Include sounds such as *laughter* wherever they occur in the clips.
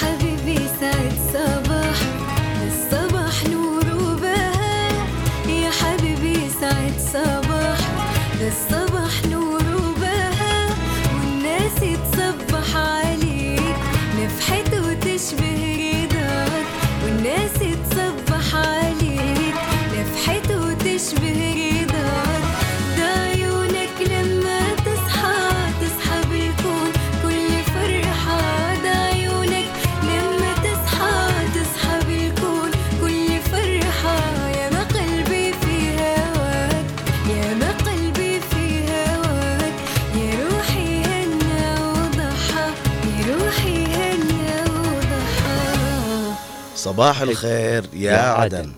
حبيبي صباح الخير يا, عدن.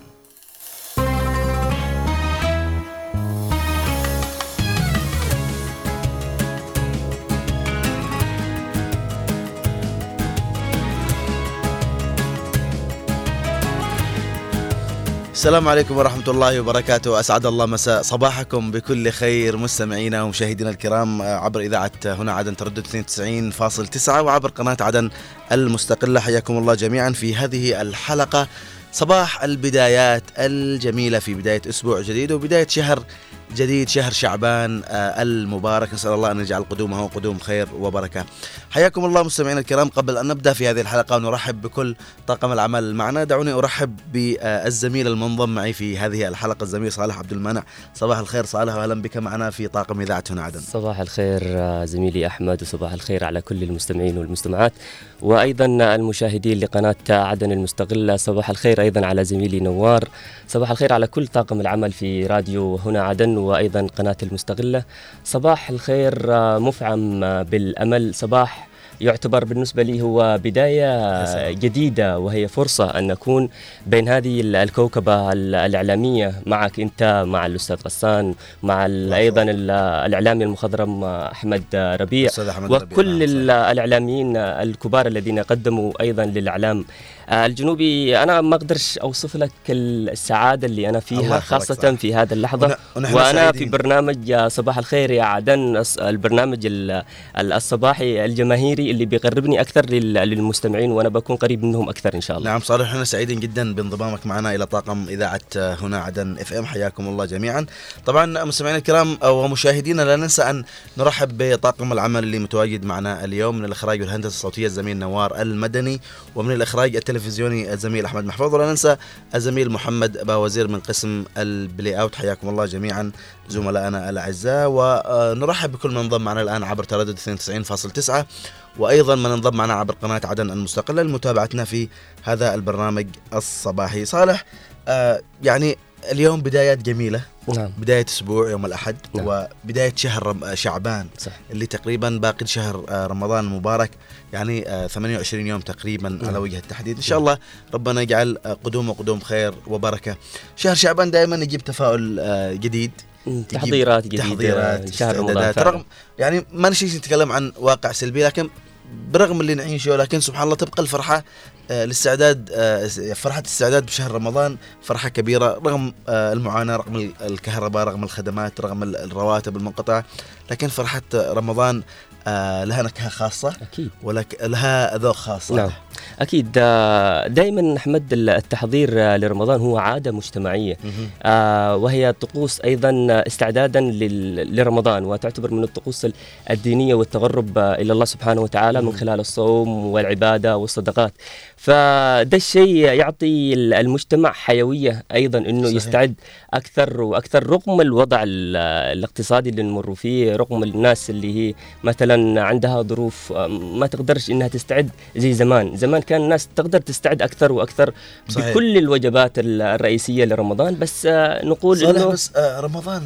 السلام عليكم ورحمة الله وبركاته. أسعد الله مساء صباحكم بكل خير مستمعينا ومشاهدينا الكرام آه، عبر إذاعة هنا عدن تردد 92.9 وعبر قناة عدن المستقلة. حياكم الله جميعا في هذه الحلقة. صباح البدايات الجميلة في بداية أسبوع جديد وبداية شهر جديد شهر شعبان آه، المبارك. نسأل الله أن يجعل قدومه قدوم خير وبركة. حياكم الله مستمعينا الكرام. قبل أن نبدأ في هذه الحلقة ونرحب بكل طاقم العمل معنا دعوني أرحب بالزميل المنضم معي في هذه الحلقة الزميل صالح عبد المانع صباح الخير صالح وأهلا بك معنا في طاقم إذاعة هنا عدن صباح الخير آه، زميلي أحمد وصباح الخير على كل المستمعين والمستمعات. وأيضا المشاهدين لقناة عدن المستقلة صباح الخير أيضا على زميلي نوار. صباح الخير على كل طاقم العمل في راديو هنا عدن. وأيضا قناة المستقله صباح الخير آه، مفعم آه، بالأمل. صباح يعتبر بالنسبة لي هو بداية سلام. جديدة وهي فرصة أن نكون بين هذه ال- الكوكبة ال- الإعلامية. معك أنت مع الأستاذ غسان مع ال- أيضا ال- الإعلامي المخضرم أحمد ربيع. أستاذ أحمد ربيع، وكل نعم، ال- الإعلاميين الكبار الذين قدموا أيضا للإعلام آه، الجنوبي أنا ما أقدرش أوصف لك السعادة اللي الله فيها خاصة صراحة. في هذه اللحظة ون- ونحن وأنا في سعيدين. برنامج آه، صباح الخير يا عدن البرنامج ال- ال- الصباحي الجماهيري اللي بيقربني أكثر لل- للمستمعين وأنا بكون قريب منهم أكثر إن شاء الله نعم صالح إحنا سعيدين جدا بانضمامك معنا إلى طاقم إذاعة هنا عدن إف إم حياكم الله جميعا. طبعا مستمعينا الكرام ومشاهدينا لا ننسى أن نرحب بطاقم العمل اللي متواجد معنا اليوم من الإخراج والهندسة الصوتية الزميل نوار المدني ومن الإخراج التلفزيوني الزميل أحمد محفوظ. ولا ننسى الزميل محمد باوزير من قسم البلاي أوت. حياكم الله جميعا زملائنا الأعزاء. ونرحب بكل من انضم معنا الآن عبر تردد 92.9 وأيضا من انضم معنا عبر قناة عدن المستقلة لمتابعتنا في هذا البرنامج الصباحي. صالح آه يعني اليوم بدايات جميلة. نعم. بداية أسبوع يوم الأحد. نعم. وبدايه شهر آه، شعبان. صح. اللي تقريبا باقي شهر آه، رمضان المبارك. يعني آه، 28 يوم تقريبا نعم. على وجه التحديد. إن شاء الله ربنا يجعل آه، قدوم خير وبركة. شهر شعبان دائما يجيب تفاؤل آه، جديد. تحضيرات جديدة تحضيرات شهر رمضان. رغم يعني ما نشيش نتكلم عن واقع سلبي لكن برغم اللي نعيشه لكن سبحان الله تبقى الفرحة آه، الاستعداد آه، فرحة الاستعداد بشهر رمضان فرحة كبيرة رغم آه، المعاناة رغم ال- الكهرباء رغم الخدمات رغم ال- الرواتب المنقطعة لكن فرحة رمضان لها نكهة خاصة. أكيد. ولك لها ذوق خاص. نعم. أكيد. دائما أحمد التحضير آه، لرمضان هو عادة مجتمعية. مهم. آه، وهي طقوس أيضا استعدادا لرمضان وتعتبر من الطقوس ال- الدينية والتقرب آه، إلى الله سبحانه وتعالى من. خلال الصوم والعبادة والصدقات. فده الشيء يعطي ال- المجتمع حيوية أيضا إنه صحيح. يستعد أكثر وأكثر رغم الوضع ال- الاقتصادي اللي نمر فيه رغم الناس اللي هي مثلا عندها ظروف آه، ما تقدرش إنها تستعد زي زمان زمان كان الناس تقدر تستعد أكثر وأكثر صحيح. بكل الوجبات ال- الرئيسية لرمضان بس آه، نقول صالح إنه بس آه، رمضان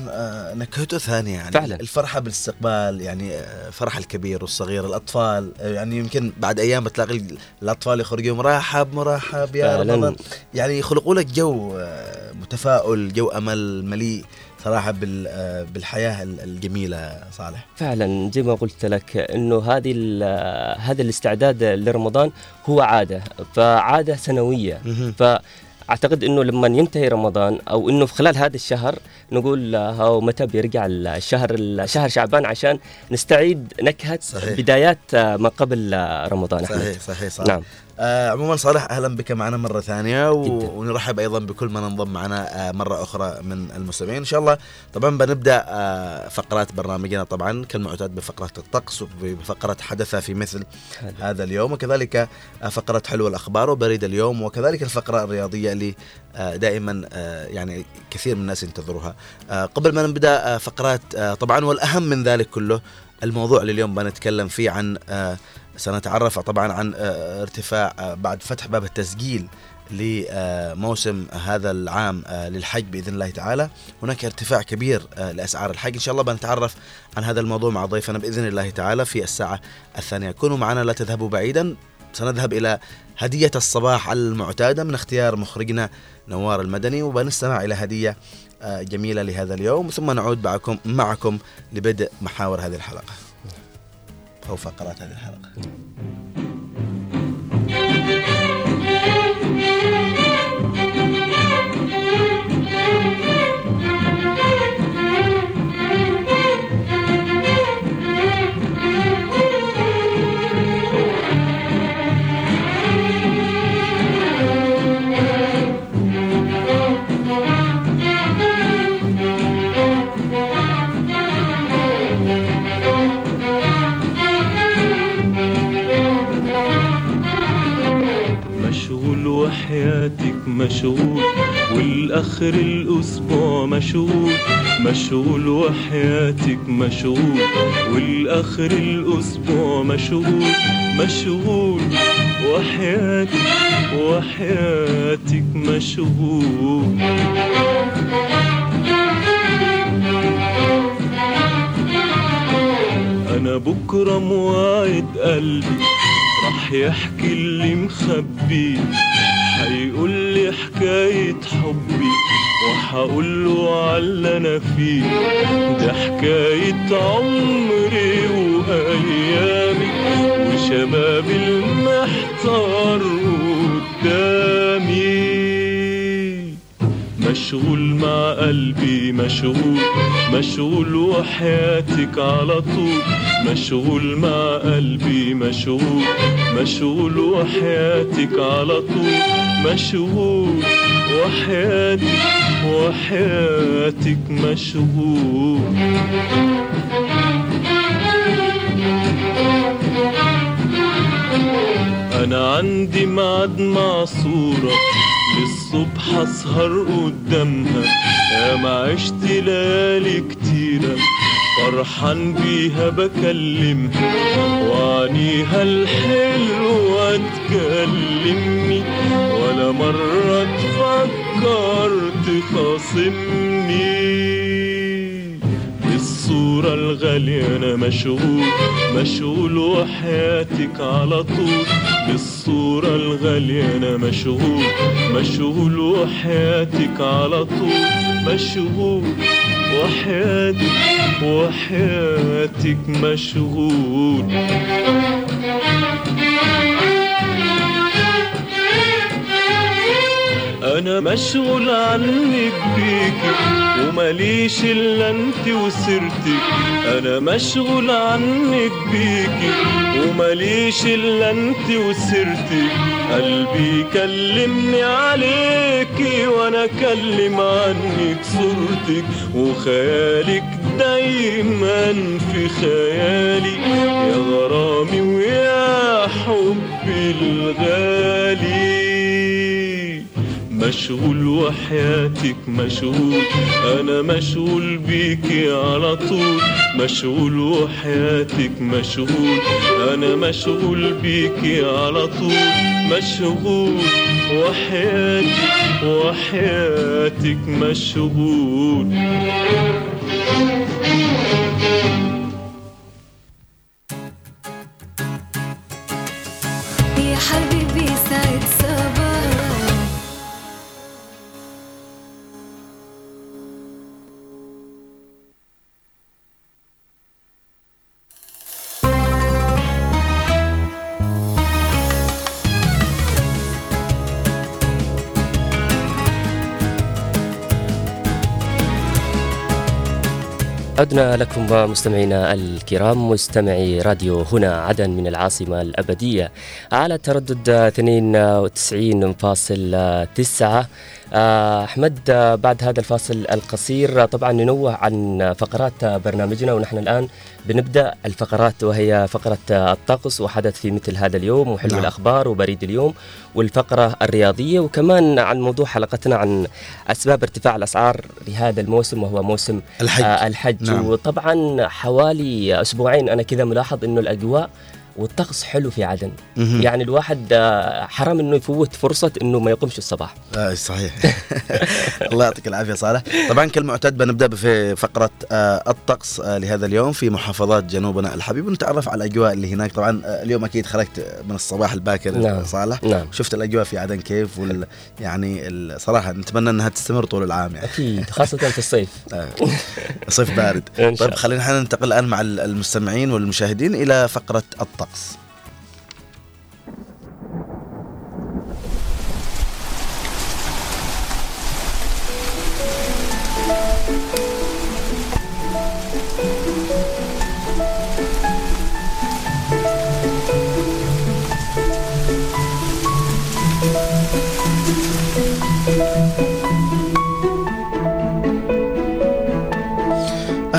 نكهته ثانية يعني فعلاً. الفرحة بالاستقبال يعني فرح الكبير والصغير الأطفال آه، يعني يمكن بعد أيام بتلاقي ال- الأطفال يخرجوا مرحب مرحب يا فعلاً. رمضان يعني يخلقوا لك جو متفاؤل جو أمل مليء صراحة بال- بالحياة ال- الجميلة صالح. فعلا زي ما قلت لك إنه هذه هذا الاستعداد لرمضان هو عادة فعادة سنوية. فأعتقد إنه لما ينتهي رمضان أو إنه في خلال هذا الشهر نقول هاو متى بيرجع الشهر شهر شعبان عشان نستعيد نكهة صحيح. بدايات آه، ما قبل آه، رمضان. أحمد. صحيح صحيح صالح. نعم. آه عموما صالح أهلا بك معنا مرة ثانية و... ونرحب أيضا بكل من انضم معنا آه مرة أخرى من المستمعين. إن شاء الله طبعا بنبدأ آه فقرات برنامجنا طبعا كالمعتاد بفقرة الطقس وبفقرة حدث في مثل هذا. هذا اليوم. وكذلك آه فقرة حلو الأخبار وبريد اليوم. وكذلك الفقرة الرياضية اللي آه دائما آه يعني كثير من الناس ينتظروها. آه قبل ما نبدأ آه فقرات آه طبعا والأهم من ذلك كله الموضوع اللي اليوم بنتكلم فيه عن آه سنتعرف طبعا عن آه، ارتفاع آه، بعد فتح باب التسجيل لموسم هذا العام آه، للحج بإذن الله تعالى. هناك ارتفاع كبير لأسعار الحج. إن شاء الله بنتعرف عن هذا الموضوع مع ضيفنا بإذن الله تعالى في الساعة الثانية. كونوا معنا لا تذهبوا بعيدا. سنذهب إلى هدية الصباح المعتادة من اختيار مخرجنا نوار المدني وبنستمع إلى هدية جميلة لهذا اليوم. ثم نعود معكم معكم لبدء محاور هذه الحلقة. أو فقرات هذه الحلقة. وحياتك مشغول والآخر الأسبوع مشغول. مشغول وحياتك مشغول والآخر الأسبوع مشغول. مشغول وحياتك وحياتك مشغول. أنا بكرة موعد قلبي راح يحكي اللي مخبي هيقول لي حكاية حبي وهقول له على أنا فيه ده حكاية عمري وأيامي وشبابي المحتار قدامي. مشغول مع قلبي مشغول مشغول وحياتك على طول. مشغول مع قلبي مشغول مشغول وحياتك على طول مشغول وحياتك وحياتك مشغول. أنا عندي ميعاد مع صورة للصبح أسهر قدامها يا ما عشت ليالي كتيرة. فرحان بيها بكلمها وعنيها الحلوة تكلمني ولا مرة تفكر تخاصمني بالصورة الغالية أنا مشغول مشغول وحياتك على طول. بالصورة الغالية أنا مشغول مشغول وحياتك على طول. مشغول. وحياتك وحياتك مشغول. أنا مشغول عنك بيكي ومليش إلا أنت وسيرتك أنا مشغول عنك بيكي ومليش إلا أنت وسيرتك قلبي كلمني عليكي وأنا أكلم عنك صورتك. وخيالك دايما في خيالي. يا غرامي ويا حبي الغالي. مشغول وحياتك مشغول. أنا مشغول بيكي على طول. مشغول وحياتك مشغول. أنا مشغول بيكي على طول. مشغول وحياتك وحياتك مشغول. يا حبيبي سعد صباح عدنا لكم مستمعينا الكرام مستمعي راديو هنا عدن من العاصمة الأبدية على تردد 92.9 آه، أحمد آه، بعد هذا الفاصل القصير آه، طبعا ننوه عن فقرات برنامجنا ونحن الآن بنبدأ الفقرات وهي فقرة الطقس وحدث في مثل هذا اليوم وحلو نعم. الأخبار وبريد اليوم والفقرة الرياضية وكمان عن موضوع حلقتنا عن أسباب ارتفاع الأسعار لهذا الموسم وهو موسم الحج آه الحج. نعم. وطبعا حوالي أسبوعين أنا كذا ملاحظ إنه الأجواء والطقس حلو في عدن. مهم. يعني الواحد آه، حرام إنه يفوت فرصة إنه ما يقومش الصباح. آه صحيح. *laughs* الله يعطيك العافية صالح. طبعا كالمعتاد بنبدأ في فقرة آه الطقس آه لهذا اليوم في محافظات جنوبنا الحبيب ونتعرف على الأجواء اللي هناك. طبعا آه اليوم أكيد خرجت من الصباح الباكر نعم. صالح. نعم. شفت الأجواء في عدن كيف وال يعني الصراحه نتمنى إنها تستمر طول العام يعني. أكيد خاصة في الصيف. *laughs* آه، صيف بارد. طيب خلينا ننتقل الآن مع المستمعين والمشاهدين إلى فقرة الطقس. الطقس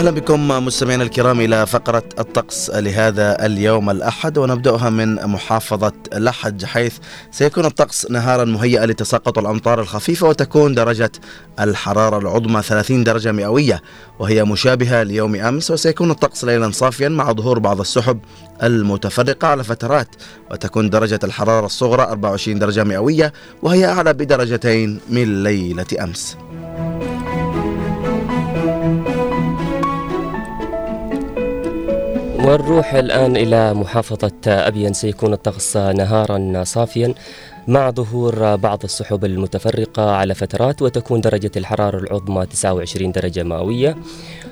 أهلا بكم مستمعينا الكرام إلى فقرة الطقس لهذا اليوم الأحد ونبدأها من محافظة لحج حيث سيكون الطقس نهارا مهيئا لتساقط الأمطار الخفيفة وتكون درجة الحرارة العظمى 30 درجة مئوية وهي مشابهة ليوم أمس وسيكون الطقس ليلا صافيا مع ظهور بعض السحب المتفرقة على فترات وتكون درجة الحرارة الصغرى 24 درجة مئوية وهي أعلى بدرجتين من ليلة أمس. ونروح الآن إلى محافظة أبين سيكون الطقس نهارا صافيا مع ظهور بعض السحب المتفرقة على فترات وتكون درجة الحرارة العظمى 29 درجة مئوية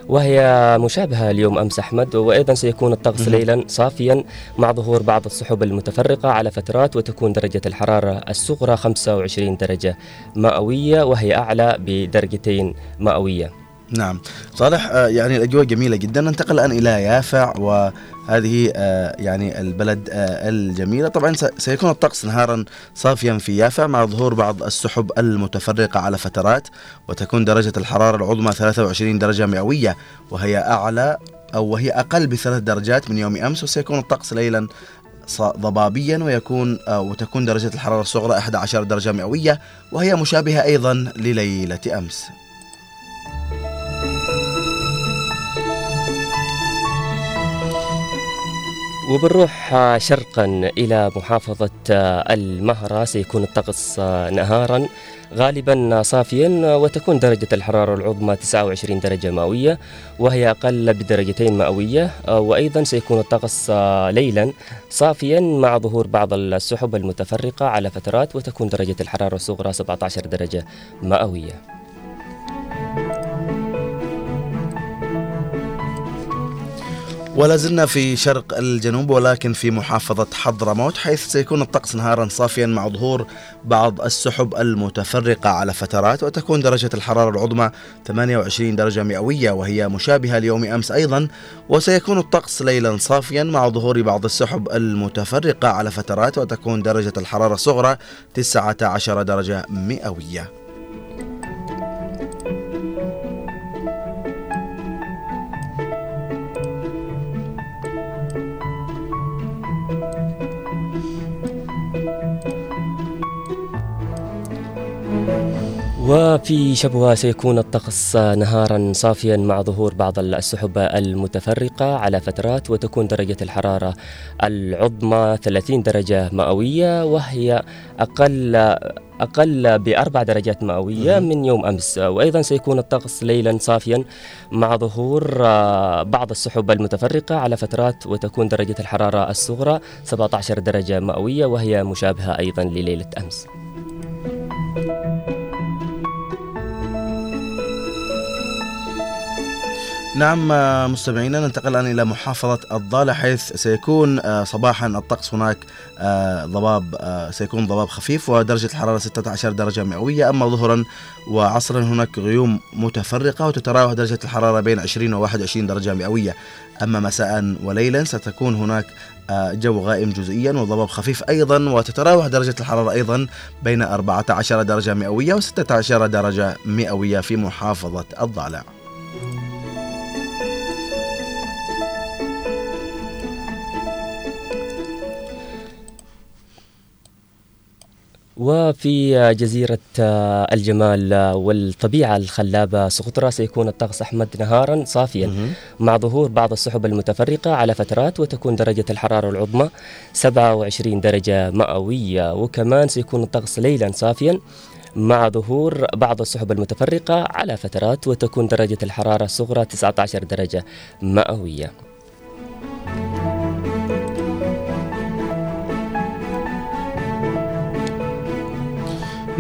وهي مشابهة اليوم أمس أحمد وأيضا سيكون الطقس. ليلا صافيا مع ظهور بعض السحب المتفرقة على فترات وتكون درجة الحرارة الصغرى 25 درجة مئوية وهي أعلى بدرجتين مئوية نعم. صالح آه، يعني الأجواء جميلة جدا. ننتقل الآن إلى يافع وهذه آه، يعني البلد آه، الجميلة. طبعا سيكون الطقس نهارا صافيا في يافع مع ظهور بعض السحب المتفرقة على فترات وتكون درجة الحرارة العظمى 23 درجة مئوية وهي أعلى أو وهي أقل بثلاث درجات من يوم أمس. وسيكون الطقس ليلا ضبابيا ويكون وتكون درجة الحرارة الصغرى 11 درجة مئوية وهي مشابهة أيضا لليلة أمس. وبنروح آه، شرقا إلى محافظة آه، المهرة. سيكون الطقس آه، نهارا غالبا صافيا وتكون درجة الحرارة العظمى 29 درجة مئوية وهي أقل بدرجتين مئوية وأيضا سيكون الطقس ليلا صافيا مع ظهور بعض السحب المتفرقة على فترات وتكون درجة الحرارة الصغرى 17 درجة مئوية. ولا زلنا في شرق الجنوب ولكن في محافظة حضرموت حيث سيكون الطقس نهارا صافيا مع ظهور بعض السحب المتفرقة على فترات وتكون درجة الحرارة العظمى 28 درجة مئوية وهي مشابهة ليوم أمس أيضا. وسيكون الطقس ليلا صافيا مع ظهور بعض السحب المتفرقة على فترات وتكون درجة الحرارة الصغرى 19 درجة مئوية. وفي شبوة سيكون الطقس نهارا صافيا مع ظهور بعض السحب المتفرقة على فترات وتكون درجة الحرارة العظمى 30 درجة مئوية وهي أقل أقل بأربع درجات مئوية. من يوم أمس وأيضا سيكون الطقس ليلا صافيا مع ظهور آه، بعض السحب المتفرقة على فترات وتكون درجة الحرارة الصغرى 17 درجة مئوية وهي مشابهة أيضا لليلة أمس نعم آه، مستمعينا ننتقل الآن إلى محافظة الضالع حيث سيكون آه، صباحا الطقس هناك آه، ضباب سيكون ضباب خفيف ودرجة الحرارة 16 درجة مئوية. أما ظهرا وعصرا هناك غيوم متفرقة وتتراوح درجة الحرارة بين 20 و 21 درجة مئوية. أما مساء وليلا ستكون هناك جو غائم جزئيا وضباب خفيف أيضا وتتراوح درجة الحرارة أيضا بين 14 درجة مئوية و 16 درجة مئوية في محافظة الضالع وفي جزيرة الجمال والطبيعة الخلابة سقطرى سيكون الطقس أحمد نهارا صافيا. مع ظهور بعض السحب المتفرقة على فترات وتكون درجة الحرارة العظمى 27 درجة مئوية. وكمان سيكون الطقس ليلا صافيا مع ظهور بعض السحب المتفرقة على فترات وتكون درجة الحرارة الصغرى 19 درجة مئوية.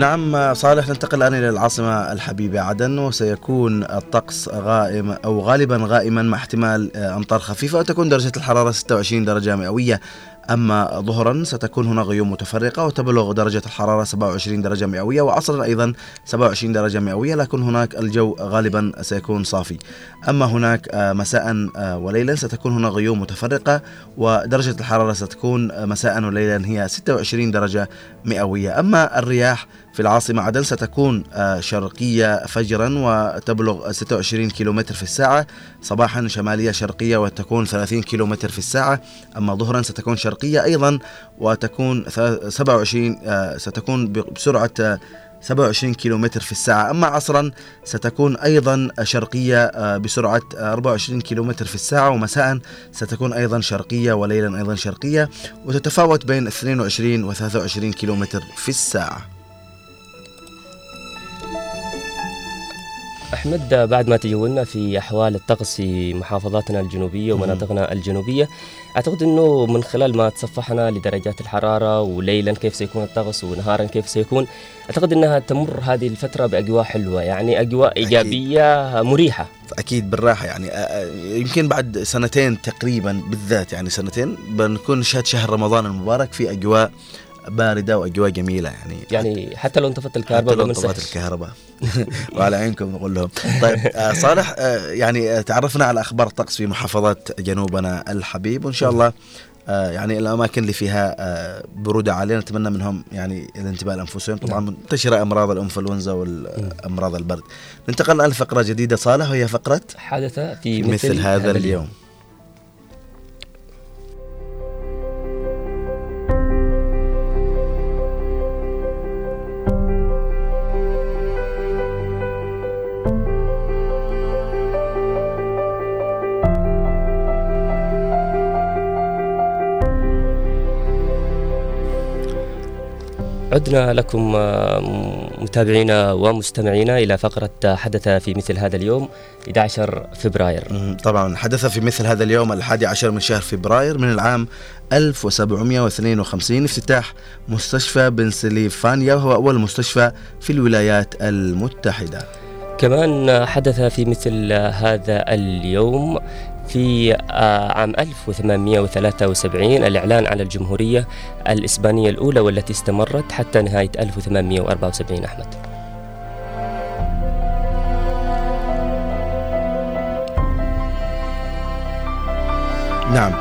نعم صالح ننتقل الآن إلى العاصمة الحبيبة عدن وسيكون الطقس غائم أو غالبا غائما مع احتمال آه، أمطار خفيفة وتكون درجة الحرارة 26 درجة مئوية. أما ظهرا ستكون هنا غيوم متفرقة وتبلغ درجة الحرارة 27 درجة مئوية وعصرا أيضا 27 درجة مئوية لكن هناك الجو غالبا سيكون صافي. أما هناك آه، مساء آه، وليلا ستكون هنا غيوم متفرقة ودرجة الحرارة ستكون مساء وليلا هي 26 درجة مئوية. أما الرياح في العاصمة عدن ستكون آه، شرقية فجرا وتبلغ 26 كيلومتر في الساعة. صباحا شمالية شرقية وتكون 30 كيلومتر في الساعة. أما ظهرا ستكون شرقية أيضا وتكون ث- 27 آه، ستكون بسرعة آه، 27 كيلومتر في الساعة. أما عصرا ستكون أيضا شرقية آه، بسرعة آه، 24 كيلومتر في الساعة. ومساء ستكون أيضا شرقية وليلا أيضا شرقية. وتتفاوت بين 22 و 23 كيلومتر في الساعة. أحمد بعد ما تجولنا في أحوال الطقس في محافظاتنا الجنوبية ومناطقنا الجنوبية أعتقد أنه من خلال ما تصفحنا لدرجات الحرارة وليلا كيف سيكون الطقس ونهارا كيف سيكون أعتقد أنها تمر هذه الفترة بأجواء حلوة يعني أجواء إيجابية مريحة. أكيد بالراحة يعني آه، آه، يمكن بعد سنتين تقريبا بالذات يعني سنتين بنكون نشهد شهر رمضان المبارك في أجواء باردة وأجواء جميلة يعني. يعني حتى لو انطفت حتى الكهرباء لو بمسح انطفت الكهرباء. وعلى عينكم نقول لهم. طيب آه، صالح آه، يعني آه، تعرفنا على أخبار الطقس في محافظات جنوبنا الحبيب وإن شاء الله يعني الأماكن اللي فيها بروده عالية. نتمنى منهم يعني الانتباه لأنفسهم. طبعا منتشرة أمراض الانفلونزا والأمراض البرد. ننتقل الان لفقرة جديدة صالح وهي فقرة حدث في مثل, مثل هذا اليوم. عدنا لكم آه، متابعينا ومستمعينا إلى فقرة حدث في مثل هذا اليوم 11 فبراير. طبعا حدث في مثل هذا اليوم الحادي عشر من شهر فبراير من العام 1752 افتتاح مستشفى بنسلفانيا وهو أول مستشفى في الولايات المتحدة. كمان حدث في مثل هذا اليوم في آه، عام 1873 الإعلان على الجمهورية الإسبانية الأولى والتي استمرت حتى نهاية 1874 أحمد. نعم.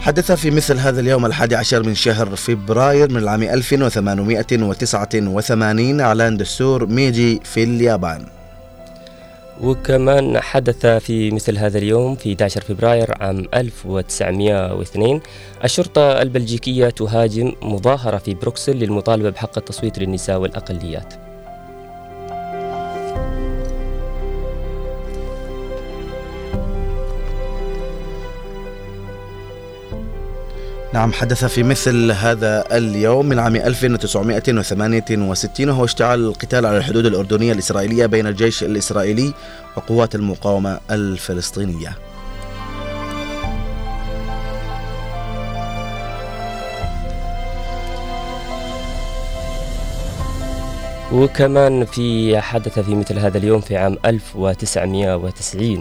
حدث في مثل هذا اليوم الحادي عشر من شهر فبراير من العام 1889 إعلان دستور ميجي في اليابان. وكمان حدث في مثل هذا اليوم في 11 فبراير عام 1902 الشرطة البلجيكية تهاجم مظاهرة في بروكسل للمطالبة بحق التصويت للنساء والأقليات. نعم حدث في مثل هذا اليوم من عام 1968 وهو اشتعال القتال على الحدود الأردنية الإسرائيلية بين الجيش الإسرائيلي وقوات المقاومة الفلسطينية. وكمان في حدث في مثل هذا اليوم في عام 1990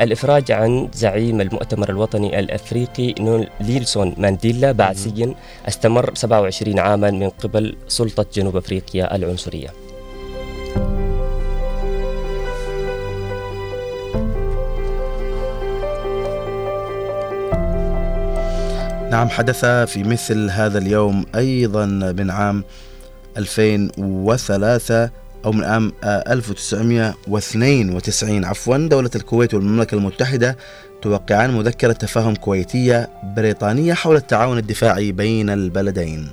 الإفراج عن زعيم المؤتمر الوطني الأفريقي نيلسون مانديلا بعد سجن استمر 27 عاما من قبل سلطة جنوب أفريقيا العنصرية. نعم حدث في مثل هذا اليوم أيضا من عام 2003 أو من عام آه، 1992 عفوا دولة الكويت والمملكة المتحدة توقعان مذكرة تفاهم كويتية بريطانية حول التعاون الدفاعي بين البلدين.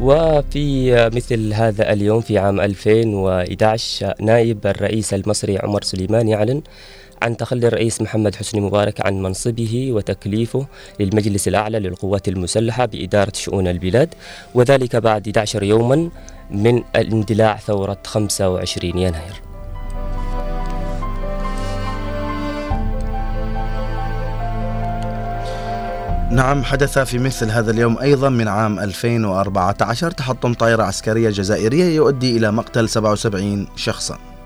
وفي مثل هذا اليوم في عام 2011 نائب الرئيس المصري عمر سليمان يعلن عن تخلي الرئيس محمد حسني مبارك عن منصبه وتكليفه للمجلس الأعلى للقوات المسلحة بإدارة شؤون البلاد وذلك بعد 11 يوما من اندلاع ثورة 25 يناير. نعم حدث في مثل هذا اليوم أيضا من عام 2014 تحطم طائرة عسكرية جزائرية يؤدي إلى مقتل 77 شخصا.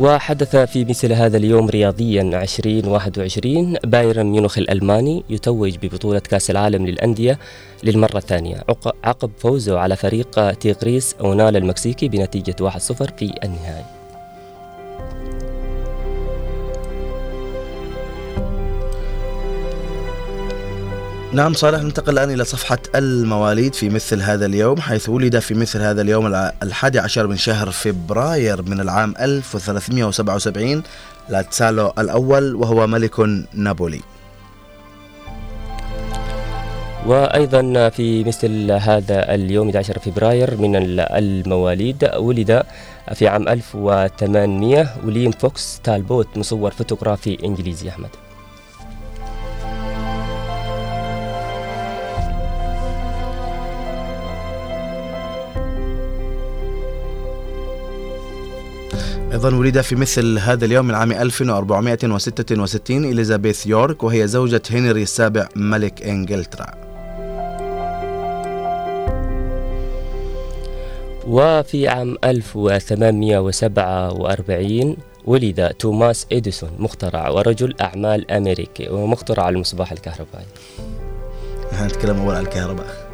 وحدث في مثل هذا اليوم رياضيا 2021 بايرن ميونخ الألماني يتوج ببطولة كأس العالم للأندية للمرة الثانية عق- عقب فوزه على فريق تيغريس أونال المكسيكي بنتيجة 1-0 في النهائي. نعم صالح ننتقل الآن إلى صفحة المواليد في مثل هذا اليوم حيث ولد في مثل هذا اليوم الحادي عشر من شهر فبراير من العام 1377 لاديسلاو الأول وهو ملك نابولي. وأيضا في مثل هذا اليوم 11 فبراير من ال- المواليد ولد في عام 1800 وليم فوكس تالبوت مصور فوتوغرافي إنجليزي أحمد. أيضا ولد في مثل هذا اليوم من عام 1466 إليزابيث يورك وهي زوجة هنري السابع ملك إنجلترا. وفي عام 1847 ولد توماس إديسون مخترع ورجل أعمال أمريكي ومخترع المصباح الكهربائي. نحن نتكلم أول عن الكهرباء.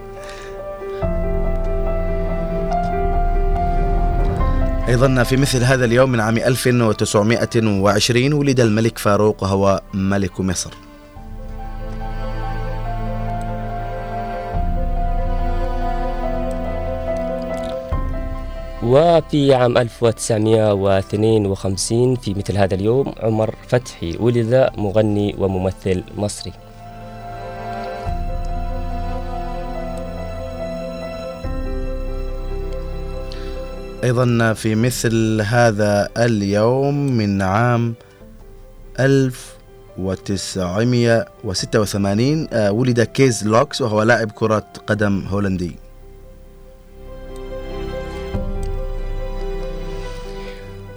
أيضا في مثل هذا اليوم من عام 1920 ولد الملك فاروق وهو ملك مصر. وفي عام 1952 في مثل هذا اليوم عمر فتحي ولد مغني وممثل مصري. أيضا في مثل هذا اليوم من عام 1986 آه، ولد كيز لوكس وهو لاعب كرة قدم هولندي.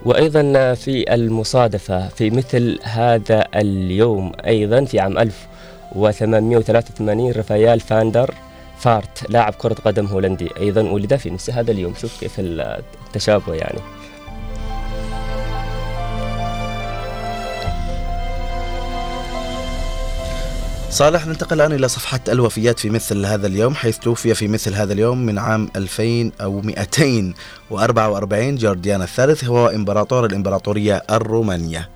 وأيضا في المصادفة في مثل هذا اليوم أيضا في عام 1883 رافائيل فاندر فارت لاعب كرة قدم هولندي. أيضا ولد في نفس هذا اليوم. شوف كيف التشابه يعني. صالح ننتقل الآن إلى صفحة الوفيات في مثل هذا اليوم حيث توفي في مثل هذا اليوم من عام 2000 أو 244 جورديان الثالث هو إمبراطور الإمبراطورية الرومانية.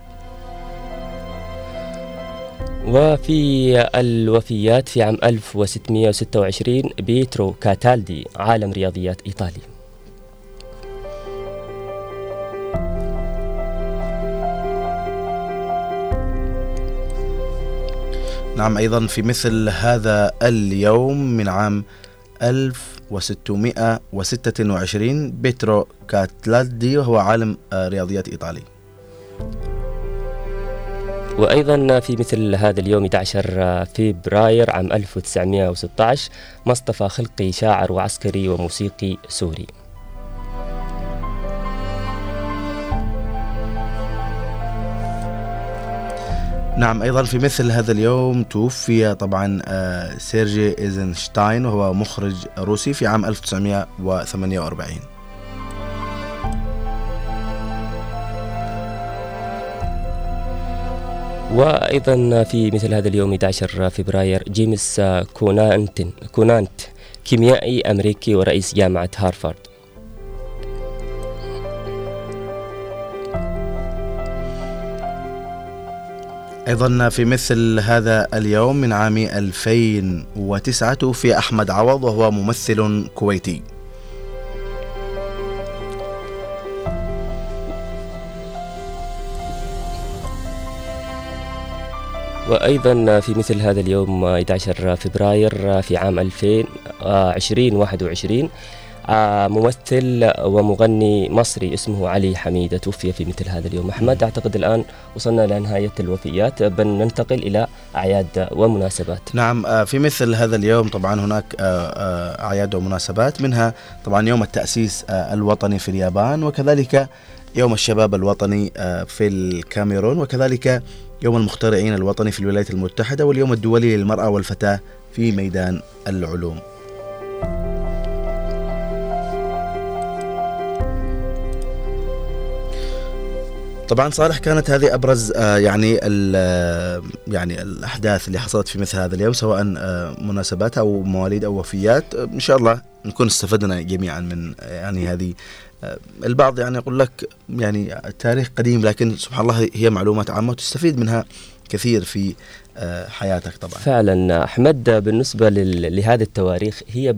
وفي الوفيات في عام 1626 بيترو كاتالدي عالم رياضيات إيطالي. نعم أيضا في مثل هذا اليوم من عام 1626 بيترو كاتالدي وهو عالم آه، رياضيات إيطالي. وأيضا في مثل هذا اليوم 11 فبراير عام 1916 مصطفى خلقي شاعر وعسكري وموسيقي سوري. نعم أيضا في مثل هذا اليوم توفي طبعا آه، سيرجي إيزنشتاين وهو مخرج روسي في عام 1948 وأيضا في مثل هذا اليوم 11 فبراير جيمس كونانت كونانت كيميائي أمريكي ورئيس جامعة هارفارد. أيضا في مثل هذا اليوم من عام 2009 توفي أحمد عوض وهو ممثل كويتي. وأيضا في مثل هذا اليوم 11 فبراير في عام 2021 آه، ممثل ومغني مصري اسمه علي حميدة توفي في مثل هذا اليوم. أحمد أعتقد الآن وصلنا لنهاية الوفيات. بل ننتقل إلى أعياد ومناسبات. نعم آه، في مثل هذا اليوم طبعا هناك آه، أعياد ومناسبات منها طبعا يوم التأسيس الوطني في اليابان وكذلك يوم الشباب الوطني آه، في الكاميرون وكذلك يوم المخترعين الوطني في الولايات المتحدة واليوم الدولي للمرأة والفتاة في ميدان العلوم. طبعا صالح كانت هذه أبرز آه، يعني ال- آه، يعني الأحداث اللي حصلت في مثل هذا اليوم سواء مناسبات أو مواليد أو وفيات. إن شاء الله نكون استفدنا جميعا من يعني هذه البعض يعني يقول لك يعني تاريخ قديم لكن سبحان الله هي معلومات عامة وتستفيد منها كثير في آه، حياتك طبعا. فعلا أحمد بالنسبة لل- لهذه التواريخ هي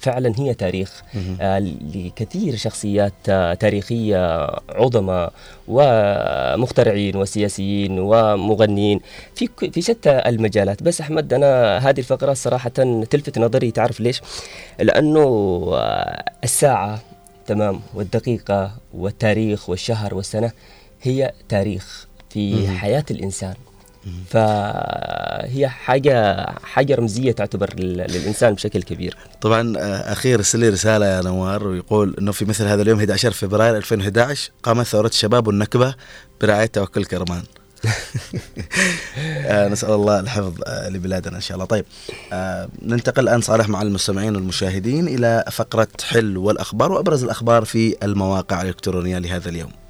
فعلا هي تاريخ آه، لكثير شخصيات آه، تاريخية عظماء ومخترعين وسياسيين ومغنيين في في شتى المجالات. بس أحمد أنا هذه الفقرة صراحة تلفت نظري تعرف ليش؟ لأنه آه، الساعة تمام والدقيقة والتاريخ والشهر والسنة هي تاريخ في حياة الإنسان. فهي حاجة حاجة رمزية تعتبر لل- للإنسان بشكل كبير. طبعا آه، ارسل لي رسالة يا نوار ويقول إنه في مثل هذا اليوم 11 فبراير 2011 قامت ثورة الشباب والنكبة برعاية توكل كرمان. *laughs* نسأل الله الحفظ آه، لبلادنا إن شاء الله. طيب آه، ننتقل الآن صالح مع المستمعين والمشاهدين إلى فقرة حل والأخبار وأبرز الأخبار في المواقع الإلكترونية لهذا اليوم.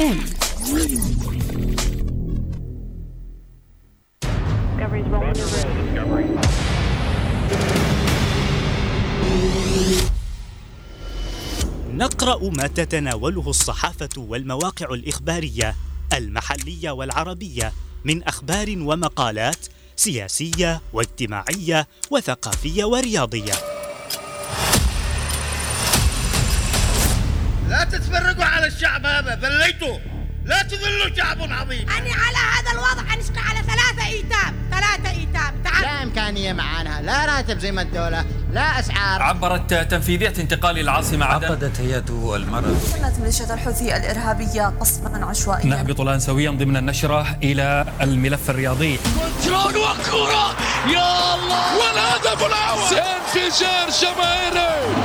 ام نقرأ ما تتناوله الصحافة والمواقع الإخبارية المحلية والعربية من أخبار ومقالات سياسية واجتماعية وثقافية ورياضية. ذليتوا لا تذلوا شعب عظيم. أني على هذا الوضع أنشق على ثلاثة إيتام. ثلاثة إيتام. تعال. لا إمكانية معانا. لا راتب زي ما الدولة. لا أسعار. عبرت تنفيذية انتقال العاصمة عدن. عقدت هيئة المرض. كانت ميليشيا الحوثي الإرهابية قصفا عشوائيا. نهبط الآن سويا ضمن النشرة إلى الملف الرياضي. كنترول وكرة يا الله! والهدف الأول! انفجار جماهيري!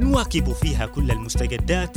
نواكب فيها كل المستجدات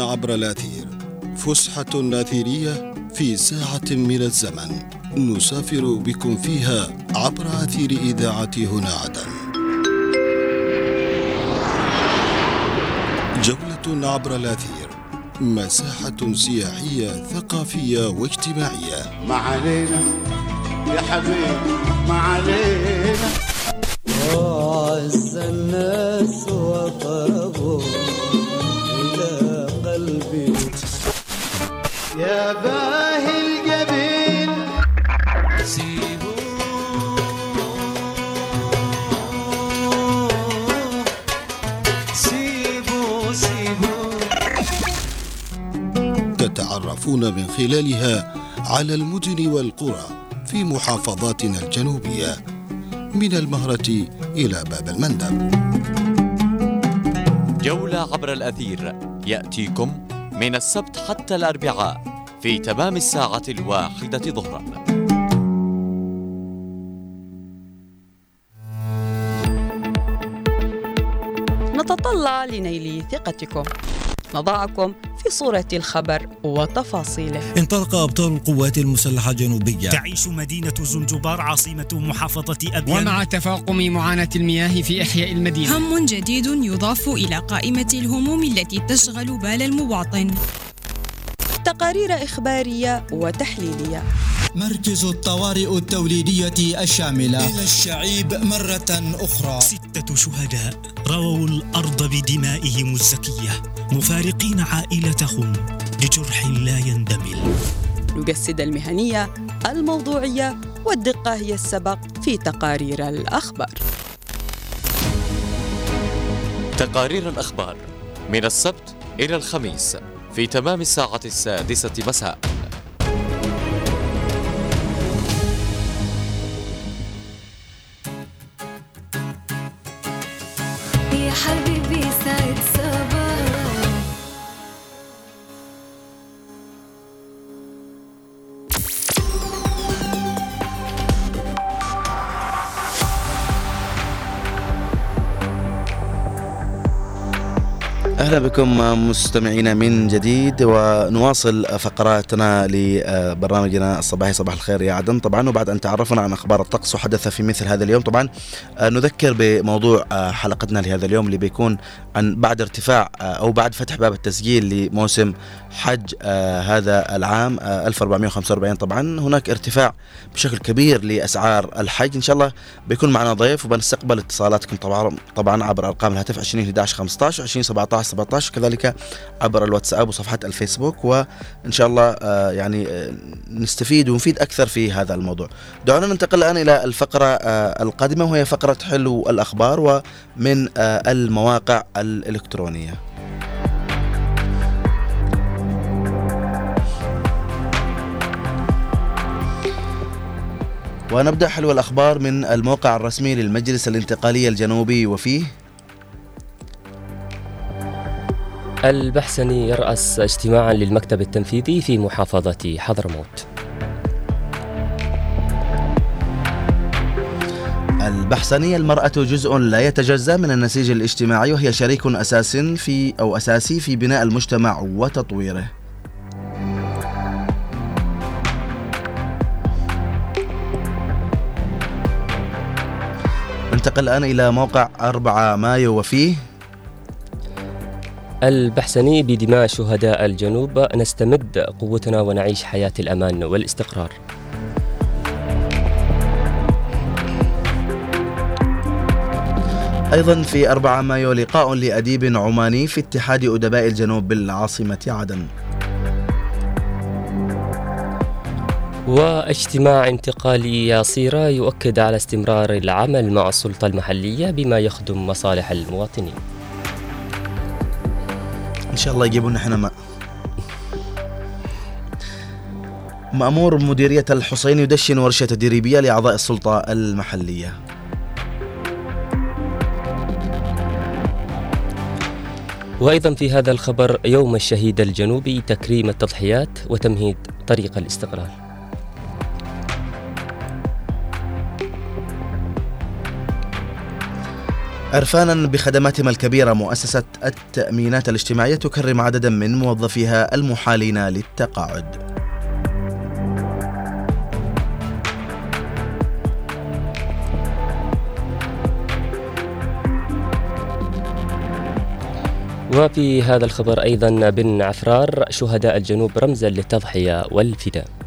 عبر الأثير. فسحة أثيرية في ساعة من الزمن. نسافر بكم فيها عبر أثير إذاعة هنا عدن. جولة عبر الأثير. مساحة سياحية ثقافية واجتماعية. ما علينا يا حبيبي ما علينا. وعز الناس وقربوا يا باهي الجبين. تتعرفون من خلالها على المدن والقرى في محافظاتنا الجنوبية من المهرة إلى باب المندب. جولة عبر الأثير. يأتيكم من السبت حتى الأربعاء في تمام الساعة الواحدة ظهرا. نتطلع لنيل ثقتكم. نضعكم في صورة الخبر وتفاصيله. انطلق أبطال القوات المسلحة الجنوبية تعيش مدينة زنجبار عاصمة محافظة أبيان. ومع تفاقم معاناة المياه في إحياء المدينة. هم جديد يضاف إلى قائمة الهموم التي تشغل بال المواطن. تقارير إخبارية وتحليلية. مركز الطوارئ التوليدية الشاملة. إلى الشعيب مرة أخرى. ستة شهداء رووا الأرض بدمائهم الزكية مفارقين عائلتهم لجرح لا يندمل. نجسد المهنية الموضوعية والدقة هي السبق في تقارير الأخبار. تقارير الأخبار من السبت إلى الخميس. في تمام الساعة السادسة مساء. أهلا بكم مستمعينا من جديد ونواصل فقراتنا لبرنامجنا الصباحي صباح الخير يا عدن. طبعا وبعد أن تعرفنا عن أخبار الطقس وحدث في مثل هذا اليوم طبعا نذكر بموضوع حلقتنا لهذا اليوم اللي بيكون عن بعد ارتفاع أو بعد فتح باب التسجيل لموسم حج هذا العام 1445 طبعا هناك ارتفاع بشكل كبير لأسعار الحج. إن شاء الله بيكون معنا ضيف وبنستقبل اتصالاتكم طبعا طبعا عبر أرقام الهاتف 20 11 15 20 17 17 كذلك عبر الواتساب وصفحات الفيسبوك وإن شاء الله آه، يعني آه، نستفيد ونفيد أكثر في هذا الموضوع. دعونا ننتقل الآن إلى الفقرة آه، القادمة وهي فقرة حلو الأخبار ومن المواقع الإلكترونية. ونبدأ حلو الأخبار من الموقع الرسمي للمجلس الانتقالي الجنوبي وفيه البحسني يرأس اجتماعا للمكتب التنفيذي في محافظة حضرموت البحسنية المرأة جزء لا يتجزأ من النسيج الاجتماعي وهي شريك أساس في أو أساسي في بناء المجتمع وتطويره. ننتقل الآن إلى موقع 4 مايو وفيه البحسني بدماء شهداء الجنوب نستمد قوتنا ونعيش حياة الأمان والاستقرار. أيضا في 4 مايو لقاء لأديب عماني في اتحاد أدباء الجنوب بالعاصمة عدن. واجتماع انتقالي يصير يؤكد على استمرار العمل مع السلطة المحلية بما يخدم مصالح المواطنين. إن شاء الله يجيبوا لنا إحنا ماء مأمور مديرية الحسين يدشن ورشة تدريبية لأعضاء السلطة المحلية. وأيضا في هذا الخبر يوم الشهيد الجنوبي تكريم التضحيات وتمهيد طريق الاستقلال. عرفانا بخدماتهم الكبيرة مؤسسة التأمينات الاجتماعية تكرم عددا من موظفيها المحالين للتقاعد. وفي هذا الخبر أيضا بن عفرار شهداء الجنوب رمزا للتضحية والفداء.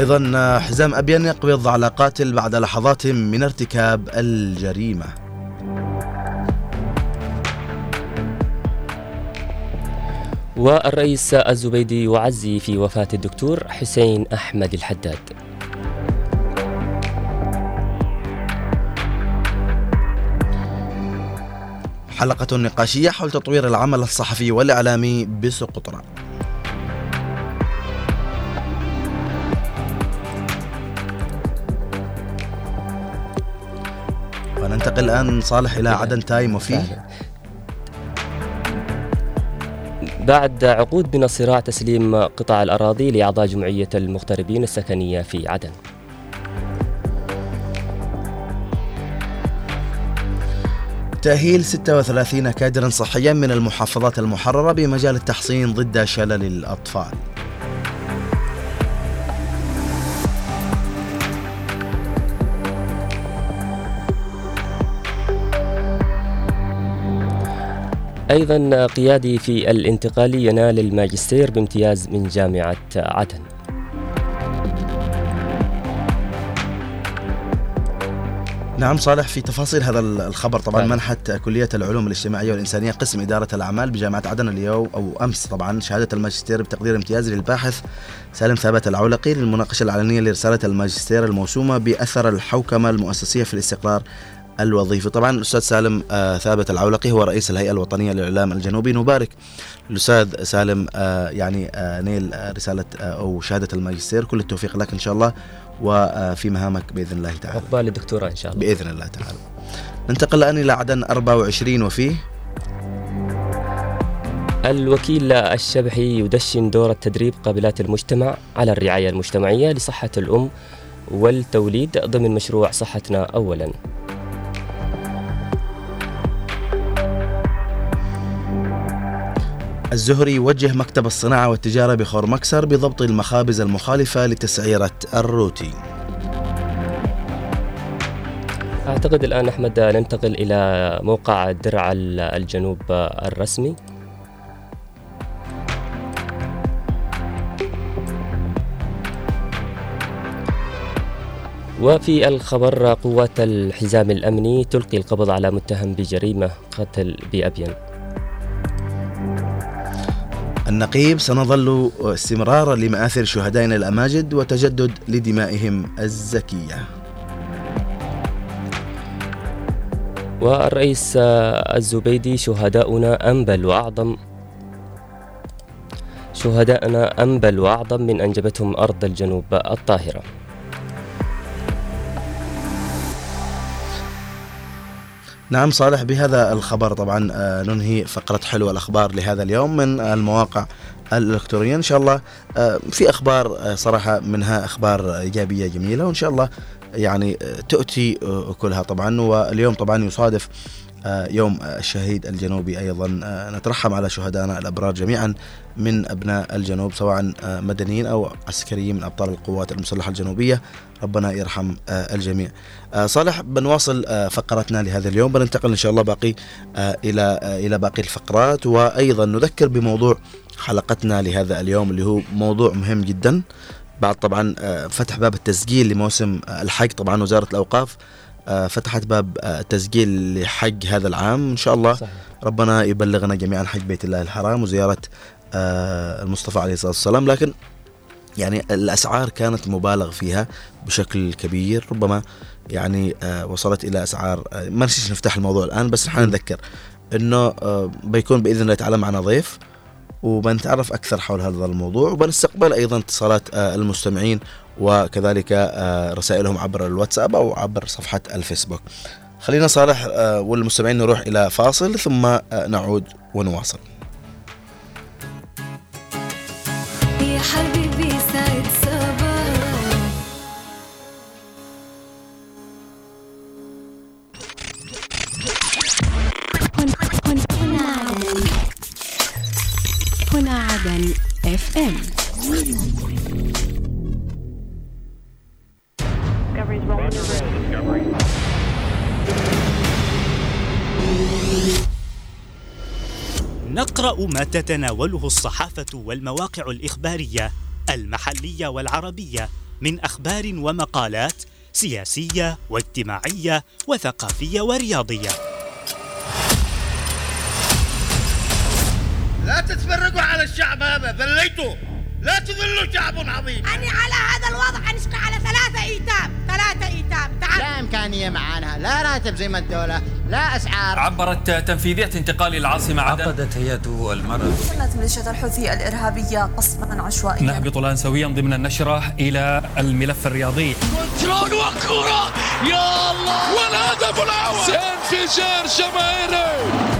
أيضا حزام أبين يقبض على قاتل بعد لحظات من ارتكاب الجريمة. والرئيس الزبيدي يعزي في وفاة الدكتور حسين أحمد الحداد. حلقة نقاشية حول تطوير العمل الصحفي والإعلامي بسقطرى. الآن صالح إلى عدن تايم وفيه بعد عقود من الصراع تسليم قطاع الأراضي لأعضاء جمعية المغتربين السكنية في عدن. تأهيل 36 كادرا صحيا من المحافظات المحررة بمجال التحصين ضد شلل الأطفال. أيضا قيادي في الانتقالي ينال الماجستير بامتياز من جامعة عدن نعم صالح في تفاصيل هذا الخبر طبعا نعم. منحت كلية العلوم الاجتماعية والإنسانية قسم إدارة الأعمال بجامعة عدن اليوم أو أمس طبعا شهادة الماجستير بتقدير امتيازي للباحث سالم ثابت العولقي للمناقشة العلنية لرسالة الماجستير الموسومة بأثر الحوكمة المؤسسية في الاستقرار الوظيفي طبعا الأستاذ سالم آه ثابت العولقي هو رئيس الهيئة الوطنية للإعلام الجنوبي. نبارك الأستاذ سالم آه يعني آه نيل رسالة أو شهادة الماجستير. كل التوفيق لك إن شاء الله وفي مهامك بإذن الله تعالى. عقبال الدكتوراه إن شاء الله. بإذن الله تعالى. ننتقل الآن إلى عدن 24 وفيه الوكيل الشبحي يدشن دور التدريب قابلات المجتمع على الرعاية المجتمعية لصحة الأم والتوليد ضمن مشروع صحتنا أولاً. الزهري يوجه مكتب الصناعة والتجارة بخور مكسر بضبط المخابز المخالفة لتسعيرة الروتي. أعتقد الآن أحمد ننتقل إلى موقع درع الجنوب الرسمي. وفي الخبر قوات الحزام الأمني تلقي القبض على متهم بجريمة قتل بأبين. النقيب سنظل استمرارا لمآثر شهدائنا الأماجد وتجدد لدمائهم الزكية. والرئيس الزبيدي شهداؤنا أنبل وأعظم شهداءنا أنبل وأعظم من أنجبتهم أرض الجنوب الطاهرة. نعم صالح بهذا الخبر طبعا آه، ننهي فقرة حلوة الأخبار لهذا اليوم من المواقع الإلكترونية. إن شاء الله آه، في أخبار آه، صراحة منها أخبار إيجابية جميلة وإن شاء الله يعني تؤتي أكلها طبعا. واليوم طبعا يصادف يوم الشهيد الجنوبي أيضا. نترحم على شهدائنا الأبرار جميعا. من أبناء الجنوب سواء مدنيين أو عسكريين من أبطال القوات المسلحة الجنوبية. ربنا يرحم الجميع. صالح بنواصل فقرتنا لهذا اليوم. بننتقل إن شاء الله باقي إلى إلى باقي الفقرات. وأيضا نذكر بموضوع حلقتنا لهذا اليوم اللي هو موضوع مهم جدا. بعد طبعا فتح باب التسجيل لموسم الحج. طبعا وزارة الأوقاف فتحت باب التسجيل لحج هذا العام. إن شاء الله صحيح. ربنا يبلغنا جميعا حج بيت الله الحرام وزيارة المصطفى عليه الصلاة والسلام لكن يعني الأسعار كانت مبالغ فيها بشكل كبير ربما يعني وصلت إلى أسعار ما نسيش نفتح الموضوع الآن بس نحن نذكر أنه بيكون بإذن الله تعالى معنا ضيف وبنتعرف أكثر حول هذا الموضوع وبنستقبل أيضا اتصالات المستمعين وكذلك رسائلهم عبر الواتساب أو عبر صفحة الفيسبوك. خلينا صالح والمستمعين نروح إلى فاصل ثم نعود ونواصل. ام نقرأ ما تتناوله الصحافة والمواقع الإخبارية المحلية والعربية من أخبار ومقالات سياسية واجتماعية وثقافية ورياضية. لا تتفرقوا على الشعب هذا ذليتوا. لا تذلوا شعب عظيم. أنا على هذا الوضع أنشق على ثلاثة إيتام ثلاثة إيتام. تعال. لا إمكانية معانا لا راتب زي ما الدولة لا أسعار. عبرت تنفيذية انتقال العاصمة عدن. عقدت هيئة المرأة. شنت ميليشيا الحوثي الإرهابية قصفا عشوائيا. نهبط الآن سويا ضمن النشرة إلى الملف الرياضي. كنترول وكرة يا الله! والهدف الأول! انفجار جماهيري!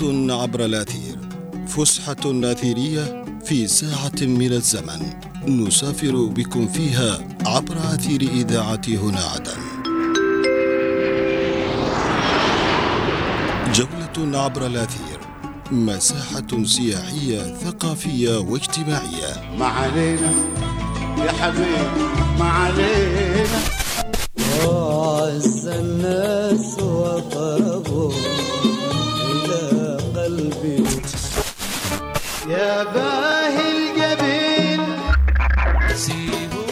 جولة عبر الأثير فسحة أثيرية في ساعة من الزمن. نسافر بكم فيها عبر أثير إذاعة هنا عدن. جولة عبر الأثير مساحة سياحية ثقافية واجتماعية. ما علينا يا حبيبي ما علينا وعز الناس وقربوا يا باهي الجبين سيبوا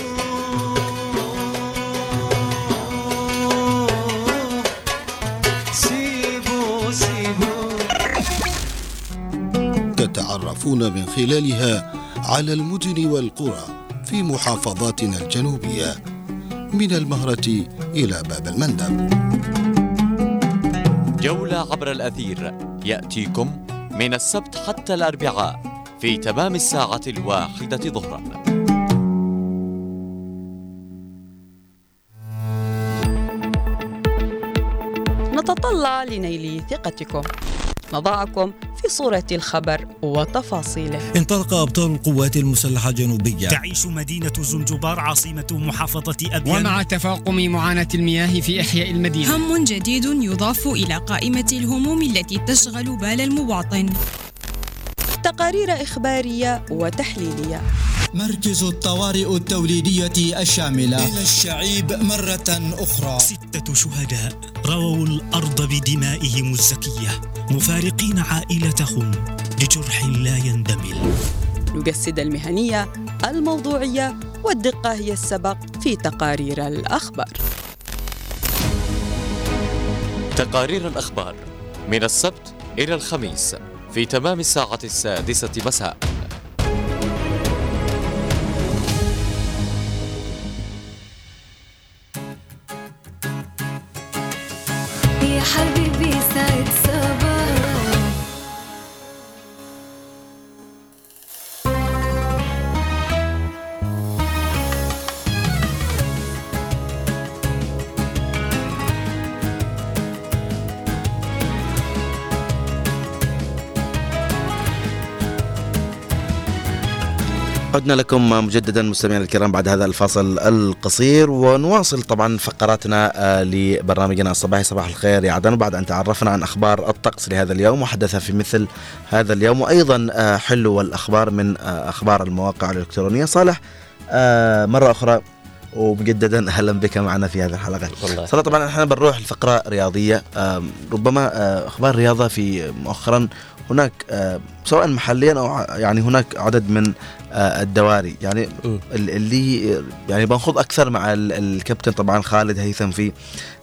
سيبوا تتعرفون من خلالها على المدن والقرى في محافظاتنا الجنوبية من المهرة إلى باب المندب. جولة عبر الأثير يأتيكم من السبت حتى الأربعاء. في تمام الساعة الواحدة ظهرا. نتطلع لنيل ثقتكم. نضعكم في صورة الخبر وتفاصيله. انطلق أبطال القوات المسلحة الجنوبية تعيش مدينة زنجبار عاصمة محافظة أبيان. ومع تفاقم معاناة المياه في إحياء المدينة. هم جديد يضاف إلى قائمة الهموم التي تشغل بال المواطن. تقارير إخبارية وتحليلية. مركز الطوارئ التوليدية الشاملة. إلى الشعيب مرة أخرى. ستة شهداء رووا الأرض بدمائهم الزكية. مفارقين عائلتهم لجرح لا يندمل. نجسد المهنية الموضوعية والدقة هي السبق في تقارير الأخبار. تقارير الأخبار من السبت إلى الخميس. في تمام الساعة السادسة مساء. عدنا لكم مجددا مستمعينا الكرام بعد هذا الفاصل القصير ونواصل طبعا فقراتنا آه، لبرنامجنا الصباحي صباح الخير. يا عدن وبعد أن تعرفنا عن أخبار الطقس لهذا اليوم وحدث في مثل هذا اليوم وأيضا آه، حلو الاخبار من آه، أخبار المواقع الإلكترونية. صالح مرة أخرى ومجددا أهلا بك معنا في هذه الحلقة. والله. صراحة طبعا إحنا بنروح لفقرة رياضية. ربما أخبار رياضة في مؤخرا هناك سواء محليا أو يعني هناك عدد من الدواري. يعني م. اللي يعني بنخوض أكثر مع ال- الكابتن طبعا خالد هيثم في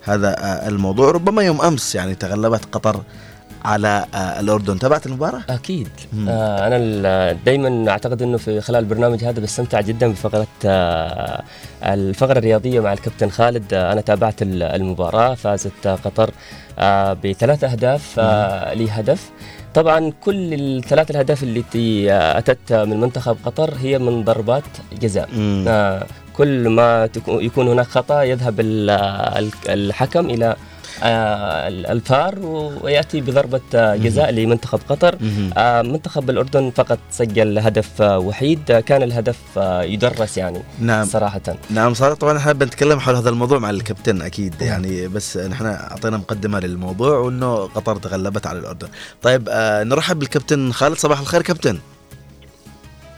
هذا آه، الموضوع. ربما يوم أمس يعني تغلبت قطر على آه، الأردن. تابعت المباراة؟ أكيد. مم. آه أنا دائما أعتقد إنه في خلال البرنامج هذا بستمتع جدا بفقرة آه الفقرة الرياضية مع الكابتن خالد. آه أنا تابعت ال- المباراة. فازت آه، قطر آه بثلاث أهداف آه لهدف. طبعا كل الثلاث الأهداف التي اتت من منتخب قطر هي من ضربات جزاء. آه كل ما يكون هناك خطأ يذهب ال- ال- الحكم إلى الفار ويأتي بضربة آه، جزاء لمنتخب قطر. آه، منتخب الأردن فقط سجل هدف آه، وحيد. آه، كان الهدف آه، يدرس يعني نعم. صراحة. نعم صراحة طبعا إحنا بنتكلم حول هذا الموضوع مع الكابتن أكيد يعني بس نحن أعطينا مقدمة للموضوع وإنه قطر تغلبت على الأردن. طيب آه نرحب بالكابتن خالد. صباح الخير كابتن.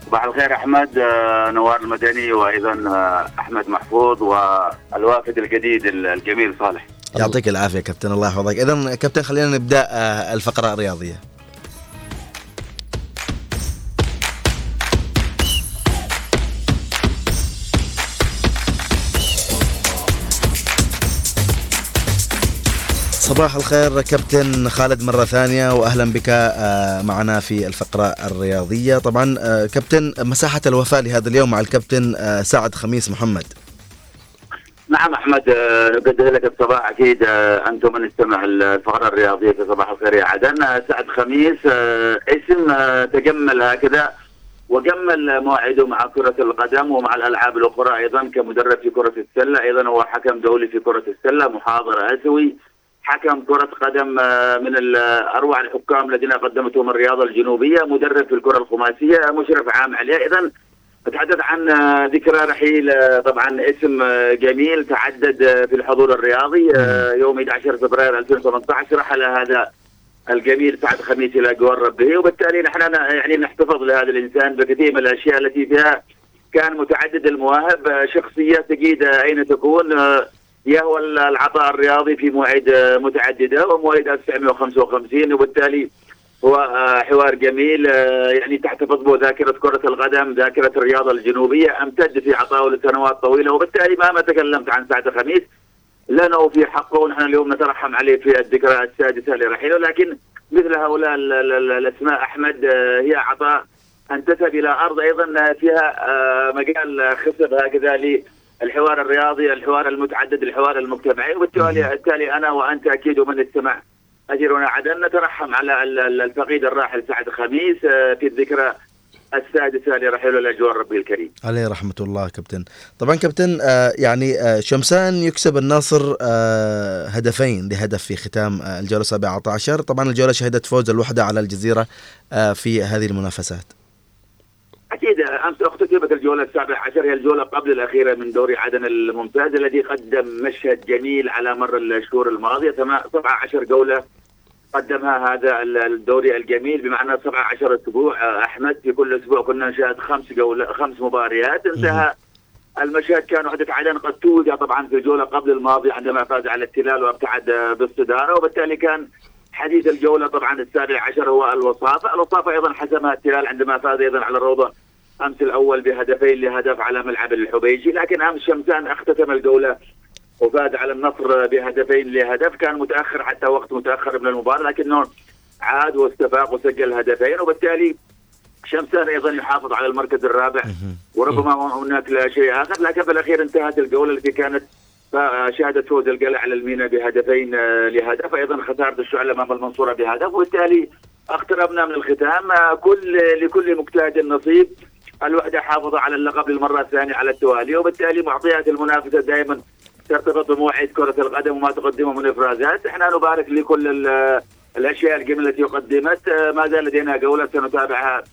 صباح الخير أحمد آه، نوار المدني وأيضا آه، أحمد محفوظ والوافد الجديد الجميل صالح. يعطيك العافية كابتن الله يحفظك. اذا كابتن خلينا نبدأ آه الفقرة الرياضية. صباح الخير كابتن خالد مرة ثانية وأهلا بك آه، معنا في الفقرة الرياضية. طبعا آه، كابتن مساحة الوفاة لهذا اليوم مع الكابتن سعد خميس محمد. نعم أحمد آه، نقدم لك الصباح أكيد آه، أنتم من استمع الفقرة الرياضية في صباح الخير يا عدن. آه، سعد خميس اسم تجمل هكذا وجمل موعده مع كرة القدم ومع الألعاب الأخرى أيضا كمدرب في كرة السلة. أيضا هو حكم دولي في كرة السلة محاضر آسيوي حكم كرة قدم من أروع الحكام الذين قدمتهم الرياضة الجنوبية مدرب في الكرة الخماسية مشرف عام عليها إذا نتحدث عن ذكرى رحيل طبعا اسم جميل تعدد في الحضور الرياضي يوم 11 فبراير 2018 رحل هذا الجميل سعد خميس إلى جوار ربه. وبالتالي نحن يعني نحتفظ لهذا الإنسان بكثير من الأشياء التي فيها كان متعدد المواهب شخصية تجد أين تكون يهوى العطاء الرياضي في مواعيد متعدده ومواليد 1955 وبالتالي هو آه، حوار جميل آه، يعني تحتفظ به ذاكرة كرة القدم ذاكرة الرياضة الجنوبية أمتد في عطائه لسنوات طويلة وبالتالي مهما تكلمت عن سعد خميس لا نوفي حقه ونحن اليوم نترحم عليه في الذكرى السادسة لرحيله لكن مثل هؤلاء ال- ال- ال- الأسماء أحمد آه، هي عطاء أنتسب إلى أرض أيضا فيها مجال خصب هكذا للحوار الرياضي، الحوار المتعدد، الحوار المجتمعي، وبالتالي بالتالي أنا وأنت أكيد ومن استمع اجرنا عدن نترحم على ال- ال- الفقيد الراحل سعد خميس آه، في الذكرى السادسة لرحيله الاجوار ربي الكريم. عليه رحمة الله كابتن. طبعا كابتن آه يعني آه شمسان يكسب الناصر هدفين لهدف في ختام الجولة 17 طبعا الجولة شهدت فوز الوحدة على الجزيرة في هذه المنافسات. أكيد امس اختتمت الجولة السابعه عشر هي الجولة قبل الأخيرة من دوري عدن الممتاز الذي قدم مشهد جميل على مر الشهور الماضية. 17 جولة قدمها هذا ال- الدوري الجميل. بمعنى 17 أسبوع آه، أحمد في كل أسبوع كنا نشاهد خمس جولة خمس مباريات. انتهى المشهد. كان وحدة عدن قد توج طبعا في الجولة قبل الماضيه عندما فاز على التلال وابتعد بالصداره وبالتالي كان حديث الجولة طبعا السابع عشر هو الوصافة، الوصافة أيضا حسمها التلال عندما فاز أيضا على الروضة أمس الأول بهدفين لهدف على ملعب الحبيجي، لكن أمس شمسان أختتم الجولة وفاز على النصر بهدفين لهدف، كان متأخر حتى وقت متأخر من المباراة لكنه عاد واستفاق وسجل هدفين وبالتالي شمسان أيضا يحافظ على المركز الرابع وربما هناك لا شيء آخر لكن في الأخير انتهت الجولة التي كانت شهدت فوز القلع على المينا بهدفين آه، لهدف أيضا خسارة الشعله أمام المنصورة بهدف وبالتالي اقتربنا من الختام آه، كل لكل مجتهد نصيب الوحدة حافظه على اللقب للمره الثانية على التوالي وبالتالي معطيات المنافسة دائما ترتبط بمواعيد كرة القدم وما تقدمه من إفرازات. إحنا نبارك لكل ال- الأشياء الجميلة التي قدمت. آه، ما زال لدينا جولة سنتابعها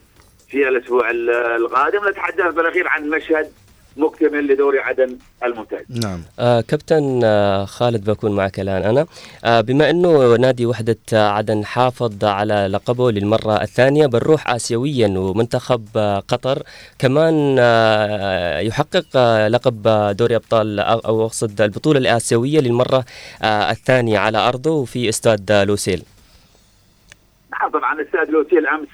في الأسبوع ال- القادم. نتحدث بالأخير عن مشهد مكتمل لدوري عدن الممتاز نعم. آه كابتن آه خالد بكون معك الآن. أنا آه بما أنه نادي وحدة آه، عدن حافظ على لقبه للمرة الثانية بنروح آسيويا ومنتخب آه قطر. كمان آه يحقق آه لقب آه، دوري أبطال أو أو أقصد البطولة الآسيوية للمرة آه الثانية على أرضه في استاد آه، لوسيل. طبعا الاستاذ لوسيل امس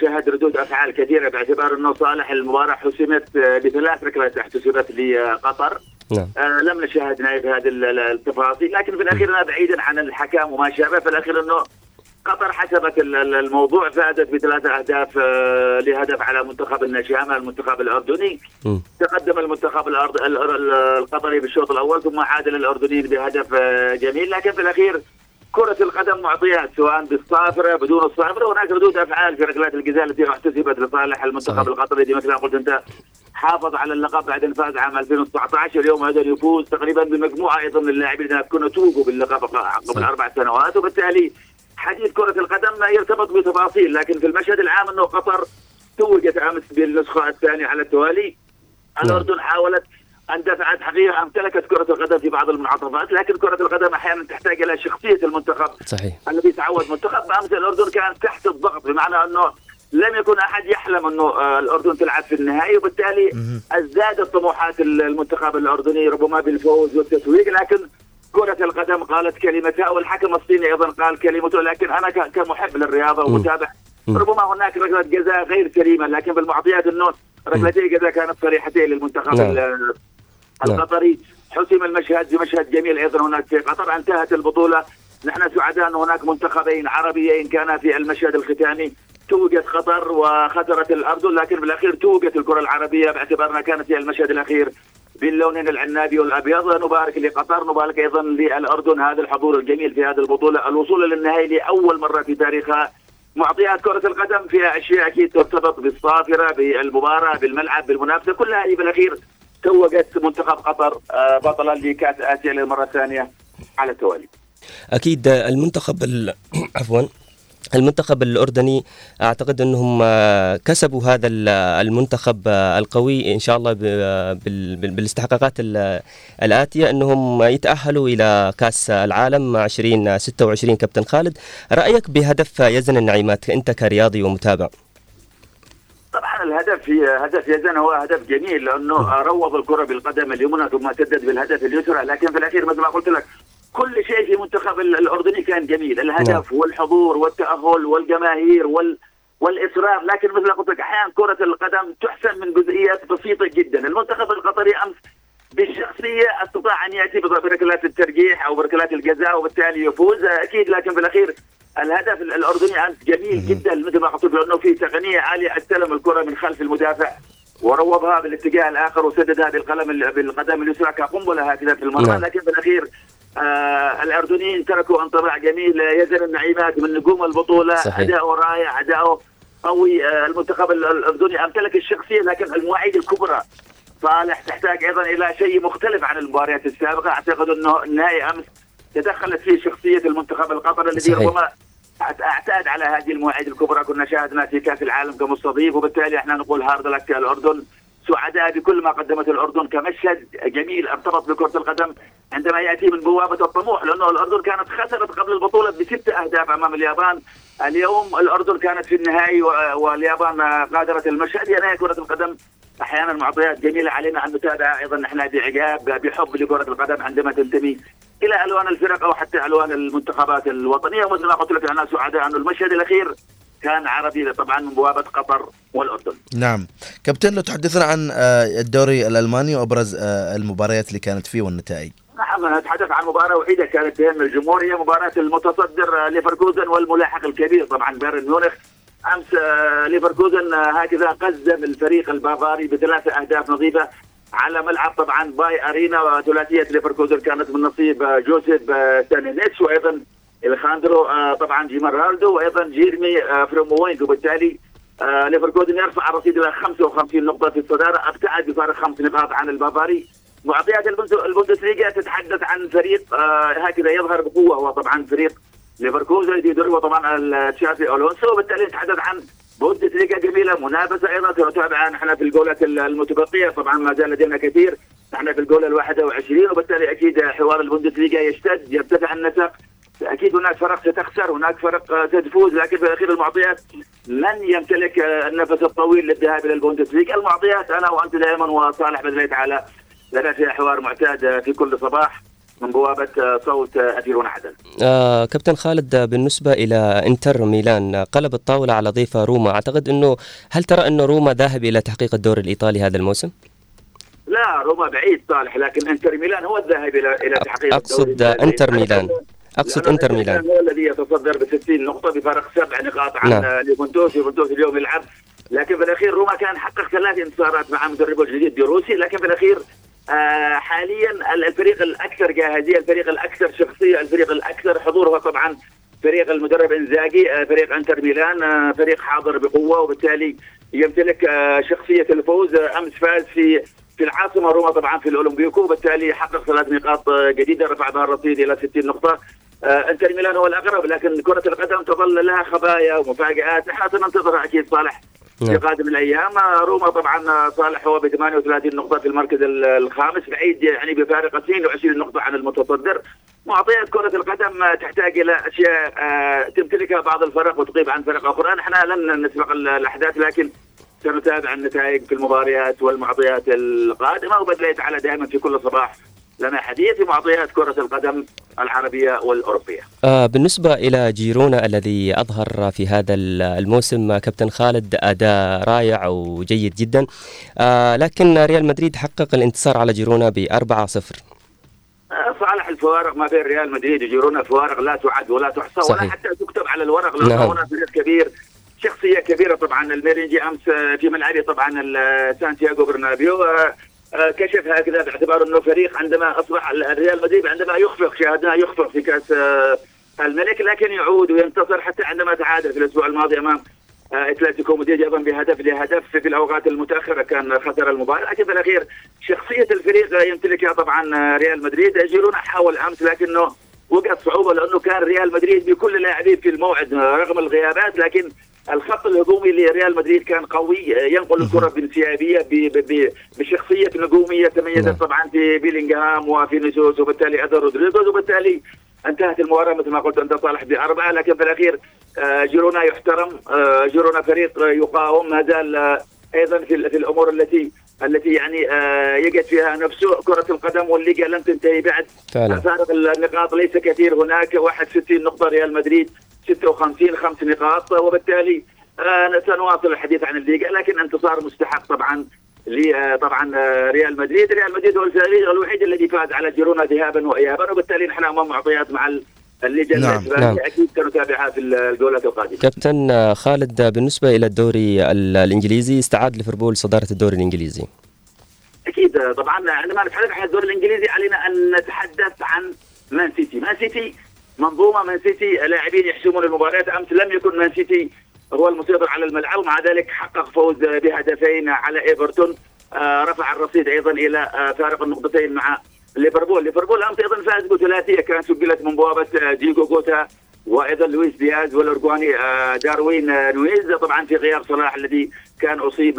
شهد ردود أفعال كثيرة باعتبار أنه صالح المباراة حسمت آه، بثلاث ركلات احتسبت لقطر. نعم. آه، لم نشاهد نهاية هذه ال- ال- التفاصيل لكن في الأخير أنا بعيدا عن الحكام وما شابه في الأخير أنه قطر حسبت ال- ال- الموضوع فازت بثلاث أهداف آه، لهدف على منتخب النشامه المنتخب الأردني. تقدم المنتخب الأرض ال- ال- القطري بالشوط الأول ثم عاد للأردنيين بهدف آه، جميل. لكن في الأخير كرة القدم معطيات سواء بالصافرة بدون الصافرة وهناك ردود أفعال في ركلات الجزاء التي احتسبت لصالح المنتخب. القطري دي مثل ما قلت أنت حافظ على اللقب بعد ان فاز عام 2019 اليوم هذا يفوز تقريبا بمجموعة أيضا من اللاعبين الذين كانوا توجوا باللقب قبل أربع سنوات وبالتالي حديث كرة القدم ما يرتبط بتفاصيل لكن في المشهد العام أنه قطر توجت أمس بالنسخة الثانية على التوالي. الأردن حاولت أن دفعت حقيقة امتلكت كرة القدم في بعض المنعطفات لكن كرة القدم أحيانا تحتاج إلى شخصية المنتخب. صحيح. الذي تعود منتخب امس الأردن كان تحت الضغط بمعنى أنه لم يكن أحد يحلم أنه آه، الأردن تلعب في النهائي وبالتالي ازدادت طموحات المنتخب الأردني ربما بالفوز والتتويج لكن كرة القدم قالت كلمتها والحكم الصيني أيضا قال كلمته لكن أنا كمحب للرياضة ومتابع ربما هناك ركلة جزاء غير سليمة لكن بالمعطيات انه ركلتي جزاء كانت صريحتين للمنتخب نعم. القطري حسم المشهد بمشهد جميل أيضا هناك في قطر انتهت البطولة. نحن سعداء أن هناك منتخبين عربيين كانا في المشهد الختامي. توجت قطر وخسرت الاردن لكن بالأخير توجت الكرة العربية باعتبارنا كانت هي المشهد الأخير باللونين العنابي والأبيض. نبارك لقطر نبارك أيضا للأردن هذا الحضور الجميل في هذه البطولة. الوصول للنهائي لأول مرة في تاريخها. معطيات كرة القدم فيها أشياء أكيد ترتبط بالصافرة بالمباراة بالملعب بالمنافسة كلها هي بالأخير توجت منتخب قطر آه، بطلا لكأس آسيا للمرة الثانية على التوالي. أكيد المنتخب ال... *clears throat* عفوا المنتخب الأردني أعتقد أنهم آه، كسبوا هذا ال- المنتخب آه، القوي إن شاء الله بالاستحقاقات ال- الآتية أنهم يتأهلوا إلى كأس العالم 2026 كابتن خالد. رأيك بهدف يزن النعيمات أنت كرياضي ومتابع؟ طبعا الهدف هدف يزن هو هدف جميل لأنه روض الكرة بالقدم اليمنى ثم سدد بالهدف اليسرى لكن في الأخير مثل ما قلت لك كل شيء في منتخب ال- الأردني كان جميل. الهدف والحضور والتأهل والجماهير وال والاصرار لكن مثل ما قلت لك أحيانا كرة القدم تحسن من جزئيات بسيطة جدا. المنتخب القطري أمس بالشخصية أستطاع أن يأتي بركلات الترجيح أو بركلات الجزاء وبالتالي يفوز أكيد لكن في الأخير الهدف الأردني امس جميل جدا مثل ما قلت لأنه في تقنية عالية استلم الكرة من خلف المدافع وروضها بالاتجاه الآخر وسددها بالقلم بالقدم اليسرى كقنبلة هكذا في المرمى نعم. لكن بالاخير آه الأردنيين تركوا انطباع جميل. يزن النعيمات من نجوم البطولة. صحيح. اداؤه رائع اداؤه قوي. آه المنتخب ال- الأردني أمتلك الشخصية لكن المواعيد الكبرى. صالح تحتاج أيضا إلى شيء مختلف عن المباريات السابقة. أعتقد أنه النهائي أمس تدخلت فيه شخصية المنتخب القطري الذي. ربما أعتاد على هذه المواعيد الكبرى. كنا شاهدنا في كأس العالم كمستضيف وبالتالي إحنا نقول هارد لك الأردن. سعداء بكل ما قدمته الأردن كمشهد جميل ارتبط بكرة القدم عندما يأتي من بوابة الطموح لأنه الأردن كانت خسرت قبل البطولة بست أهداف أمام اليابان. اليوم الأردن كانت في النهائي واليابان غادرت المشهد. نهاية كرة القدم. أحيانا معطيات جميلة علينا أن نتابعها أيضا. نحن بعجاب بحب لكرة القدم عندما تنتمي إلى ألوان الفرق أو حتى ألوان المنتخبات الوطنية. ومثل ما قلت لك أنا سعداء انه المشهد الأخير كان عربي طبعا من بوابة قطر والأردن. نعم. كابتن لو تحدثنا عن آه، الدوري الألماني وأبرز آه، المباريات اللي كانت فيه والنتائج. نعم نتحدث عن مباراة وحيدة كانت تهم الجمهور. هي مباراة المتصدر آه، ليفركوزن والملاحق الكبير طبعا بايرن ميونخ. أمس ليفركوزن هكذا قزم الفريق البافاري بثلاثة أهداف نظيفة. على ملعب طبعا باي أرينا وثلاثية ليفركوزن. كانت من نصيب آه، جوزيف آه، ستانيسيتش وأيضا أليخاندرو آه، طبعا جريمالدو وأيضا جيرمي فريمبونج وبالتالي ليفركوزن يرفع الرصيد إلى 55 نقطة في الصدارة. أبتعد بفارق خمس نقاط عن البافاري. معطيات البوندس- البوندسليغا تتحدث عن فريق هكذا يظهر بقوة. هو طبعا فريق ليفركوزن يدربه طبعا تشافي ألونسو وبالتالي نتحدث عن بوندسليغا جميلة منافسة أيضا. سنتابعها نحن في الجولات المتبقية. طبعا ما زال لدينا كثير. نحن في الجولة ال 21 وبالتالي أكيد حوار البوندسليغا يشتد يرتفع النسق. أكيد هناك فرق ستخسر هناك فرق ستفوز. لكن في الأخير المعطيات من يمتلك النفس الطويل للذهاب إلى البوندسليغا المعطيات أنا وأنت دائما وصالح باذن الله تعالى لنا فيها حوار معتاد في كل صباح. من بوابة آه، صوت اثيرون عدن آه كابتن خالد بالنسبة إلى إنتر ميلان قلب الطاولة على مضيفه روما. أعتقد أنه هل ترى أنه روما ذاهب إلى تحقيق الدوري الإيطالي هذا الموسم؟ لا روما بعيد صالح لكن إنتر ميلان هو الذاهب إلى إلى تحقيق آه، إنتر ميلان. لأن إنتر ميلان. هو الذي يتصدر ب 60 نقطة بفارق سبع نقاط عن نعم. يوفنتوس يوفنتوس اليوم يلعب لكن في الأخير روما كان حقق ثلاث انتصارات مع مدربه الجديد دي روسي لكن في الأخير حاليا ال- الفريق الأكثر جاهزية الفريق الأكثر شخصية الفريق الأكثر حضور هو طبعا فريق المدرب إنزاجي آه فريق إنتر ميلان آه فريق حاضر بقوة وبالتالي يمتلك آه، شخصية الفوز آه، أمس فاز في في العاصمة روما طبعا في الأولمبيكو وبالتالي حقق ثلاث نقاط آه، جديدة رفع بها الرصيد إلى 60 نقطة. آه، إنتر ميلان هو الأقرب لكن كرة القدم تظل لها خبايا ومفاجآت نحن سننتظرها أكيد صالح. في نعم. قادم الأيام روما طبعا صالح هو ب 38 نقطة في المركز ال- الخامس بعيد يعني بفارق 22 نقطة عن المتصدر معطيات كرة القدم تحتاج إلى أشياء آه، تمتلكها بعض الفرق وتغيب عن فرق أخرى نحن لن نسبق ال- الأحداث لكن سنتابع النتائج في المباريات والمعطيات القادمة وبدل يتعالى دائما في كل صباح لنا حديث في معطيات كرة القدم العربية والأوروبية آه، بالنسبة إلى جيرونا الذي أظهر في هذا ال- الموسم كابتن خالد أداء رائع وجيد جدا آه، لكن ريال مدريد حقق الانتصار على جيرونا ب 4-0 آه، صالح الفوارق ما بين ريال مدريد وجيرونا فوارق لا تعد ولا تحصى ولا صحيح. حتى تكتب على الورق لأنه نعم. هنا فريق كبير شخصية كبيرة طبعا الميرينجي أمس آه، في ملعبه طبعا سانتياغو برنابيو آه، كشف هكذا باعتبار إنه فريق عندما أصبح الريال مدريد عندما يخفق شاهدناه يخفق في كأس آه، الملك لكن يعود وينتصر حتى عندما تعادل في الأسبوع الماضي أمام آه، أتلتيكو مدريد أيضا بهدف لهدف في الأوقات المتأخرة كان خسر المباراة. لكن في الأخير شخصية الفريق يمتلكها طبعا آه، ريال مدريد. جيرونا حاول أمس لكنه وقعت صعوبة لأنه كان ريال مدريد بكل اللاعبين في الموعد رغم الغيابات لكن الخط الهجومي لريال مدريد كان قوي ينقل الكرة بانسيابية بشخصية نجومية تميزت نعم. طبعا في بيلينغهام وفينيسيوس وبالتالي اثر رودريغو وبالتالي انتهت المباراة مثل ما قلت أنت صالح بأربعة لكن في الأخير آه، جيرونا يحترم آه، جيرونا فريق آه، يقاوم ما زال أيضا في في الأمور التي التي يعني يجد فيها نفسه. كرة القدم والليغا لن تنتهي بعد. فارق النقاط ليس كثير هناك. 61 نقطة ريال مدريد. 56 خمس نقاط وبالتالي آه، سنواصل الحديث عن الليغا لكن انتصار مستحق طبعا آه، طبعا آه، ريال مدريد. ريال مدريد هو الفريق الوحيد الذي فاز على جيرونا ذهابا وايابا وبالتالي نحن أمام معطيات مع ال- اللجنه نعم، نعم. أكيد سنتابعها في الجولات القادمة. كابتن خالد بالنسبة إلى الدوري ال- الإنجليزي استعاد ليفربول صدارة الدوري الإنجليزي؟ أكيد طبعا عندما نتحدث عن الدوري الإنجليزي علينا أن نتحدث عن مان سيتي، مان سيتي منظومة مان سيتي لاعبين يحسمون المباريات أمس لم يكن مان سيتي هو المسيطر على الملعب. ومع ذلك حقق فوز بهدفين على إيفرتون. آه، رفع الرصيد أيضا إلى آه، فارق النقطتين مع ليفربول، ليفربول أمس أيضا فاز بثلاثية. كانت سجلت من بوابة آه، ديوغو جوتا وأيضا لويس دياز والأوروغواياني داروين نونيز. طبعا في غياب صلاح الذي كان أصيب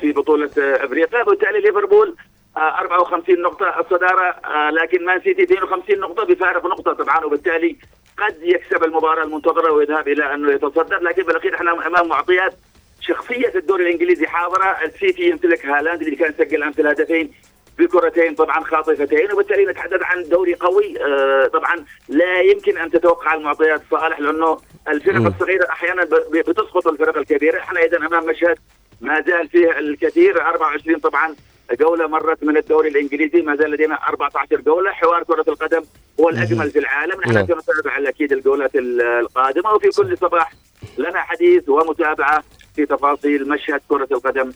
في بطولة أفريقيا. وبالتالي ليفربول 54 نقطة الصدارة آه، لكن مان سيتي 52 نقطة بفارق نقطة طبعا وبالتالي قد يكسب المباراة المنتظرة ويذهب إلى أنه يتصدر. لكن بالأخير إحنا أمام معطيات شخصية الدوري الإنجليزي حاضرة. السيتي يمتلك هالاند اللي كان سجل أمس الهدفين بكرتين طبعا خاطفتين وبالتالي نتحدث عن دوري قوي. آه، طبعا لا يمكن أن تتوقع المعطيات صالح لأنه الفرق. الصغيرة أحيانا بتسقط الفرق الكبيرة. إحنا اذا أمام مشهد ما زال فيه الكثير 24 طبعا جولة مرت من الدوري الإنجليزي ما زال لدينا 14 جولة. حوار كرة القدم هو الأجمل في العالم. نحن نعم. سنتابع أكيد الجولات ال- القادمة وفي كل صباح لنا حديث ومتابعة في تفاصيل مشهد كرة القدم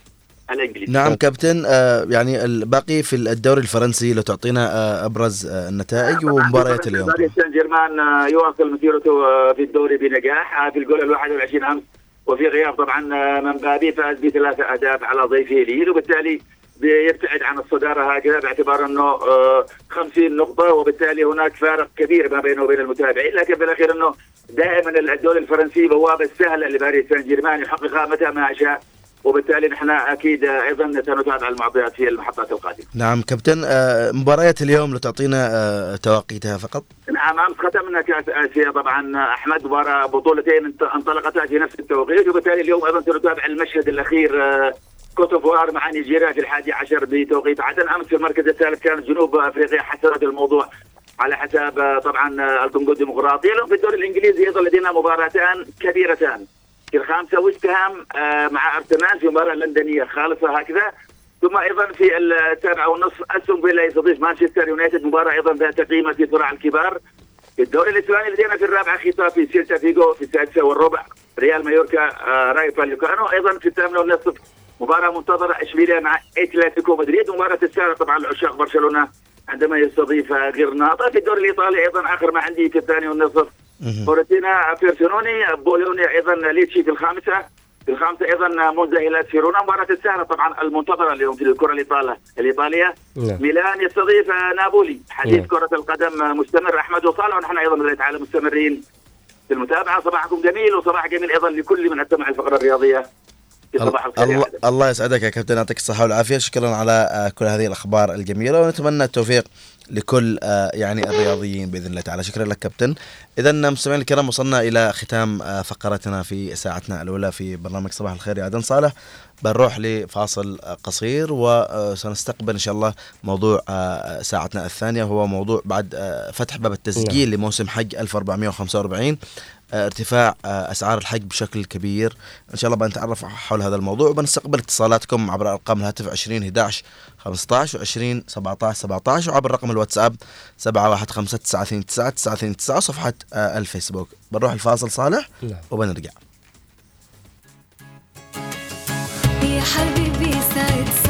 الإنجليزي. نعم كابتن. آه يعني الباقي في الدوري الفرنسي لو تعطينا آه أبرز آه النتائج ومباريات اليوم. باريس سان جيرمان آه، يواصل مسيرته آه، في الدوري بنجاح. آه، في الجولة ال 21 أمس. وفي غياب طبعا آه، من بابي فاز بثلاثة أهداف على ضيفه ليل. وبالتالي بيبتعد عن الصدارة هكذا باعتبار أنه آه، 50 نقطة وبالتالي هناك فارق كبير ما بينه وبين المتابعين. لكن بالاخير أنه دائما الدوري الفرنسي بوابة سهلة لباريس سان جيرمان يحققها متى ما شاء. وبالتالي نحن أكيد آه، أيضا سنتابع المعطيات في المحطات القادمة. نعم كابتن آه مباريات اليوم لو تعطينا آه تواقيتها فقط؟ نعم أمس ختمنا كأس آسيا. طبعا أحمد مباراه بطولتين انطلقتا في نفس التوقيت. وبالتالي اليوم أيضا سنتابع المشهد الأخير كوتوفوار مع نيجيريا في الحادي عشر بتوقيت عدن امس في المركز الثالث كانت جنوب أفريقيا حسمت الموضوع على حساب طبعا الكونغو الديمقراطيه اليوم في الدوري الانجليزي أيضا لدينا مباراتان كبيرتان. في الخامسة ويست هام آه، مع أرسنال في مباراة لندنية خالصه هكذا. ثم أيضا في السابعه والنصف أستون فيلا يستضيف مانشستر يونايتد. مباراة أيضا ذات قيمة في صراع الكبار. في الدوري الإسباني لدينا في الرابعه خيتافي سيلتا فيغو في السادسة والربع ريال مايوركا آه، رايو فاليكانو. أيضا في الثامنه والنصف مباراة منتظرة اشبيليا مع أتلتيكو مدريد. مباراة السابعه طبعا لعشاق برشلونة عندما يستضيف غرناطه في الدوري الإيطالي أيضا آخر ما عندي في الثاني والنصف. فورتينا بيرسونوني بولونيا أيضا ليتشي في الخامسة. في الخامسة أيضا مونزا إلى فيرونا مباراة السهلة طبعا المنتظرة اليوم في الكرة الإيطالية الإيطالية. نعم. ميلان يستضيف نابولي. حديث نعم. كرة القدم مستمر. أحمد وصالح ونحن أيضا بإذن تعالى مستمرين في المتابعة. صباحكم جميل وصباح جميل أيضا لكل من استمع الفقرة الرياضية. في صباح الخير يا الله. الله يسعدك يا كابتن يعطيك الصحة والعافية. شكرا على آه، كل هذه الأخبار الجميلة ونتمنى التوفيق لكل آه، يعني الرياضيين بإذن الله تعالى. شكرا لك كابتن. اذا مستمعينا الكرام وصلنا إلى ختام آه، فقرتنا في ساعتنا الأولى في برنامج صباح الخير. يا عدن صالح بنروح لفاصل قصير وسنستقبل إن شاء الله موضوع ساعتنا الثانية هو موضوع بعد فتح باب التسجيل لموسم حج 1445 آه، ارتفاع آه، أسعار الحج بشكل كبير. إن شاء الله بنتعرف حول هذا الموضوع وبنستقبل اتصالاتكم عبر أرقام الهاتف 20 11 15 و20 17 17 وعبر رقم الواتساب 715 929 929 وصفحه آه، الفيسبوك. بنروح الفاصل صالح نعم. وبنرجع. يا حبيبي سعد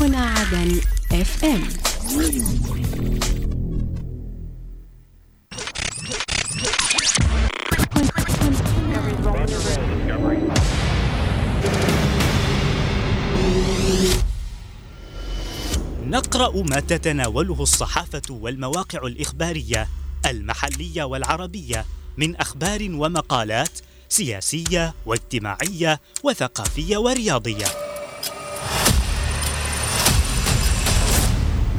هنا عدن اف ام نقرأ ما تتناوله الصحافة والمواقع الإخبارية المحلية والعربية من أخبار ومقالات سياسية واجتماعية وثقافية ورياضية.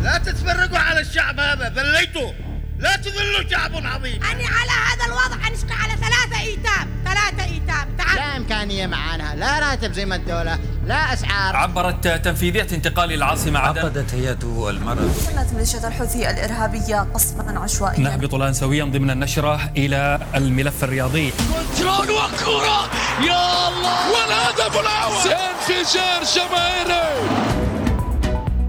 لا تتفرقوا على الشعب هذا ذليتوا. لا تذلوا شعب عظيم. أنا على هذا الوضع أنشق على ثلاثة إيتام ثلاثة إيتام. تعال. لا إمكانية معانا لا راتب زي ما الدولة لا أسعار. عبرت تنفيذية انتقال العاصمة عدن. عقدت هيئة المرأة. قامت ميليشيا الحوثي الإرهابية قصفا عشوائيا. نهبط الآن سويا ضمن النشرة إلى الملف الرياضي. كنترول وكرة يا الله! والهدف الأول! انفجار جماهيري!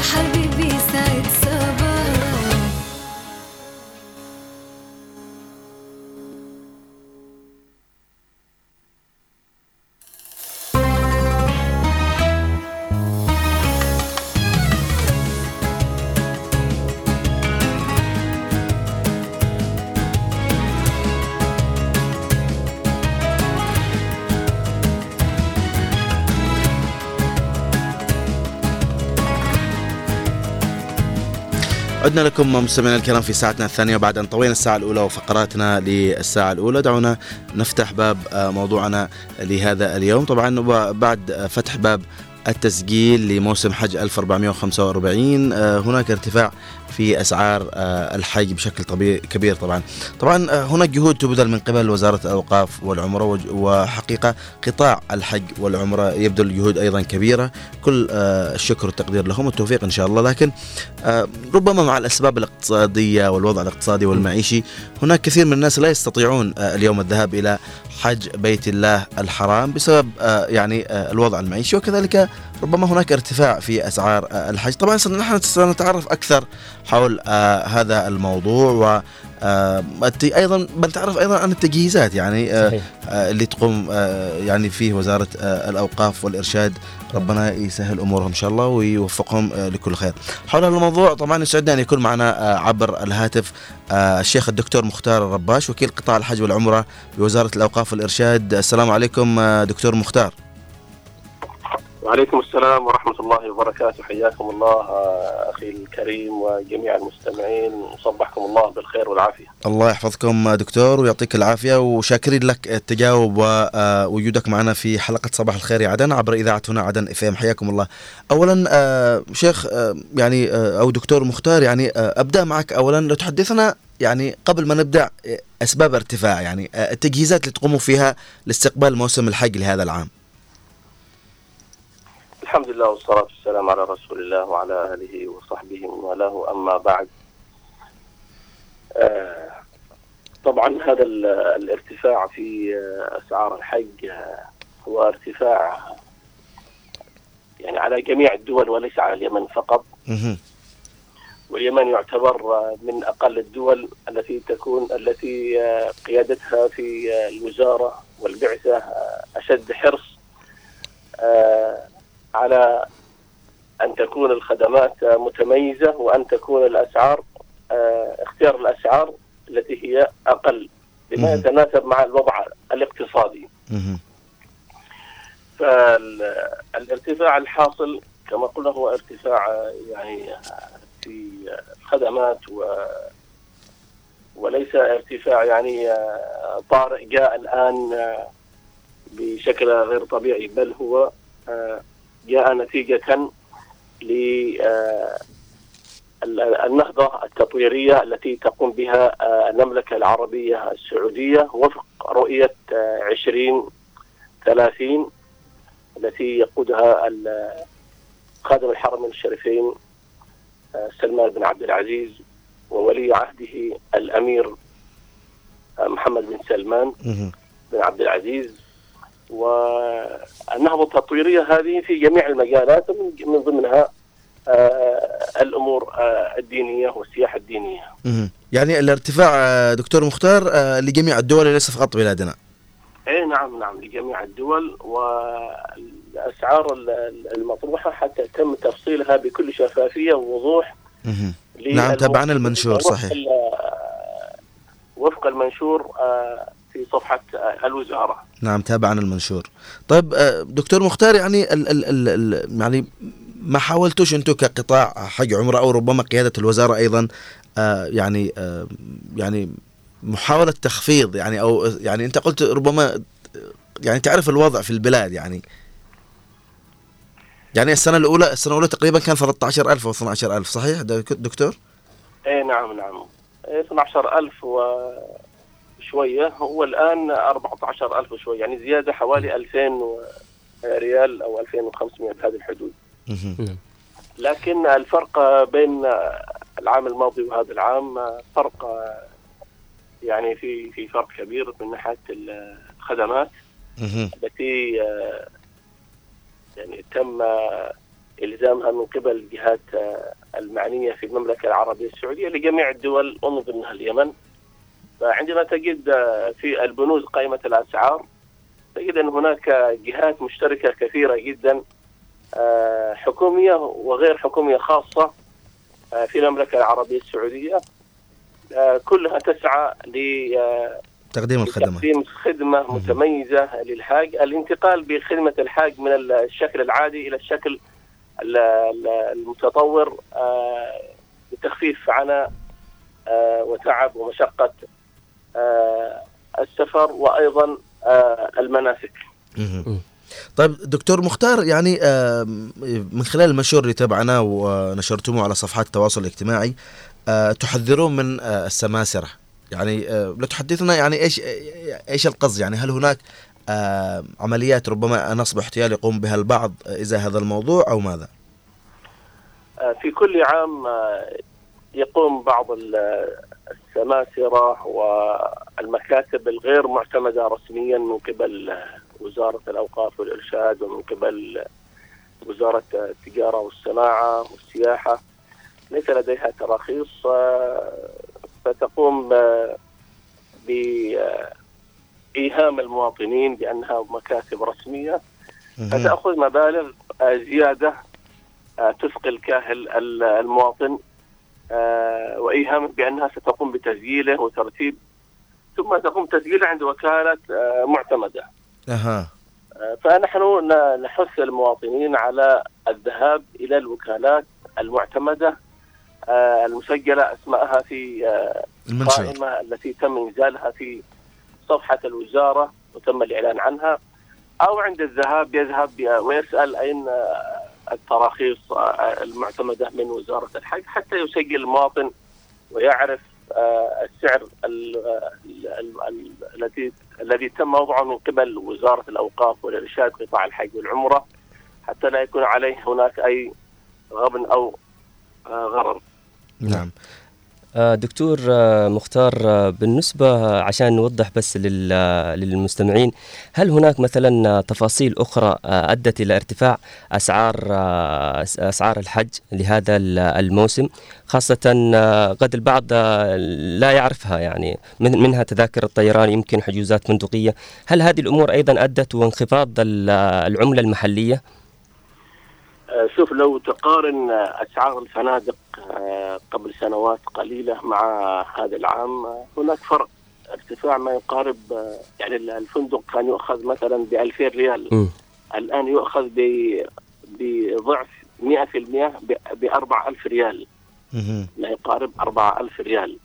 حبيبي سعد عدنا لكم مستمعينا الكرام في ساعتنا الثانية وبعد أن طوينا الساعة الأولى وفقراتنا للساعة الأولى دعونا نفتح باب آه، موضوعنا لهذا اليوم. طبعا بعد فتح باب التسجيل لموسم حج 1445 آه، هناك ارتفاع في أسعار آه، الحج بشكل طبيعي كبير طبعا. طبعا آه، هناك جهود تبذل من قبل وزارة الأوقاف والعمرة وحقيقة قطاع الحج والعمرة يبذل جهود أيضا كبيرة. كل آه، الشكر والتقدير لهم والتوفيق إن شاء الله. لكن ربما مع الأسباب الاقتصادية والوضع الاقتصادي والمعيشي هناك كثير من الناس لا يستطيعون اليوم الذهاب إلى حج بيت الله الحرام بسبب يعني الوضع المعيشي. وكذلك ربما هناك ارتفاع في أسعار آه، الحج طبعا نحن سنتعرف أكثر حول آه، هذا الموضوع و آه، أيضا بنتعرف أيضا عن التجهيزات يعني صحيح. اللي تقوم يعني فيه وزارة الأوقاف والإرشاد ربنا يسهل أمورهم إن شاء الله ويوفقهم لكل خير. حول هذا الموضوع طبعا يسعدنا أن يكون معنا عبر الهاتف الشيخ الدكتور مختار الرباش وكيل قطاع الحج والعمرة بوزارة الأوقاف والإرشاد. السلام عليكم دكتور مختار. وعليكم السلام ورحمة الله وبركاته. حياكم الله آه، أخي الكريم وجميع المستمعين. وصبحكم الله بالخير والعافية. الله يحفظكم آه، دكتور ويعطيك العافية. وشاكرين لك التجاوب ووجودك معنا في حلقة صباح الخير عدن عبر اذاعه هنا عدن إف إم. حياكم الله. اولا آه، شيخ آه، يعني آه، أو دكتور مختار يعني آه، أبدأ معك. اولا لو تحدثنا يعني قبل ما نبدأ آه، أسباب ارتفاع يعني آه، التجهيزات اللي تقوموا فيها لاستقبال موسم الحج لهذا العام. الحمد لله والصلاة والسلام على رسول الله وعلى آله وصحبه ومن والاه. أما بعد آه، طبعا هذا ال- الارتفاع في آه، أسعار الحج آه، هو ارتفاع يعني على جميع الدول وليس على اليمن فقط. واليمن يعتبر من أقل الدول التي تكون التي قيادتها في الوزارة والبعثة أشد حرص. على أن تكون الخدمات متميزة وأن تكون الأسعار آه، اختيار الأسعار التي هي أقل بما مهم. يتناسب مع الوضع الاقتصادي. فالارتفاع الحاصل كما قلنا هو ارتفاع يعني في الخدمات و وليس ارتفاع يعني طارئ جاء الآن بشكل غير طبيعي بل هو آه، جاء نتيجة للنهضة التطويرية التي تقوم بها آه، المملكة العربية السعودية وفق رؤية آه، 2030 التي يقودها خادم الحرمين الشريفين آه، سلمان بن عبد العزيز وولي عهده الأمير آه، محمد بن سلمان. بن عبد العزيز والنهضة التطويرية هذه في جميع المجالات من من ضمنها آه، الأمور آه، الدينية والسياحة الدينية. مهم. يعني الارتفاع آه، دكتور مختار لجميع الدول وليس فقط بلادنا. اي نعم نعم لجميع الدول والأسعار ال- ال- المطروحة حتى تم تفصيلها بكل شفافية ووضوح نعم تابعنا المنشور صحيح. وفق المنشور في صفحة الوزارة. نعم تابعنا المنشور. طيب آه، دكتور مختار يعني ال ال ال ال يعني ما حاولتوش أنتم كقطاع حج عمرة أو ربما قيادة الوزارة أيضا آه، يعني آه، يعني محاولة تخفيض يعني أو يعني أنت قلت ربما يعني تعرف الوضع في البلاد يعني. يعني السنة الأولى السنة الأولى تقريبا كان 13000 أو 12000 صحيح دك- دكتور؟ اي نعم نعم. إيه، 12000 وشويه هو الآن 14000 وشوية يعني زيادة حوالي 2000 ريال أو 2500 بهذه الحدود. مهم. لكن الفرق بين العام الماضي وهذا العام فرق يعني في في فرق كبير من ناحية الخدمات. التي يعني تم إلزامها من قبل الجهات المعنية في المملكة العربية السعودية لجميع الدول ومن ضمنها اليمن. فعندما تجد آه، في البنود قائمة الأسعار تجد أن هناك جهات مشتركة كثيرة جدا آه، حكومية وغير حكومية خاصة آه، في المملكة العربية السعودية آه، كلها تسعى ل تقديم الخدمات. تقديم خدمة متميزة للحاج. الانتقال بخدمة الحاج من الشكل العادي إلى الشكل ال- ال- المتطور لتخفيف عناء وتعب ومشقة السفر وأيضا آه، المناسك. طيب دكتور مختار يعني آم، من خلال المنشور اللي تبعنا ونشرتموه على صفحات التواصل الاجتماعي آه، تحذرون من آه، السماسرة يعني آه، لو تحدثنا يعني إيش إيش القصد يعني هل هناك آه، عمليات ربما نصب احتيال يقوم بها البعض اذا هذا الموضوع أو ماذا؟ آه، في كل عام آه، يقوم بعض ال- السماسرة والمكاتب الغير معتمدة رسميا من قبل وزارة الأوقاف والإرشاد ومن قبل وزارة التجارة والصناعة والسياحة. ليس لديها تراخيص آه، فتقوم بإيهام المواطنين بأنها مكاتب رسمية. فتأخذ مبالغ زيادة آه، تثقل كاهل ال- المواطن آه، وإيهامه بأنها ستقوم بتسجيله وترتيب. ثم تقوم تسجيله عند وكالة آه، معتمدة. أها. آه، فنحن نحث المواطنين على الذهاب إلى الوكالات المعتمدة آه، المسجلة أسماءها في المنشور. القائمة التي تم إنزالها في صفحة الوزارة وتم الإعلان عنها أو عند الذهاب يذهب ويسأل أين آه، التراخيص آه، المعتمدة من وزارة الحج حتى يسجل المواطن ويعرف آه، السعر ال- ال- ال- ال- الذي الذي تم وضعه من قبل وزارة الأوقاف والإرشاد قطاع الحج والعمرة حتى لا يكون عليه هناك أي غبن أو آه، غرر نعم. آه، دكتور آه، مختار آه، بالنسبة عشان نوضح بس لل- آه، للمستمعين هل هناك مثلا آه، تفاصيل أخرى آه، أدت إلى ارتفاع أسعار آه، أس- أسعار الحج لهذا ال- الموسم خاصة آه، قد البعض آه، لا يعرفها يعني من- منها تذاكر الطيران يمكن حجوزات فندقية هل هذه الأمور أيضا أدت وانخفاض ال- آه، العملة المحلية؟ آه، شوف لو تقارن آه، أسعار الفنادق آه، قبل سنوات قليلة مع هذا العام. آه، هناك فرق. ارتفاع ما يقارب آه، يعني الفندق كان يؤخذ مثلا ب 2000 ريال الآن يؤخذ ب- بضعف 100% ب 4000 ريال. ما يقارب 4000 ريال.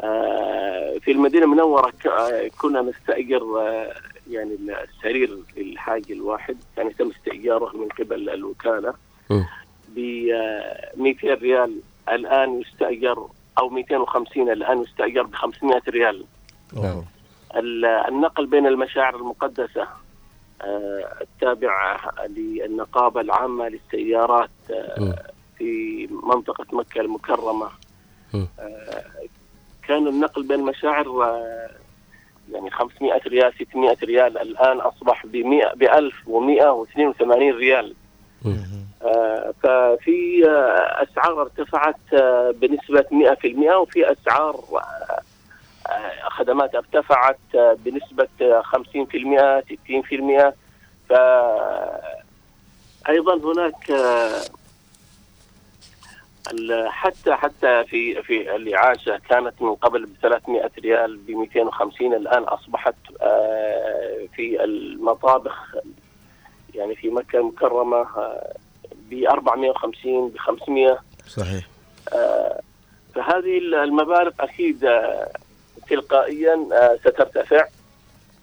آه، في المدينة المنورة ك- آه، كنا نستأجر آه، يعني السرير للحاج الواحد. كان يتم استئجاره من قبل الوكالة. ب 200 ريال الآن يستأجر أو 250 الآن يستأجر ب 500 ريال ال- النقل بين المشاعر المقدسة آه، التابعة للنقابة العامة للسيارات آه، في منطقة مكة المكرمة. آه، كان النقل بين المشاعر يعني 500 ريال 600 ريال. الآن أصبح ب 100 ب 1182 ريال. ففي آه، أسعار ارتفعت آه، بنسبة 100% وفي أسعار آه، آه، خدمات ارتفعت آه، بنسبة آه، 50% 60% ف أيضا هناك آه، حتى حتى في في الإعاشة كانت من قبل ب 300 ريال ب 250 الآن أصبحت آه، في المطابخ يعني في مكة المكرمة ب 450 ب 500 صحيح. آه، فهذه المبالغ أكيد آه، تلقائيا آه، سترتفع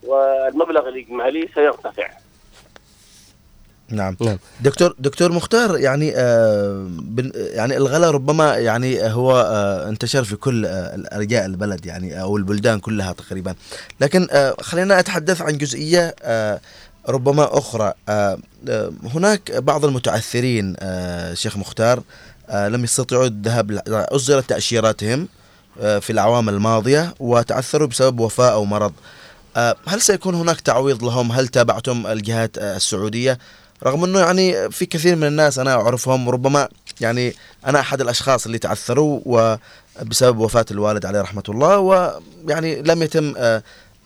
والمبلغ الإجمالي سيرتفع. نعم. نعم. دكتور دكتور مختار يعني آه بن- يعني الغلاء ربما يعني هو آه انتشر في كل آه ارجاء البلد يعني أو البلدان كلها تقريبا. لكن آه خلينا أتحدث عن جزئية آه ربما أخرى آه آه هناك بعض المتعثرين آه شيخ مختار لم يستطيعوا الذهاب تأشيراتهم آه في الأعوام الماضية وتعثروا بسبب وفاة أو مرض هل سيكون هناك تعويض لهم؟ هل تابعتم الجهات السعودية؟ رغم أنه يعني في كثير من الناس أنا أعرفهم ربما يعني أنا أحد الأشخاص اللي تعثروا وبسبب وفاة الوالد عليه رحمة الله ويعني لم يتم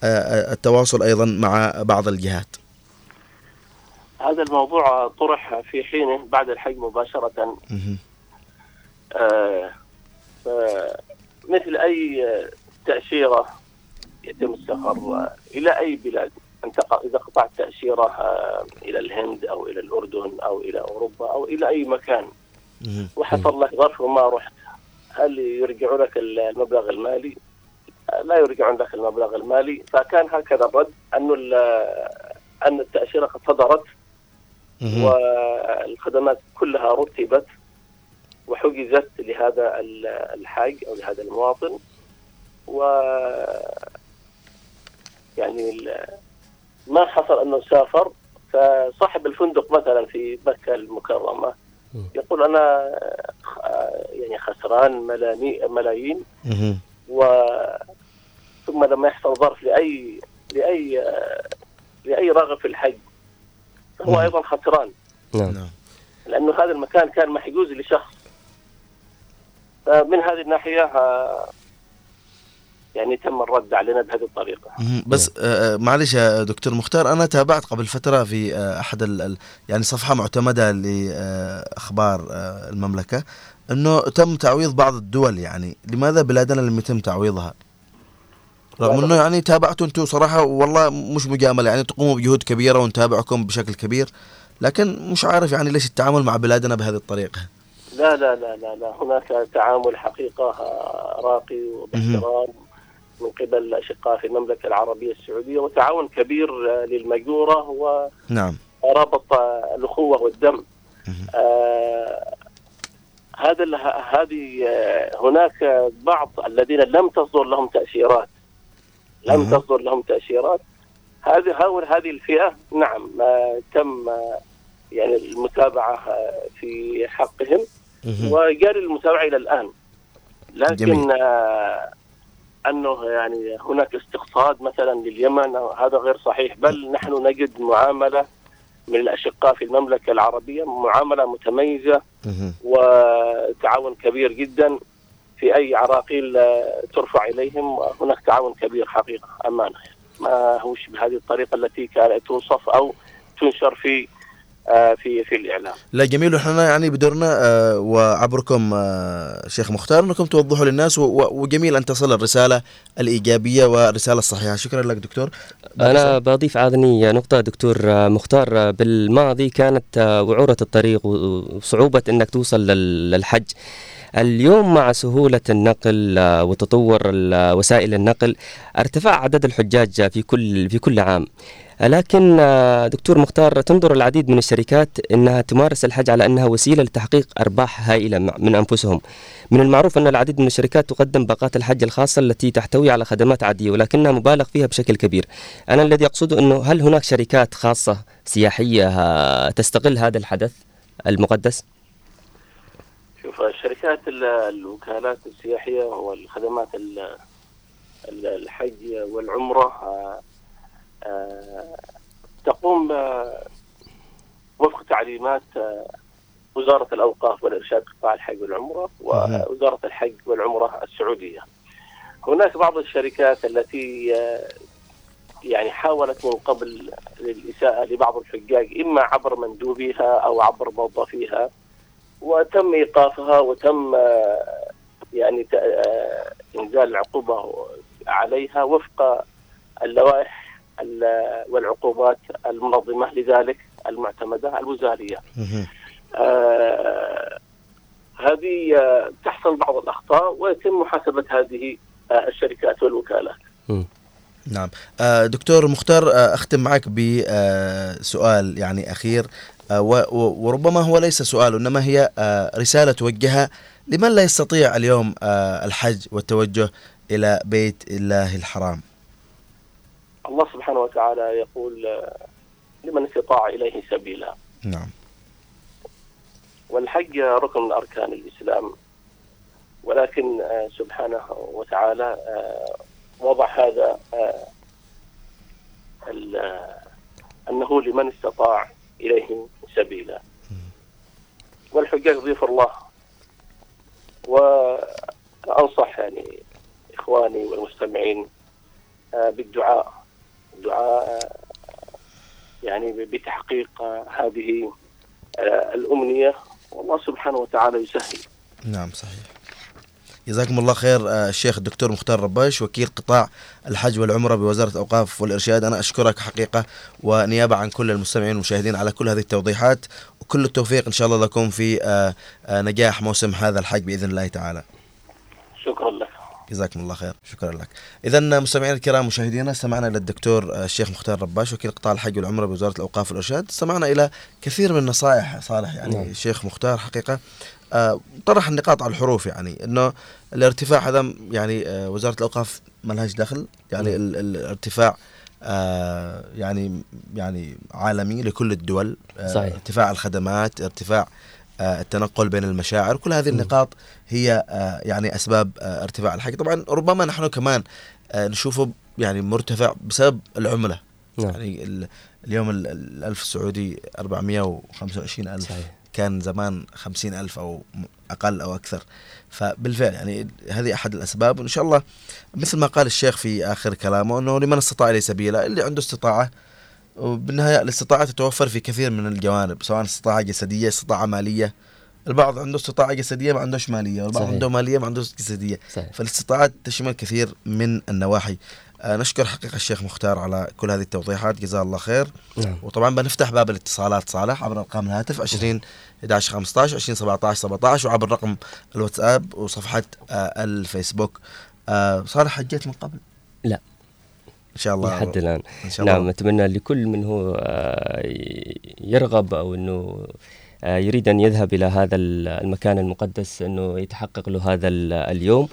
التواصل أيضا مع بعض الجهات. هذا الموضوع طرح في حينه بعد الحج مباشرة. آه، مثل أي آه، تأشيرة يتم السفر آه، إلى أي بلاد. إذا قطعت تأشيرة آه، إلى الهند أو إلى الأردن أو إلى أوروبا أو إلى أي مكان. وحصل لك ظرف وما رحت. هل يرجعوا لك المبلغ المالي؟ آه، لا يرجعون لك المبلغ المالي. فكان هكذا الرد انه ال- أن التأشيرة قد صدرت. والخدمات كلها رتبت وحجزت لهذا ال- الحاج أو لهذا المواطن. و يعني ما حصل أنه سافر. فصاحب الفندق مثلا في مكة المكرمة يقول أنا يعني خسران ملايين. و ثم لما يحصل ظرف لاي لاي لأي راغب في الحج فهو أيضا خسران. نعم. لأنه هذا المكان كان محجوز لشخص. فمن هذه الناحية آه، يعني تم الرد علينا بهذه الطريقة. بس آه، آه، معلش يا دكتور مختار أنا تابعت قبل فترة في آه، أحد ال ال- يعني صفحة معتمدة لاخبار آه، المملكة إنه تم تعويض بعض الدول يعني. لماذا بلادنا لم يتم تعويضها؟ رغم إنه يعني تابعتوا أنتم صراحة والله مش مجاملة يعني تقوموا بجهود كبيرة ونتابعكم بشكل كبير لكن مش عارف يعني ليش التعامل مع بلادنا بهذه الطريقة. لا لا لا لا لا. هناك تعامل حقيقة راقي وباحترام من قبل الاشقاء في المملكة العربية السعودية وتعاون كبير للمجورة و نعم. رابط الأخوة والدم. آه هذا هذه آه، هناك بعض الذين لم تصدر لهم تأشيرات لم تصدر لهم تأشيرات هذه هؤلاء هذه الفئة. نعم آه، تم آه، يعني المتابعة آه، في حقهم. وجاري المتابعة إلى الآن. لكن جميل. أنه يعني هناك استقصاد مثلا لليمن هذا غير صحيح. بل نحن نجد معاملة من الأشقاء في المملكة العربية معاملة متميزة. وتعاون كبير جدا. في أي عراقيل آه، ترفع إليهم. هناك تعاون كبير حقيقة أمانة. ما هوش بهذه الطريقة التي كانت توصف أو تنشر في آه، في في الإعلام. لا جميل وحنا يعني بدورنا آه، وعبركم شيخ مختار أنكم توضحوا للناس وجميل أن تصل الرسالة الإيجابية والرسالة الصحيحة. شكرا لك دكتور. أنا بضيف عادني نقطة دكتور مختار. بالماضي كانت وعورة الطريق وصعوبة أنك توصل لل- للحج. اليوم مع سهولة النقل وتطور ال- وسائل النقل ارتفاع عدد الحجاج في كل في كل عام لكن دكتور مختار تنظر العديد من الشركات إنها تمارس الحج على إنها وسيلة لتحقيق أرباح هائلة من أنفسهم. من المعروف أن العديد من الشركات تقدم باقات الحج الخاصة التي تحتوي على خدمات عادية ولكنها مبالغ فيها بشكل كبير. أنا الذي اقصده أنه هل هناك شركات خاصة سياحية آه، تستغل هذا الحدث المقدس؟ شوف شركات ال- الوكالات السياحية والخدمات ال- ال- الحج والعمرة آه، آه، تقوم وفق تعليمات آه، وزارة الأوقاف والإرشاد قطاع الحج والعمرة ووزارة الحج والعمرة السعودية. هناك بعض الشركات التي يعني حاولت من قبل الاساءه لبعض الحجاج إما عبر مندوبيها أو عبر موظفيها وتم إيقافها وتم آه، يعني آه، إنزال العقوبة عليها وفق اللوائح ال- والعقوبات المنظمة لذلك المعتمدة الوزارية. آه، هذه آه، تحصل بعض الأخطاء ويتم محاسبة هذه الشركات والوكالات. نعم دكتور مختار أختم معك بسؤال يعني و- وربما هو ليس سؤال إنما هي آه، رسالة توجهها لمن لا يستطيع اليوم آه، الحج والتوجه إلى بيت الله الحرام الله سبحانه وتعالى يقول آه، لمن استطاع إليه سبيلا. نعم والحج ركن من أركان الإسلام ولكن آه، سبحانه وتعالى آه، وضع هذا آه، آه، أنه لمن استطاع إليه سبيلا. والحجاج ضيف الله. وأنصح يعني إخواني والمستمعين آه، بالدعاء. الدعاء آه، يعني بتحقيق آه، هذه الأمنية. والله سبحانه وتعالى يسهل. نعم صحيح. جزاكم الله خير آه، الشيخ الدكتور مختار رباش وكيل قطاع الحج والعمرة بوزارة الأوقاف والإرشاد. أنا أشكرك حقيقة ونيابة عن كل المستمعين والمشاهدين على كل هذه التوضيحات وكل التوفيق إن شاء الله لكم في آه، آه، نجاح موسم هذا الحج بإذن الله تعالى. شكرا لك. جزاكم الله خير. شكرا لك. اذا مستمعينا الكرام مشاهدينا استمعنا إلى الدكتور الشيخ مختار رباش وكيل قطاع الحج والعمرة بوزارة الأوقاف والإرشاد. استمعنا إلى كثير من النصائح صالح يعني نعم. الشيخ مختار حقيقة طرح النقاط على الحروف يعني إنه الارتفاع هذا يعني آه، وزارة الأوقاف ما لهاش دخل يعني. ال- ال- الارتفاع آه، يعني يعني عالمي لكل الدول آه، صحيح. ارتفاع الخدمات ارتفاع آه، التنقل بين المشاعر كل هذه النقاط هي آه، يعني أسباب آه، ارتفاع الحج طبعا ربما نحن كمان آه، نشوفه يعني مرتفع بسبب العملة نعم. يعني ال- اليوم ال- الألف السعودي 425 ألف صحيح. كان زمان 50 ألف أو أقل أو أكثر. فبالفعل يعني هذه أحد الأسباب. وإن شاء الله مثل ما قال الشيخ في آخر كلامه أنه لمن استطاع إليه سبيلا اللي عنده استطاعة وبالنهاية الاستطاعة تتوفر في كثير من الجوانب سواء استطاعة جسدية استطاعة مالية. البعض عنده استطاعة جسدية ما عندوش مالية والبعض صحيح. عنده مالية ما عندوش جسدية. صحيح. فالاستطاعات تشمل كثير من النواحي. نشكر حقيقة الشيخ مختار على كل هذه التوضيحات جزاه الله خير. نعم. وطبعا بنفتح باب الاتصالات صالح عبر ارقام الهاتف 20 11 15 20 17 17 وعبر رقم الواتساب وصفحة آه الفيسبوك. آه صالح حجيت من قبل؟ لا. إن شاء الله. لحد الآن. إن شاء الله. نعم أتمنى لكل من هو آه، يرغب أو إنه آه، يريد أن يذهب إلى هذا ال- المكان المقدس أنه يتحقق له هذا ال- اليوم.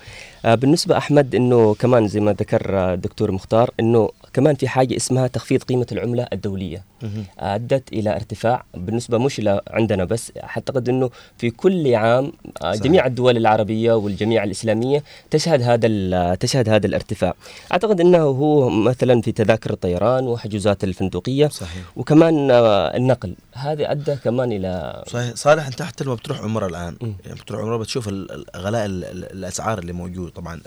آه، بالنسبة أحمد أنه كمان زي ما ذكر آه، الدكتور مختار أنه كمان في حاجة اسمها تخفيض قيمة العملة الدولية. مهم. أدت إلى ارتفاع بالنسبة مش عندنا بس أعتقد أنه في كل عام آه،. جميع الدول العربية والجميع الإسلامية تشهد هذا تشهد هذا الارتفاع. أعتقد أنه هو مثلا في تذاكر الطيران وحجوزات الفندقية صحيح. وكمان آه، النقل. هذا أدى كمان إلى صحيح. صالح أنت حتى لما بتروح عمرة الآن يعني بتروح عمرة بتشوف ال- ال- غلاء ال- ال- الأسعار اللي موجود. طبعا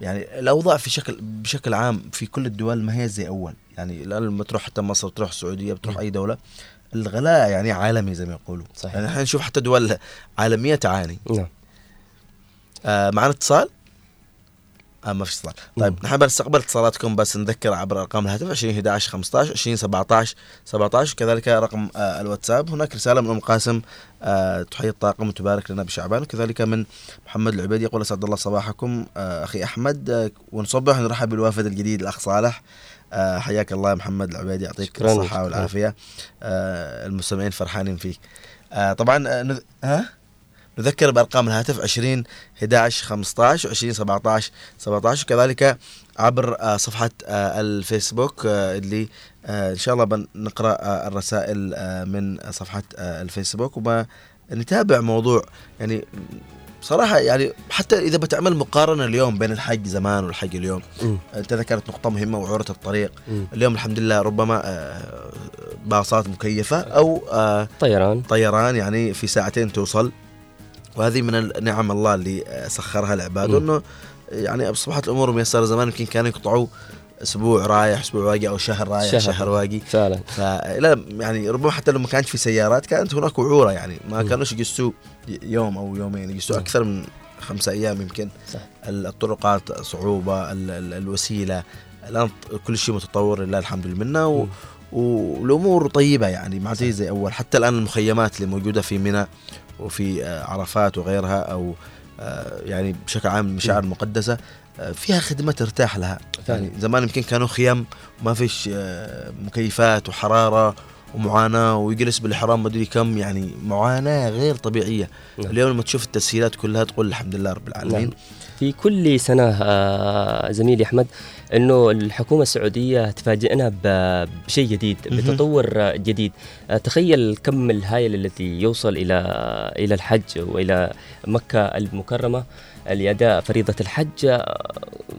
يعني الأوضاع في شكل بشكل عام في كل الدول ما هي زي أول. يعني الان لما تروح حتى مصر تروح السعودية بتروح أي دولة الغلاء يعني عالمي زي ما يقولوا. صحيح. يعني إحنا نشوف حتى دول عالمية تعاني. نعم. آه معنا اتصال؟ آه ما في اتصال طيب نحن بنستقبل اتصالاتكم بس نذكر عبر ارقام الهاتف 20 11 15 20 17 17 وكذلك رقم آه الواتساب. هناك رسالة من أم قاسم آه تحيي الطاقم وتبارك لنا بشعبان. وكذلك من محمد العبيدي يقول أسعد الله صباحكم آه أخي أحمد. آه ونصبح ونرحب بالوافد الجديد الأخ صالح. آه حياك الله يا محمد العبيدي يعطيك الصحة. والعافية. آه المستمعين فرحانين فيك. آه طبعا آه نذ... ها؟ نذكر بأرقام الهاتف 20 11 15 و20 17 17 وكذلك عبر آه، صفحة آه، الفيسبوك آه، اللي إن شاء الله بنقرا آه، الرسائل من صفحة آه، الفيسبوك وبنتابع موضوع يعني صراحة يعني حتى إذا بتعمل مقارنة اليوم بين الحج زمان والحج اليوم مم. أنت ذكرت نقطة مهمة وعورة الطريق مم. اليوم الحمد لله ربما باصات مكيفة أو طيران طيران يعني في ساعتين توصل وهذه من النعم الله اللي سخرها لعباده. انه يعني أصبحت الأمور ميسرة زمان يمكن كانوا يقطعوا أسبوع رايح أسبوع واقي أو شهر رايح شهر. شهر, واقي فعلا فلا يعني ربما حتى لو ما كانش في سيارات كانت هناك وعورة يعني ما. كانوش يقسوا يوم أو يومين يقسوا. أكثر من خمسة أيام يمكن صح. الطرقات صعوبة ال ال الوسيلة الآن كل شيء متطور لله الحمد لله منا و. والأمور طيبة يعني ما زي زي أول حتى الآن المخيمات اللي موجودة في منى وفي آه، عرفات وغيرها أو آه، يعني بشكل عام المشاعر المقدسه آه، فيها خدمة ترتاح لها فعلا. يعني زمان يمكن كانوا خيم وما فيش مكيفات وحرارة ومعاناة ويجلس بالإحرام مدري كم يعني معاناة غير طبيعية نعم. اليوم لما تشوف التسهيلات كلها تقول الحمد لله رب العالمين نعم. في كل سنة آه، زميلي أحمد أنه الحكومة السعودية تفاجئنا بشيء جديد. بتطور جديد آه، تخيل الكم الهائل الذي يوصل إلى إلى الحج وإلى مكة المكرمة لأداء فريضة الحج آه،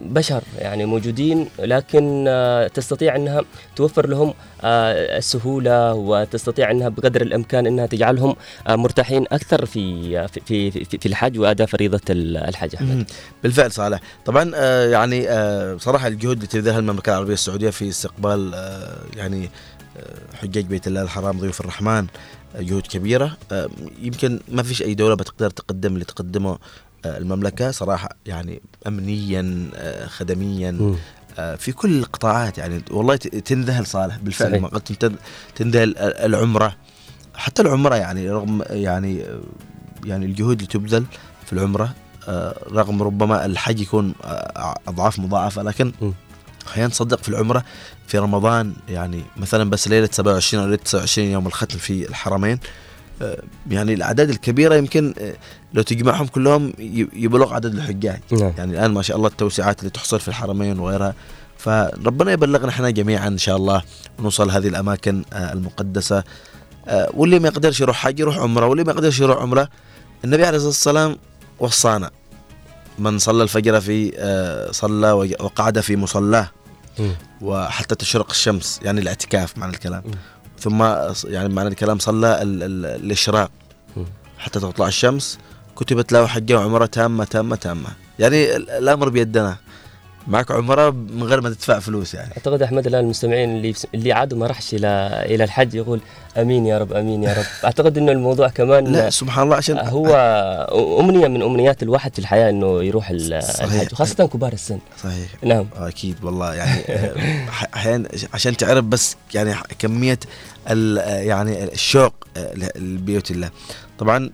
بشر يعني موجودين لكن آه، تستطيع أنها توفر لهم آه، السهولة وتستطيع أنها بقدر الإمكان أنها تجعلهم مرتاحين أكثر في في في, في الحج وأداء فريضة الحج أحمد. بالفعل صالح طبعا يعني صراحة الجهود اللي تبذلها المملكة العربية السعودية في استقبال يعني حجاج بيت الله الحرام ضيوف الرحمن جهود كبيرة آه يمكن ما فيش أي دولة بتقدر تقدم اللي تقدمه المملكة صراحة يعني امنيا آه خدميا. آه في كل القطاعات يعني والله تنذهل صالح بالفعل صحيح. ما قلت تنذهل العمرة حتى العمرة يعني رغم يعني يعني الجهود اللي تبذل في العمرة آه، رغم ربما الحج يكون آه، أضعاف مضاعفة لكن. أحيانا تصدق في العمرة في رمضان يعني مثلا بس ليلة 27 أو ليلة 29 يوم الختم في الحرمين آه، يعني الأعداد الكبيرة يمكن آه، لو تجمعهم كلهم يبلغ عدد الحجاج نعم. يعني الآن ما شاء الله التوسعات اللي تحصل في الحرمين وغيرها فربنا يبلغنا إحنا جميعا إن شاء الله ونوصل هذه الأماكن آه، المقدسة آه، واللي ما يقدرش يروح حج يروح عمرة واللي ما يقدرش يروح عمرة النبي عليه الصلاة والسلام وصانا من صلى الفجر في آه، صلى وقعد في مصلاه. وحتى تشرق الشمس يعني الاعتكاف معنى الكلام. ثم يعني معنى الكلام صلى ال- ال- الإشراق. حتى تطلع الشمس كتبت له حجه وعمره تامة تامة تامة. يعني ال- الأمر بيدنا. معك عمرة من غير ما تدفع فلوس يعني. أعتقد أحمد الآن المستمعين اللي اللي عادوا ما راحش إلى إلى الحج يقول أمين يا رب أمين يا رب. *laughs* أعتقد إنه الموضوع كمان لا سبحان الله عشان هو أمنية من أمنيات الواحد في الحياة إنه يروح. الحج وخاصة كبار السن. صحيح. نعم. أكيد والله يعني آه، أحيانا عشان تعرف بس يعني كمية آه، يعني الشوق آه، لبيوت الله. طبعا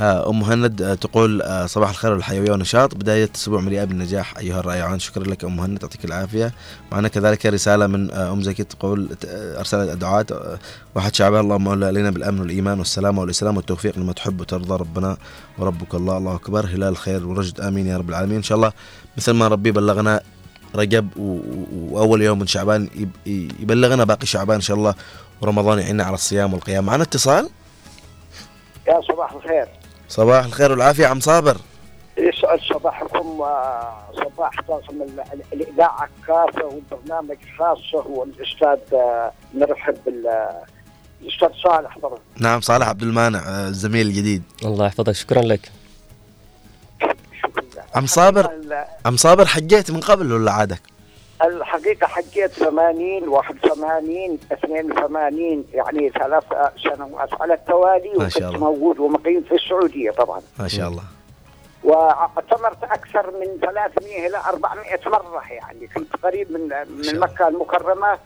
أم مهند آه، تقول آه، صباح الخير والحيوية والنشاط. بداية أسبوع مليئة بالنجاح أيها الرائعون. شكرا لك أم مهند يعطيك العافية. معنا كذلك رسالة من آه، أم زكي تقول آه، أرسلت دعاءات آه، واحد شعبان اللهم اولى علينا بالأمن والإيمان والسلامه والإسلام والتوفيق لما تحب وترضى. ربنا وربك الله الله أكبر. هلال خير ورشد آمين يا رب العالمين. إن شاء الله مثل ما ربي بلغنا رجب وأول يوم من شعبان يب- يبلغنا باقي شعبان إن شاء الله. ورمضان يعيننا على الصيام والقيام. معنا اتصال؟ يا صباح الخير. صباح الخير والعافية عم صابر. يسعد صباحكم وصباح طاقم ال- ال- الإذاعة كافة والبرنامج خاصة والأستاذ آه، نرحب بال الأستاذ صالح طبعا. نعم صالح عبد المانع آه، الزميل الجديد. الله يحفظك شكرا لك. عم صابر عم صابر حجيت من قبل ولا عادك؟ الحقيقة حجيت 80 81 82 يعني ثلاث سنوات على التوالي ما شاء وكنت. موجود ومقيم في السعودية طبعا. ما شاء الله. واعتمرت أكثر من 300 إلى 400 مرة يعني. كنت قريب من من مكة المكرمة.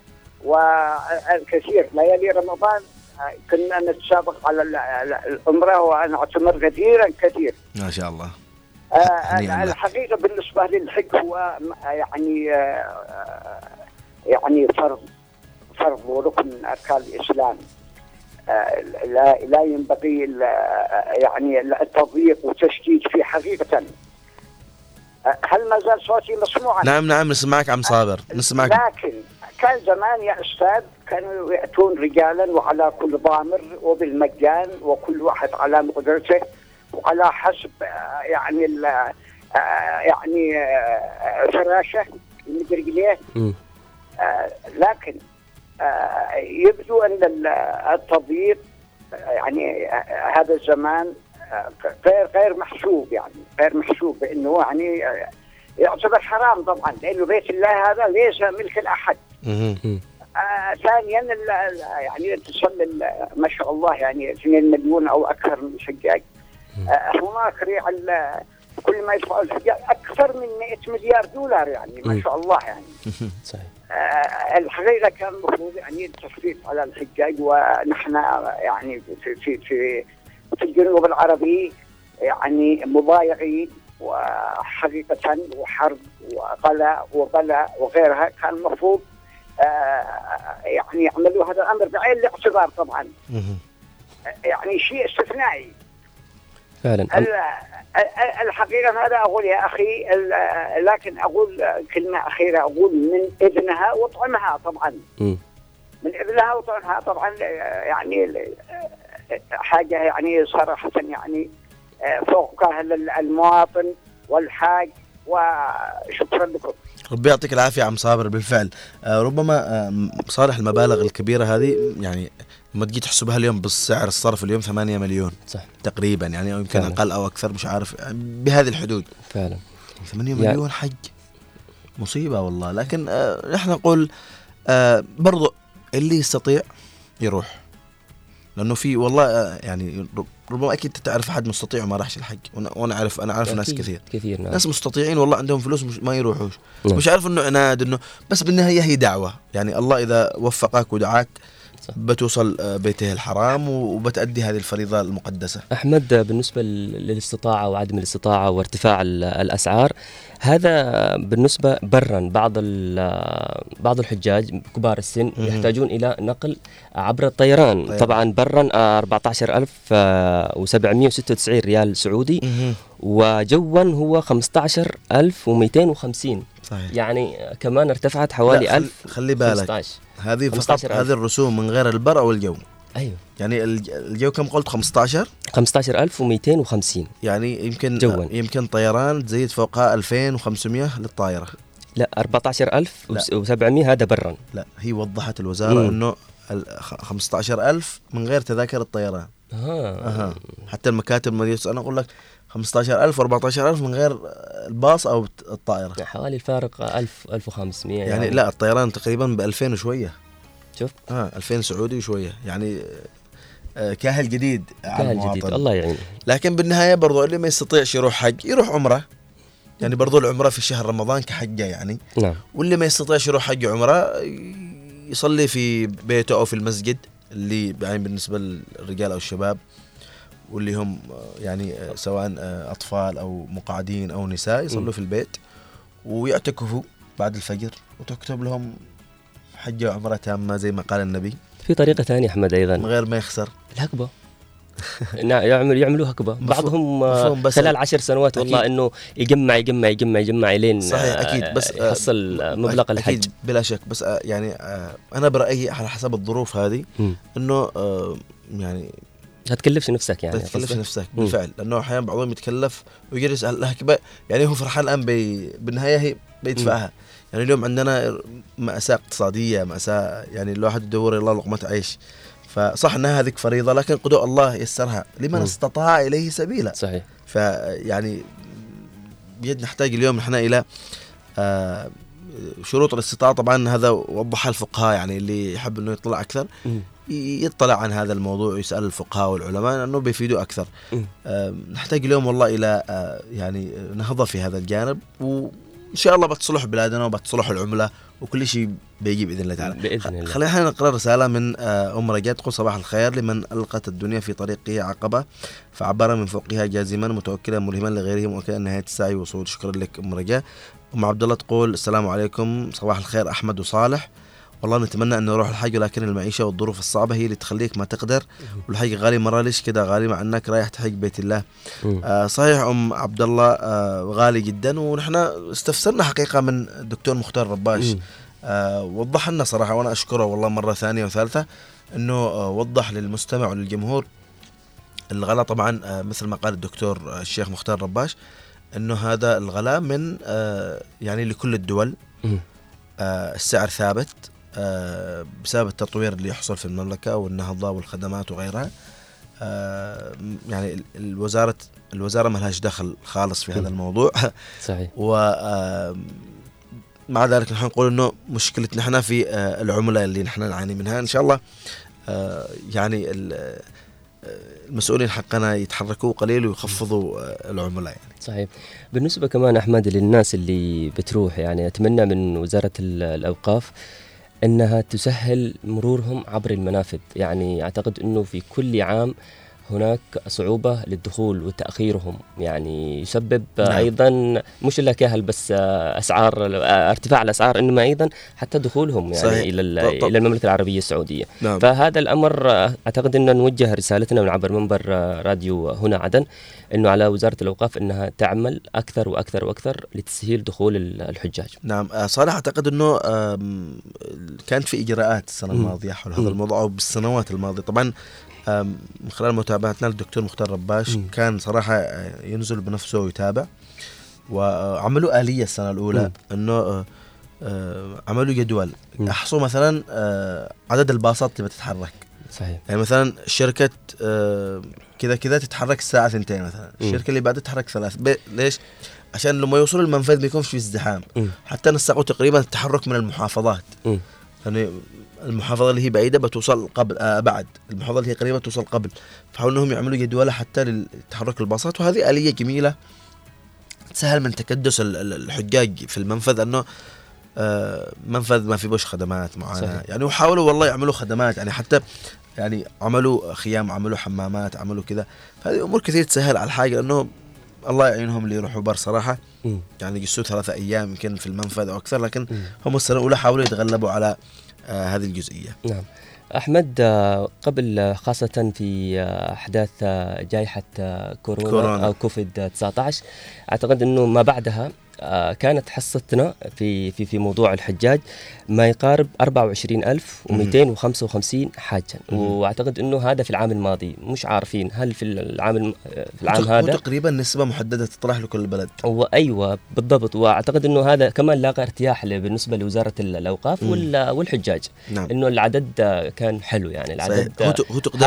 والكثير ليالي رمضان كنا نتسابق على ال- ال- العمرة وأنا أعتمر كثيرا كثير. ما شاء الله. آه، لك. الحقيقة بالنسبة للحج هو يعني آه، يعني فرض فرض وركن من أركان الإسلام آه، لا لا ينبغي يعني التضييق والتشديد فيه حقيقة هل ما زال صوتي مسموعا؟ نعم نعم نسمعك عم صابر نسمعك لكن كان زمان يا أستاذ كانوا يأتون رجالا وعلى كل ضامر وبالمجان وكل واحد على مقدرته وعلى حسب آه، يعني ال- آه، يعني آه، فراشة المدري ليه آه، لكن يبدو أن ال- التضييق يعني هذا الزمان غير غير محسوب يعني غير محسوب بأنه يعني يعتبر حرام طبعا لأنه بيت الله هذا ليس ملك لاحد آه ثانيا يعني تصل ما شاء الله يعني 2 مليون أو أكثر من آه هناك ريع كل ما يدفعوا الحجاج أكثر من 100 مليار دولار يعني ما شاء الله يعني. صحيح آه الحقيقة كان المفروض يعني التخفيف على الحجاج ونحن يعني في في في في الجنوب العربي يعني مضايقين وحقيقة وحرب وغلاء وبلاء وغيرها. كان المفروض آه يعني يعملوا هذا الأمر بعين الاعتبار طبعا. يعني شيء استثنائي. فعلا. ال- ال- الحقيقة هذا أقول يا أخي؟ ال- لكن أقول كلمة أخيرة أقول من ابنها وطعمها طبعا. مم. من ابنها وطعمها طبعا يعني حاجة يعني صراحة يعني فوق كاهل المواطن والحاج. وشكرا لكم. ربي يعطيك العافية عم صابر بالفعل. آه، ربما آه، صالح المبالغ الكبيرة هذه يعني لما تجي تحسبها اليوم بالسعر الصرف اليوم 8 مليون صح. تقريبا يعني أو يمكن فعلا. أقل أو أكثر مش عارف بهذه الحدود. فعلا. 8 يعني- مليون حج؟ مصيبة والله. لكن آه، نحن نقول آه، برضو اللي يستطيع يروح. لأنه في والله آه، يعني رب- ربما أكيد تعرف أحد مستطيع وما راحش الحج وأنا أعرف أنا أعرف ناس كثير. كثير نعم. ناس مستطيعين والله عندهم فلوس مش ما يروحوش. نعم. مش عارف إنه عناد إنه بس بالنهاية هي دعوة. يعني الله إذا وفقك ودعاك بتوصل آه، بيته الحرام وبتأدي هذه الفريضة المقدسة. أحمد بالنسبة لل- للاستطاعة وعدم الاستطاعة وارتفاع ال- الأسعار هذا بالنسبة برا بعض ال- بعض الحجاج كبار السن. يحتاجون إلى نقل عبر الطيران. طيران. طبعا برا آه، 14796 ريال سعودي وجوا هو 15250 صحيح. يعني كمان ارتفعت حوالي لا، خل- 1000 خلي بالك. 15. هذه فقط 15,000. هذه الرسوم من غير البر أو الجو أيوه يعني الج- الجو كم قلت 15 15250 يعني يمكن جواً. يمكن طيران تزيد فوقها 2500 للطائرة لا 14700 هذا برا لا هي وضحت الوزارة مم. إنه ال- خ- 15000 من غير تذاكر الطيران آه. أها. حتى المكاتب المدينة أنا أقول لك 15000 و14000 من غير الباص أو الطائرة. حوالي الفارق 1000 1500 يعني, يعني. لا الطيران تقريبا ب 2000 وشوية. شوف. آه 2000 سعودي وشوية. يعني آه، كاهل جديد كاهل. جديد الله يعين لكن بالنهاية برضو اللي ما يستطيعش يروح حج يروح عمرة. يعني برضو العمرة في شهر رمضان كحجه يعني. نعم. واللي ما يستطيعش يروح حج عمرة يصلي في بيته أو في المسجد اللي يعني بالنسبة للرجال أو الشباب. واللي هم يعني سواء آه، أطفال أو مقعدين أو نساء. يصلوا في البيت ويعتكفوا بعد الفجر وتكتب لهم حجه وعمرة تامة زي ما قال النبي. في طريقة ثانية أحمد أيضا. من غير ما يخسر. الهكبة. *laughs* نعم يعمل يعملوا هكبة. بعضهم آه، بس خلال عشر سنوات والله أكيد. إنه يجمع يجمع يجمع يجمع إلين صحيح آه، أكيد بس يحصل مبلغ الحج. أكيد بلا شك. بس يعني أنا برأيي على حسب الظروف هذه. إنه يعني لا تكلفش نفسك يعني تكلفش؟ نفسك مم. بالفعل. لأنه أحيانا بعضهم يتكلف ويجلس على الهكبه يعني هو فرحان الآن بي بالنهاية هي بيدفعها. يعني اليوم عندنا مأساة اقتصادية مأساة يعني الواحد يدور الله لقمة عيش. فصح إنها هذيك فريضة لكن قدوء الله يسرها لمن مم. استطاع إليه سبيلا. صحيح. فيعني بيد نحتاج اليوم نحن إلى آه، شروط الاستطاعة. طبعا هذا وضحها الفقهاء يعني اللي يحب إنه يطلع أكثر. مم. يطلع عن هذا الموضوع ويسأل الفقهاء والعلماء لأنه بيفيدوا أكثر. نحتاج اليوم والله إلى آه، يعني نهضة في هذا الجانب وإن شاء الله بتصلح بلادنا وبتصلح العملة وكل شيء بيجي بإذن الله تعالى. بإذن الله خلينا نقرأ رسالة من آه، أم رجاء تقول صباح الخير لمن ألقت الدنيا في طريقه عقبة فعبر من فوقها جازما متوكلا ملهما لغيره مؤكدا نهاية السعي وصول شكرا لك أم رجاء. أم عبد الله تقول السلام عليكم صباح الخير أحمد وصالح والله نتمنى أن نروح الحج ولكن المعيشة والظروف الصعبة هي اللي تخليك ما تقدر. والحج غالي مرة ليش كذا غالي مع إنك رايح تحج بيت الله. آه صحيح أم عبد الله آه غالي جدا ونحن استفسرنا حقيقة من الدكتور مختار رباش. آه وضح لنا صراحة وأنا أشكره والله مرة ثانية وثالثة إنه آه وضح للمستمع وللجمهور الغلاء طبعا آه مثل ما قال الدكتور آه الشيخ مختار رباش إنه هذا الغلاء من آه يعني لكل الدول. آه السعر ثابت. بسبب التطوير اللي يحصل في المملكة والنهضه والخدمات وغيرها آه يعني ال- الوزارة الوزارة ما لهاش دخل خالص في هذا. الموضوع. *laughs* صحيح. و آه، مع ذلك نحن نقول إنه مشكلتنا إحنا في آه، العملة اللي نحن نعاني منها. إن شاء الله آه، يعني ال- آه، المسؤولين حقنا يتحركوا قليل ويخفضوا آه، العملة يعني. صحيح. بالنسبة كمان أحمد للناس اللي بتروح يعني أتمنى من وزارة ال- أنها تسهل مرورهم عبر المنافذ. يعني أعتقد أنه في كل عام هناك صعوبة للدخول وتأخيرهم يعني يسبب نعم. أيضا مش إلا كهل بس آه، أسعار آه، ارتفاع الأسعار إنما أيضا حتى دخولهم يعني صحيح. إلى طب- طب. إلى المملكة العربية السعودية نعم فهذا الأمر آه، أعتقد ان نوجه رسالتنا من عبر منبر راديو هنا عدن إنه على وزارة الأوقاف إنها تعمل أكثر وأكثر وأكثر لتسهيل دخول ال- الحجاج. نعم صالح أعتقد إنه آم، كانت في إجراءات السنة مم. الماضية حول هذا. الموضوع أو بالسنوات الماضية طبعا من خلال متابعتنا للدكتور مختار رباش مم. كان صراحة آه، ينزل بنفسه ويتابع وعملوا آلية السنة الأولى مم. إنه آه، آه، عملوا جدول. احصوا مثلا عدد الباصات اللي بتتحرك صحيح. يعني مثلا شركة كذا كذا تتحرك الساعة 2 مثلا. الشركة اللي بعدها تتحرك ثلاث ليش عشان لما يوصلوا المنفذ ما يكونش في ازدحام. حتى نسقوا تقريبا التحرك من المحافظات مم. يعني المحافظة اللي هي بعيدة بتوصل قبل آه بعد. المحافظة اللي هي قريبة توصل قبل. فحاولوا إنهم يعملوا جدوله حتى لتحرك الباصات. وهذه آلية جميلة تسهل من تكدس ال- ال- الحجاج في المنفذ إنه آه منفذ ما في بوش خدمات معينه صحيح. يعني وحاولوا والله يعملوا خدمات. يعني حتى يعني عملوا خيام عملوا حمامات عملوا كذا. فهذه أمور كثير تسهل على الحاجة لأنه الله يعينهم اللي يروحوا بر صراحة. مم. يعني يجلسوا ثلاثة أيام يمكن في المنفذ أو أكثر. لكن مم. هم السنة الأولى حاولوا يتغلبوا على هذه الجزئية نعم. أحمد آه، قبل آه، خاصة في آه، أحداث آه، جائحة آه، كورونا, كورونا. أو كوفيد 19 أعتقد إنه ما بعدها آه، كانت حصتنا في في في موضوع الحجاج ما يقارب 24255 حاجا. وأعتقد إنه هذا في العام الماضي. مش عارفين هل في العام في العام هذا؟ تقريبا نسبة محددة تطرح لكل بلد وايوه بالضبط. وأعتقد إنه هذا كمان لاقى ارتياح بالنسبة لوزارة ال- الأوقاف والحجاج. نعم. إنه العدد آه، كان حلو يعني. العدد صحيح.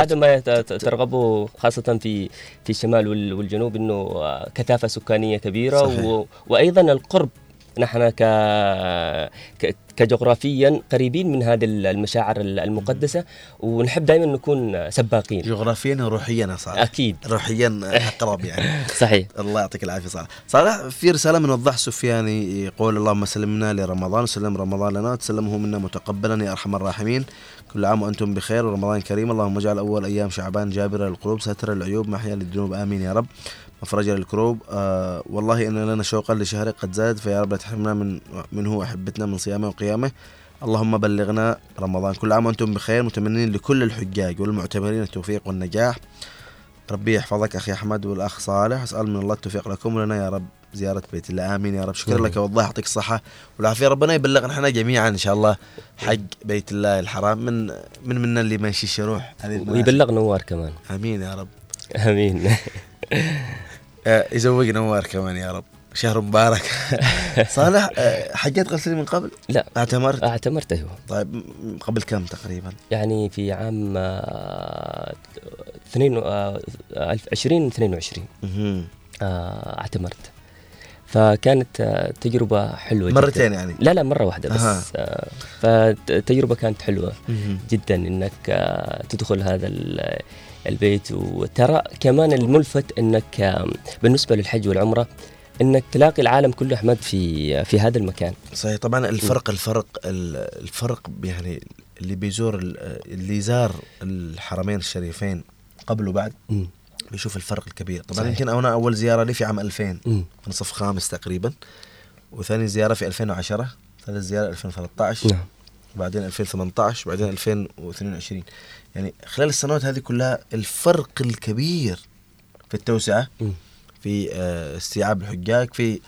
هذا ما ترغبه خاصة في في الشمال وال- والجنوب إنه آه، كثافة سكانية كبيرة صحيح. و... وأيضا القرب. نحن ك... ك... كجغرافيا قريبين من هذه المشاعر المقدسة ونحب دائما نكون سباقين. جغرافيا وروحيا صالح. أكيد. روحيا أقرب يعني. *laughs* صحيح. الله يعطيك العافية صالح. صالح في رسالة من الضح سفياني يقول اللهم سلمنا لرمضان وسلم رمضان لنا وتسلمه منا متقبلا يا أرحم الراحمين. كل عام وأنتم بخير. ورمضان كريم. اللهم اجعل أول أيام شعبان جابرة للقلوب ساتر العيوب محيا للذنوب. آمين يا رب. مفرجا للكروب. آه والله إن لنا شوقا لشهر قد زاد فيا رب لا تحرمنا من منه وأحبتنا من صيامه وقيامه. اللهم بلغنا رمضان كل عام وأنتم بخير. متمنين لكل الحجاج والمعتمرين التوفيق والنجاح. ربي يحفظك أخي أحمد والأخ صالح. أسأل من الله التوفيق لكم ولنا يا رب. زيارة بيت الله. آمين يا رب. شكرا. لك والله. يعطيك الصحة والعافية. ربنا يبلغنا إحنا جميعا إن شاء الله حق بيت الله الحرام. من من منا اللي ما يشيش يروح. ويبلغ نوار كمان. آمين يا رب. آمين. آه، يزوق نوار كمان يا رب. شهر مبارك. *laughs* صالح آه، حجيت غسلي من قبل؟ لا. اعتمرت؟ اعتمرت أيوه طيب قبل كم تقريبا؟ يعني في عام آه، اثنين آه، ألف- 2022 مهم. آه، اعتمرت. فكانت آه، تجربة حلوة جداً. مرتين يعني؟ لا لا مرة واحدة بس. آه، فتجربة كانت حلوة. جدا إنك آه، تدخل هذا ال- البيت وترى كمان الملفت إنك آه، بالنسبة للحج والعمرة إنك تلاقي العالم كله أحمد في في هذا المكان صحيح طبعا الفرق الفرق ال- الفرق يعني اللي بيزور ال- اللي زار الحرمين الشريفين قبل وبعد بيشوف الفرق الكبير. طبعا صحيح. يمكن أنا أول زيارة لي في عام 2000 مم. صف خامس تقريبا. وثاني زيارة في 2010 ثالث زيارة 2013 نعم. وبعدين 2018 وبعدين 2022 يعني خلال السنوات هذه كلها الفرق الكبير في التوسعة مم. في آه، استيعاب الحجاج في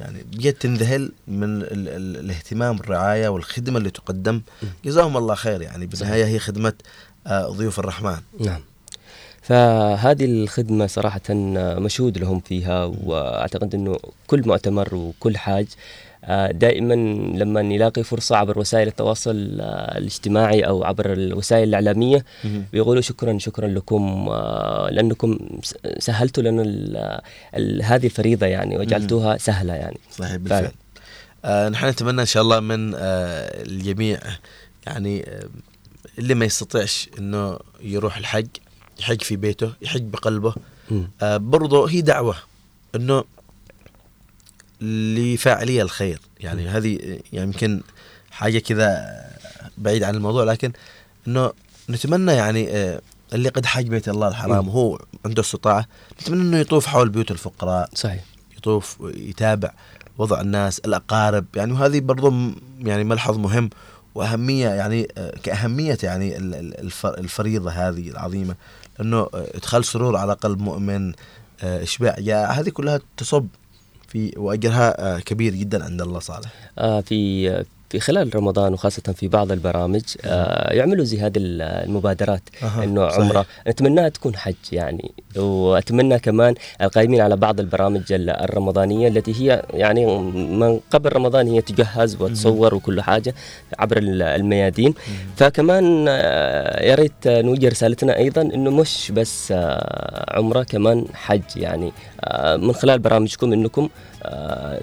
يعني بجد تنذهل من ال ال الاهتمام الرعاية والخدمة اللي تقدم. جزاهم الله خير يعني. بالنهاية هي خدمة آه، ضيوف الرحمن. نعم. فهذه الخدمة صراحة مشهود لهم فيها وأعتقد أنه كل مؤتمر وكل حاج آه، دائما لما نلاقي فرصة عبر وسائل التواصل آه، الاجتماعي أو عبر الوسائل الإعلامية. بيقولوا شكرا شكرا لكم آه، لأنكم سهلتوا لنا هذه الفريضة يعني وجعلتوها سهلة يعني. صحيح بالفعل. آه نحن نتمنى إن شاء الله من آه الجميع يعني آه اللي ما يستطيعش إنه يروح الحج يحج في بيته يحج بقلبه. آه برضو هي دعوة إنه لفاعلي الخير. يعني هذه يعني يمكن حاجة كذا بعيد عن الموضوع لكن إنه نتمنى يعني آه اللي قد حج بيت الله الحرام مم. هو عنده استطاعة نتمنى إنه يطوف حول بيوت الفقراء صحيح. يطوف يتابع وضع الناس الأقارب. يعني وهذه برضو م- يعني ملحظ مهم وأهمية يعني آه، كأهمية يعني ال- ال- الف- الفريضة هذه العظيمة. أنه آه، إدخال سرور على قلب مؤمن آه، إشباع. جاع هذه كلها تصب في وأجرها آه، كبير جدا عند الله صالح. في في خلال رمضان وخاصة في بعض البرامج آه، يعملوا زي هذه ال- المبادرات أها، إنه. عمرة. نتمناها تكون حج يعني. وأتمنى كمان القائمين على بعض البرامج ال- الرمضانية التي هي يعني من قبل رمضان هي تجهز وتصور وكل حاجة عبر ال- الميادين. فكمان آه، يا ريت نوجه رسالتنا أيضا إنه مش بس آه، عمرة كمان حج يعني من خلال برامجكم إنكم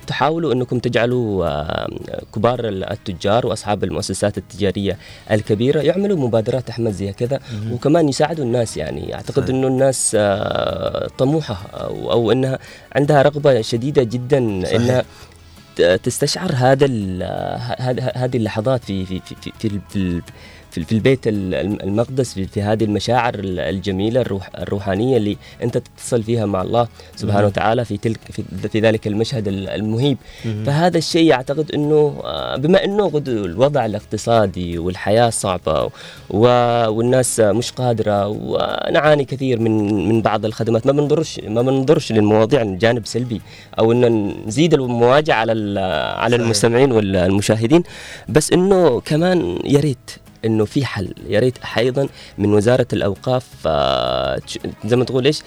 تحاولوا أنكم تجعلوا آه، كبار التجار وأصحاب المؤسسات التجارية الكبيرة يعملوا مبادرات أحمد زي كذا. وكمان يساعدوا الناس يعني أعتقد. إنه الناس آه، طموحة أو, إنها عندها رغبة شديدة جدا صحيح. إنها تستشعر هذا هذه اللحظات في في في في, في, في البيت ال- الم- المقدس في, في هذه المشاعر ال- الجميلة الروح الروحانية اللي أنت تتصل فيها مع الله سبحانه. وتعالى في تلك في, في ذلك المشهد ال- المهيب. فهذا الشيء أعتقد إنه آه، بما إنه الوضع الاقتصادي والحياة صعبة والناس مش قادرة ونعاني كثير من من بعض الخدمات ما بنضرش ما بنضرش للمواضيع من جانب سلبي أو انه نزيد المواجهة على على. المستمعين والمشاهدين بس إنه كمان يا ريت إنه في حل. يا ريت أيضا من وزارة الأوقاف آه، زي ما تقول إيش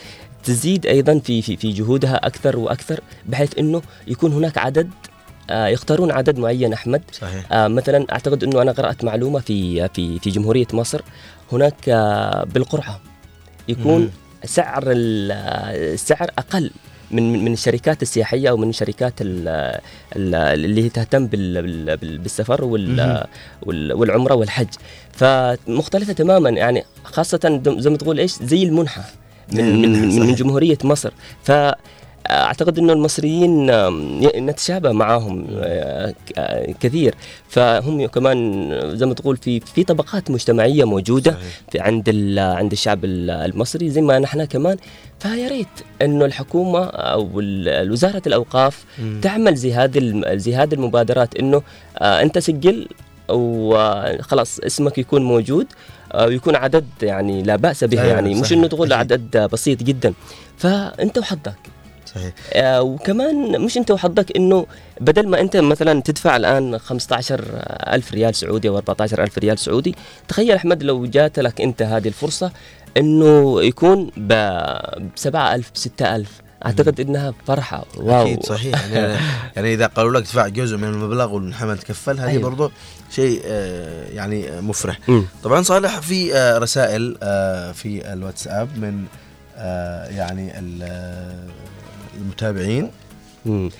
تزيد أيضا في في في جهودها أكثر وأكثر بحيث إنه يكون هناك عدد آه، يختارون عدد معين أحمد. صحيح. آه، مثلا أعتقد إنه أنا قرأت معلومة في في في جمهورية مصر هناك بالقرعه يكون مم. سعر ال- السعر أقل. من من الشركات السياحية أو من الشركات ال- ال- اللي هي تهتم بال- بال- بال- بالسفر والعمرة والحج. فمختلفة تماما. يعني خاصة زي ما تقول إيش؟ زي المنحة من من, من. جمهورية مصر. ف أعتقد إنه المصريين نتشابه معاهم آه، آه، كثير. فهم كمان زي ما تقول في في طبقات مجتمعية موجودة في عند عند الشعب ال- المصري زي ما نحن كمان. فيا ريت إنه الحكومة أو وزارة الأوقاف مم. تعمل زي هذه زي هذه المبادرات إنه آه، أنت سجل وخلاص اسمك يكون موجود ويكون عدد يعني لا بأس به يعني. مش إنه تقول. عدد بسيط جدا. فأنت وحظك. صحيح. آه، وكمان مش انت وحظك انه بدل ما انت مثلا تدفع الآن 15 ألف ريال سعودي أو 14 ألف ريال سعودي تخيل أحمد لو جات لك انت هذه الفرصة انه يكون ب 7000 ب 6000 أعتقد إنها فرحة. واو. أكيد صحيح. يعني *laughs* يعني إذا قالوا لك ادفع جزء من المبلغ والمحمل تكفل هذه أيوة. برضو شيء آه، يعني مفرح. طبعا صالح في آه، رسائل آه، في الواتساب من يعني المتابعين. مم.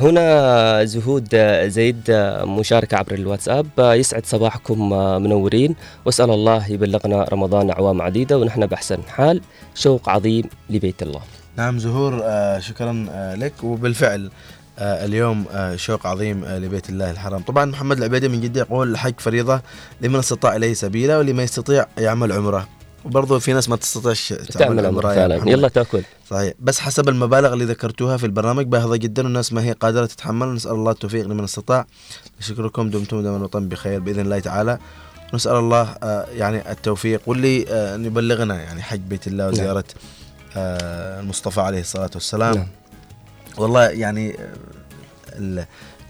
هنا زهود زيد مشاركة عبر الواتساب. يسعد صباحكم آه، منورين. وأسأل الله يبلغنا رمضان أعوام عديدة ونحن بأحسن حال. شوق عظيم لبيت الله. نعم زهور آه، شكرا آه، لك. وبالفعل اليوم شوق عظيم لبيت الله الحرام. طبعا محمد العبيدي من جدة يقول الحج فريضة لمن استطاع إليه سبيلا ولمن يستطيع يعمل عمرة. وبرضه في ناس ما تستطيعش تعمل, عمره فعلا. يلا تأكل. صحيح. بس حسب المبالغ اللي ذكرتوها في البرنامج باهظة جدا والناس ما هي قادرة تتحمل. نسأل الله التوفيق لمن استطاع. شكركم دمتم دائما الوطن بخير بإذن الله تعالى. نسأل الله آه، يعني التوفيق. واللي آه، يبلغنا يعني حج بيت الله وزيارة آه، المصطفى عليه الصلاة والسلام. نعم. والله يعني آه، ال-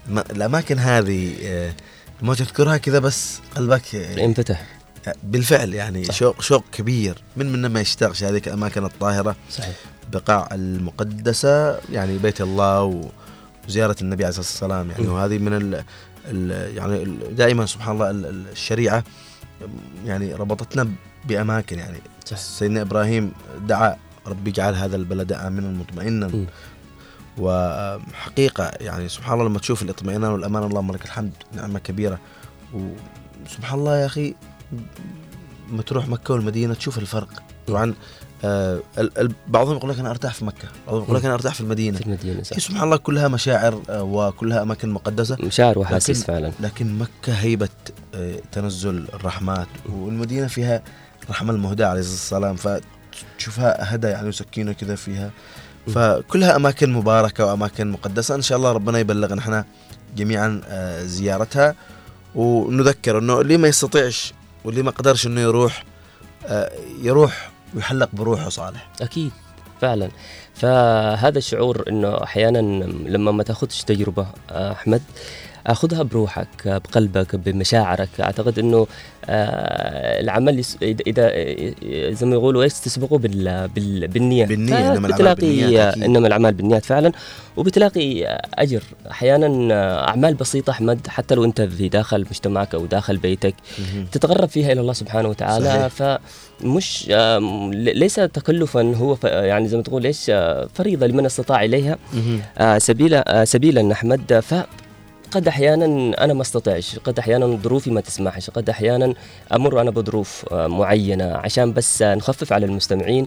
الم- الأماكن هذه آه، ما تذكرها كذا بس قلبك آه، انفتح بالفعل يعني شوق شوق كبير. من من ما يشتاقش هذه الأماكن الطاهرة. صحيح. بقاع المقدسة يعني بيت الله وزيارة النبي عليه الصلاة والسلام يعني. م. وهذه من ال ال يعني ال- دائما سبحان الله ال- ال- الشريعة يعني ربطتنا بأماكن يعني. صح. سيدنا إبراهيم دعا ربي اجعل هذا البلد امنا مطمئنا. م. وحقيقة يعني سبحان الله لما تشوف الاطمئنان والأمان اللهم لك الحمد نعمة كبيرة. وسبحان الله يا أخي لما تروح مكة والمدينة تشوف الفرق. طبعا آه بعضهم يقول لك أنا أرتاح في مكة بعضهم يقول لك أنا أرتاح في المدينة. في المدينة صح. سبحان الله كلها مشاعر آه وكلها أماكن مقدسة. مشاعر وأحاسيس لكن- فعلا. لكن مكة هيبة آه تنزل الرحمات والمدينة فيها الرحمه المهداة عليه الصلاه والسلام فتشوفها هدى يعني وسكينة كذا فيها. فكلها أماكن مباركة وأماكن مقدسة. إن شاء الله ربنا يبلغنا إحنا جميعا آه، زيارتها. ونذكر إنه اللي ما يستطيعش واللي ما قدرش إنه يروح آه، يروح ويحلق بروحه صالح. أكيد فعلا. فهذا الشعور إنه أحيانا لما ما تأخذش تجربة آه، أحمد أخذها بروحك آه، بقلبك بمشاعرك. أعتقد إنه آه، العمل إذا إذا- زي ما يقولوا إيش تسبقه بال بال بالنية. بالنية، إنما الأعمال بتلاقي بالنيات. إنما الأعمال بالنيات فعلا. وبتلاقي أجر. أحيانا آه، أعمال بسيطة أحمد حتى لو أنت في داخل مجتمعك أو داخل بيتك تتقرب فيها إلى الله سبحانه وتعالى. صحيح. فمش ل- ليس تكلفا هو يعني زي ما تقول إيش آه، فريضة لمن استطاع إليها. آه، سبيلا آه، سبيلا أحمد. آه، ف قد أحيانا أنا ما أستطيعش قد أحيانا ظروفي ما تسمحش قد أحيانا أمر أنا بظروف آه، معينة عشان بس نخفف على المستمعين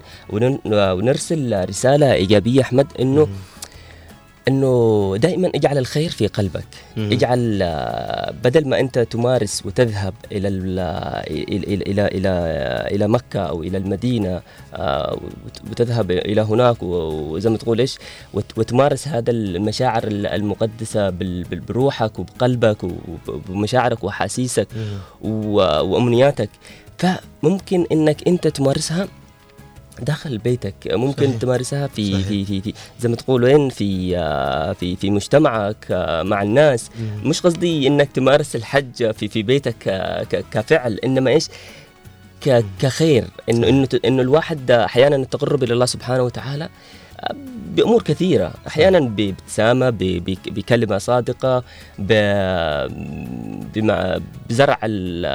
آه، ونرسل رسالة إيجابية أحمد إنه إنه دائما اجعل الخير في قلبك. مم. اجعل آه، بدل ما أنت تمارس وتذهب إلى ال- إلى إلى إلى إلى, إلى مكة أو إلى المدينة آه، وت- وتذهب إلى هناك وزي ما تقول إيش وت- وتمارس هذا المشاعر ال- المقدسة بروحك وبقلبك وبمشاعرك وأحاسيسك وأمنياتك. فممكن إنك أنت تمارسها داخل بيتك ممكن صحيح. تمارسها في, صحيح. في في في زي ما تقول وين في آه، في في مجتمعك آه، مع الناس مم. مش قصدي إنك تمارس الحج في في بيتك آه، كفعل إنما إيش كخير إنه إنه إنه الواحد أحيانا التقرب إلى الله سبحانه وتعالى بأمور كثيرة. أحيانا بابتسامة بكلمة صادقة بزرع ال-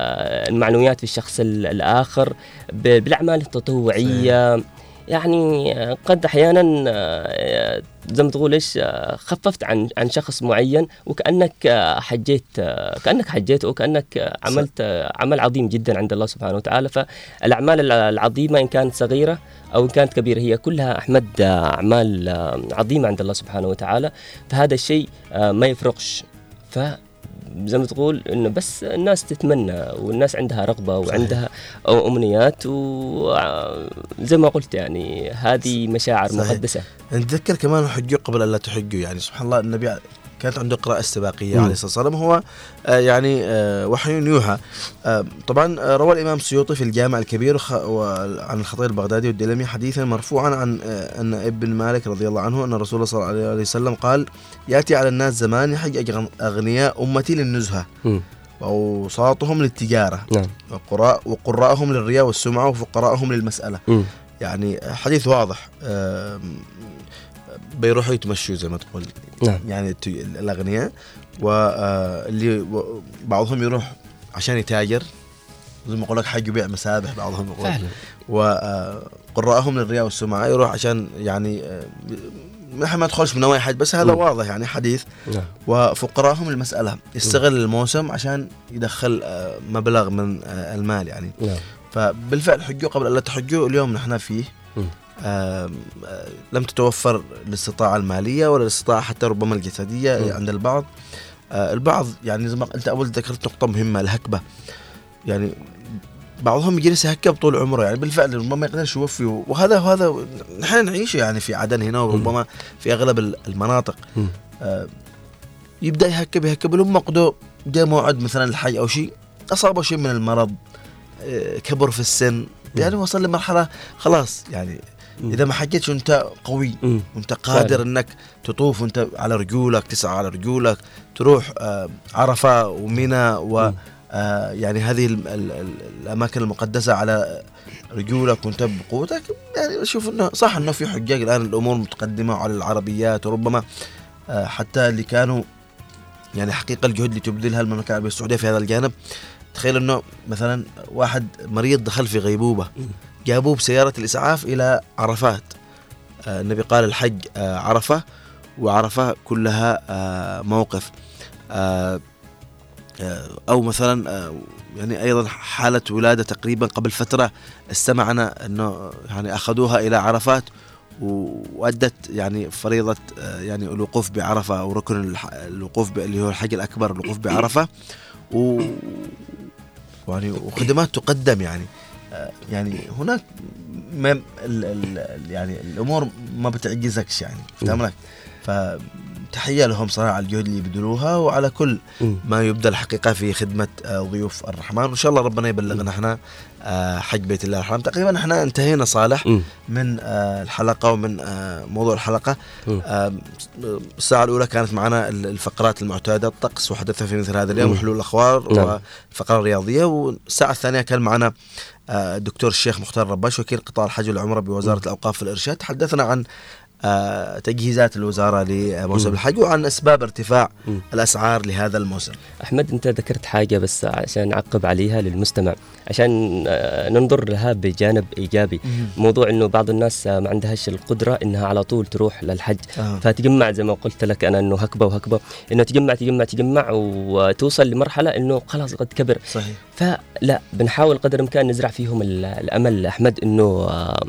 المعنويات في الشخص ال- الآخر بالأعمال التطوعية. يعني قد أحيانا آه، زي ما تقول إيش آه، خففت عن عن شخص معين وكأنك آه، حجيت كأنك حجيت وكأنك عملت عمل عظيم جدا عند الله سبحانه وتعالى. فالأعمال الع- العظيمة إن كانت صغيرة أو إن كانت كبيرة هي كلها أحمد أعمال عظيمة عند الله سبحانه وتعالى. فهذا الشيء ما يفرقش. ف زي ما تقول إنه بس الناس تتمنى والناس عندها رغبة وعندها أمنيات وزي ما قلت يعني هذه مشاعر صحيح. مقدسة نتذكر كمان حجوا قبل أن لا تحجوا يعني سبحان الله النبي كانت عنده قراءة استباقية. عليه الصلاة والسلام هو آه، يعني آه، وحي يوحى آه، طبعا روى الإمام السيوطي في الجامع الكبير عن الخطيب البغدادي والدلمي حديثا مرفوعا عن أن ابن مالك رضي الله عنه أن الرسول صلى الله عليه وسلم قال يأتي على الناس زمان يحج أغن- أغنياء أمتي للنزهة. وأوساطهم للتجارة نعم وقراء وقراءهم للرياء والسمعة وفقراءهم للمسألة. يعني حديث واضح بيروحوا يتمشوا زي ما تقول. نعم. يعني الاغنياء واللي بعضهم يروح عشان يتاجر. زي ما أقول لك حج وبيع مسابح بعضهم يقول. فعلا. وقراءهم للرياء والسمعة يروح عشان يعني آه، ما ندخلش من نوايا حج بس هذا مم. واضح يعني حديث. نعم. وفقراءهم المسألة. يستغل الموسم عشان يدخل آه، مبلغ من آه، المال يعني. نعم. فبالفعل حجوا قبل ألا تحجوا اليوم نحن فيه. مم. آه، لم تتوفر الاستطاعة المالية ولا الاستطاعة حتى ربما الجسدية مم. عند البعض. آه، البعض يعني زي ما أنت أول ذكرت نقطة مهمة الهكبة. يعني بعضهم يجلس يهكب طول عمره يعني بالفعل ربما ما يقدرش يوفي. وهذا وهذا نحن نعيشه يعني في عدن هنا وربما في أغلب ال- المناطق. آه، يبدأ يهكب يهكب. لما قدو جاء موعد مثلا الحي أو شيء أصابه شيء من المرض آه، كبر في السن يعني وصل لمرحلة خلاص يعني مم. إذا ما حجيتش وأنت قوي مم. وأنت قادر فعلا. إنك تطوف وأنت على رجولك تسعى على رجولك تروح آه، عرفة ومنى و آه، يعني هذه ال- ال- ال- الأماكن المقدسة على رجولك وأنت بقوتك يعني أشوف إنه صح إنه في حجاج الآن الأمور متقدمة على العربيات وربما آه، حتى اللي كانوا يعني حقيقة الجهد اللي تبذلها المملكة العربية السعودية في هذا الجانب تخيل إنه مثلا واحد مريض دخل في غيبوبة جابوه بسيارة الإسعاف إلى عرفات. آه، النبي قال الحج آه، عرفة وعرفة كلها آه، موقف. أو مثلا يعني أيضا حالة ولادة تقريبا قبل فترة استمعنا إنه يعني أخذوها إلى عرفات و- وأدت يعني فريضة آه، يعني الوقوف بعرفة أو ركن الوقوف اللي هو الحج الأكبر الوقوف بعرفة. و يعني وخدمات تقدم يعني. يعني هناك ما ال ال يعني الأمور ما بتعجزكش يعني فاهم لك فتحيه لهم صراحة على الجهد اللي يبذلوها وعلى كل. ما يبذل الحقيقة في خدمة آه، ضيوف الرحمن وإن شاء الله ربنا يبلغنا إحنا آه، حج بيت الله الحرام تقريبا إحنا انتهينا صالح. من آه، الحلقة ومن موضوع. آه، الساعة الأولى كانت معنا ال- الفقرات المعتادة الطقس وحدثنا في مثل هذا اليوم. وحلول الأخبار نعم. والفقرة الرياضية والساعة الثانية كان معنا الدكتور الشيخ مختار رباش وكيل قطاع الحج والعمرة بوزارة الأوقاف والإرشاد تحدثنا عن تجهيزات الوزارة لموسم. الحج وعن أسباب ارتفاع. الأسعار لهذا الموسم أحمد أنت ذكرت حاجة بس عشان أعقب عليها للمستمع عشان آه، ننظر لها بجانب إيجابي مم. موضوع إنه بعض الناس آه، ما عندهاش القدرة إنها على طول تروح للحج آه. فتجمع زي ما قلت لك أنا إنه هكبة وهكبة إنه تجمع تجمع تجمع وتوصل لمرحلة إنه خلاص قد كبر صحيح فلا بنحاول قدر الإمكان نزرع فيهم ال- الأمل أحمد إنه آه، آه،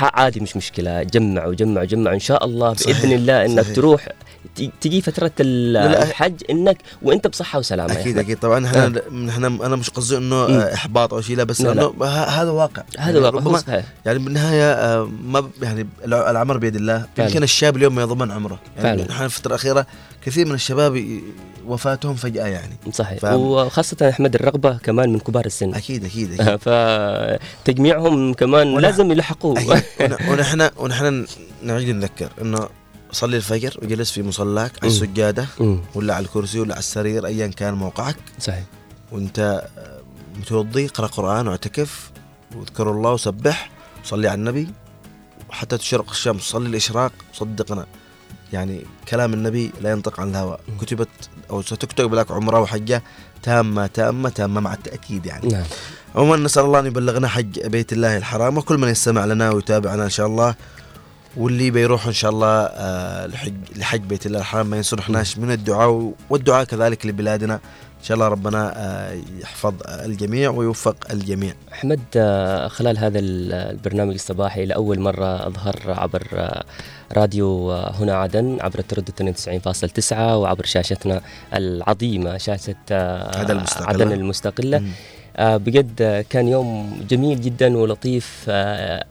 عادي مش مشكلة جمع وجمع وجمع إن شاء الله بإذن صحيح، الله إنك صحيح. تروح تجي فترة الحج إنك وإنت بصحة وسلامة أكيد أحمد. أكيد طبعا إحنا إحنا أنا مش قصدي إنه. آه، إحباط أو شيء لا بس. إنه هذا واقع هذا يعني واقع، ربما. يعني بالنهاية آه، ما يعني الع- العمر بيد الله. يمكن الشاب اليوم ما يضمن عمره يعني. إحنا الفترة الأخيرة كثير من الشباب وفاتهم فجأة يعني. صحيح. ف- وخاصة أحمد الرغبة كمان من كبار السن. أكيد أكيد أكيد. *laughs* فتجميعهم كمان ونح- لازم أكيد. *laughs* ون- ونحن ونحن نعيد نذكر إنه صلي الفجر وجلس في مصلاك على. السجادة مم. ولا على الكرسي ولا على السرير ايا كان موقعك. صحيح. وأنت آه، متوضي اقرأ قرآن واعتكف واذكر الله وسبح وصلي على النبي. وحتى تشرق الشمس صلي الإشراق صدقنا. يعني كلام النبي لا ينطق عن الهوى. كتبت أو ستكتب لك عمره وحجه تامة تامة تامة مع التأكيد يعني. نعم. عموما نسأل الله أن يبلغنا حج بيت الله الحرام وكل من يستمع لنا ويتابعنا إن شاء الله. واللي بيروح إن شاء الله آه، لحج لحج بيت الله الحرام ما ينصرحناش من الدعاء والدعاء كذلك لبلادنا. إن شاء الله ربنا آه، يحفظ الجميع ويوفق الجميع. أحمد آه، خلال هذا ال- البرنامج الصباحي لأول مرة أظهر عبر راديو آه، هنا عدن عبر التردد 92.9 وعبر شاشتنا العظيمة شاشة آه، عدن المستقلة. عدن المستقلة آه، بجد كان يوم جميل جدا ولطيف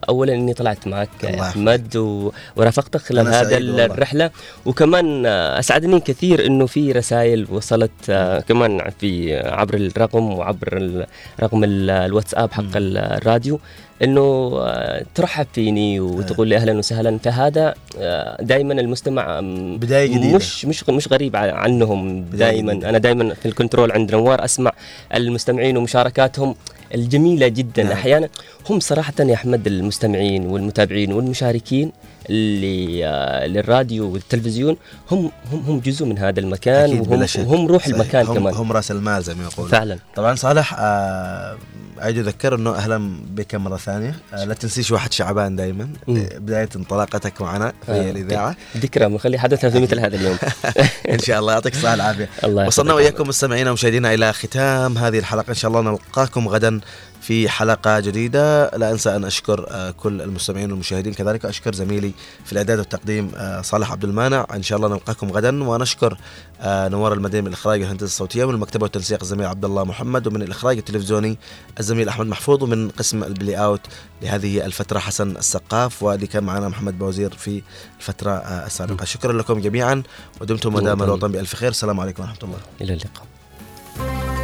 اولا إني طلعت معك. أحمد ورافقتك خلال هذا. الرحلة وكمان أسعدني كثير إنه في رسائل وصلت كمان في عبر الرقم وعبر رقم ال- الواتساب حق الراديو إنه آه، ترحب فيني وتقول لي أهلا وسهلا فهذا دائما المستمع آم، بداية جديدة. مش مش مش غريب عنهم دائما. أنا دائما في الكنترول عند نوار أسمع المستمعين ومشاركاتهم الجميلة جدا. نعم. أحيانا هم صراحة يا أحمد المستمعين والمتابعين والمشاركين اللي آه، للراديو والتلفزيون هم هم هم جزء من هذا المكان أكيد وهم. وهم روح صحيح. المكان هم كمان. هم رأس المال زي ما يقولون. فعلا. طبعا صالح آه أذكر إنه أهلا بك مرة ثانية. آه لا تنسيش واحد شعبان دائما مم. بداية انطلاقتك معنا في آه، الإذاعة. ذكرى بنخلي حدثها في مثل هذا اليوم. *laughs* إن شاء الله. يعطيك الصحة والعافية. *laughs* الله وصلنا. وإياكم مستمعينا ومشاهدينا إلى ختام هذه الحلقة. إن شاء الله نلقاكم غدا في حلقة جديدة. لا أنسى أن أشكر آه، كل المستمعين والمشاهدين. كذلك أشكر زميلي في الإعداد والتقديم آه، صالح عبد المانع. إن شاء الله نلقاكم غدا. ونشكر آه، نوار المدين من الإخراج والهندسة الصوتية ومن المكتبه والتنسيق الزميل عبد الله محمد ومن الإخراج التلفزيوني الزميل أحمد محفوظ ومن قسم البلاي أوت لهذه الفترة حسن السقاف. واللي كان معنا محمد بوزير في الفترة آه، السابقة. شكرا لكم جميعا ودمتم ودام وطن. الوطن بألف خير. السلام عليكم ورحمة الله. إلى اللقاء.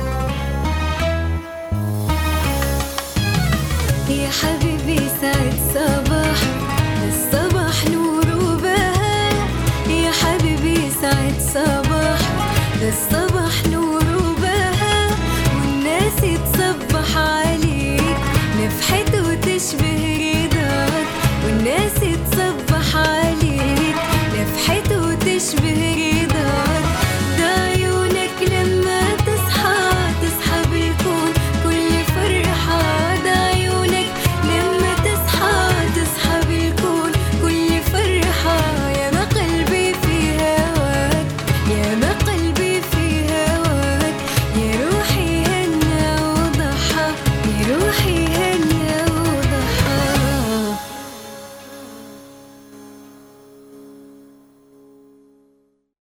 يا حبيبي سعد صباح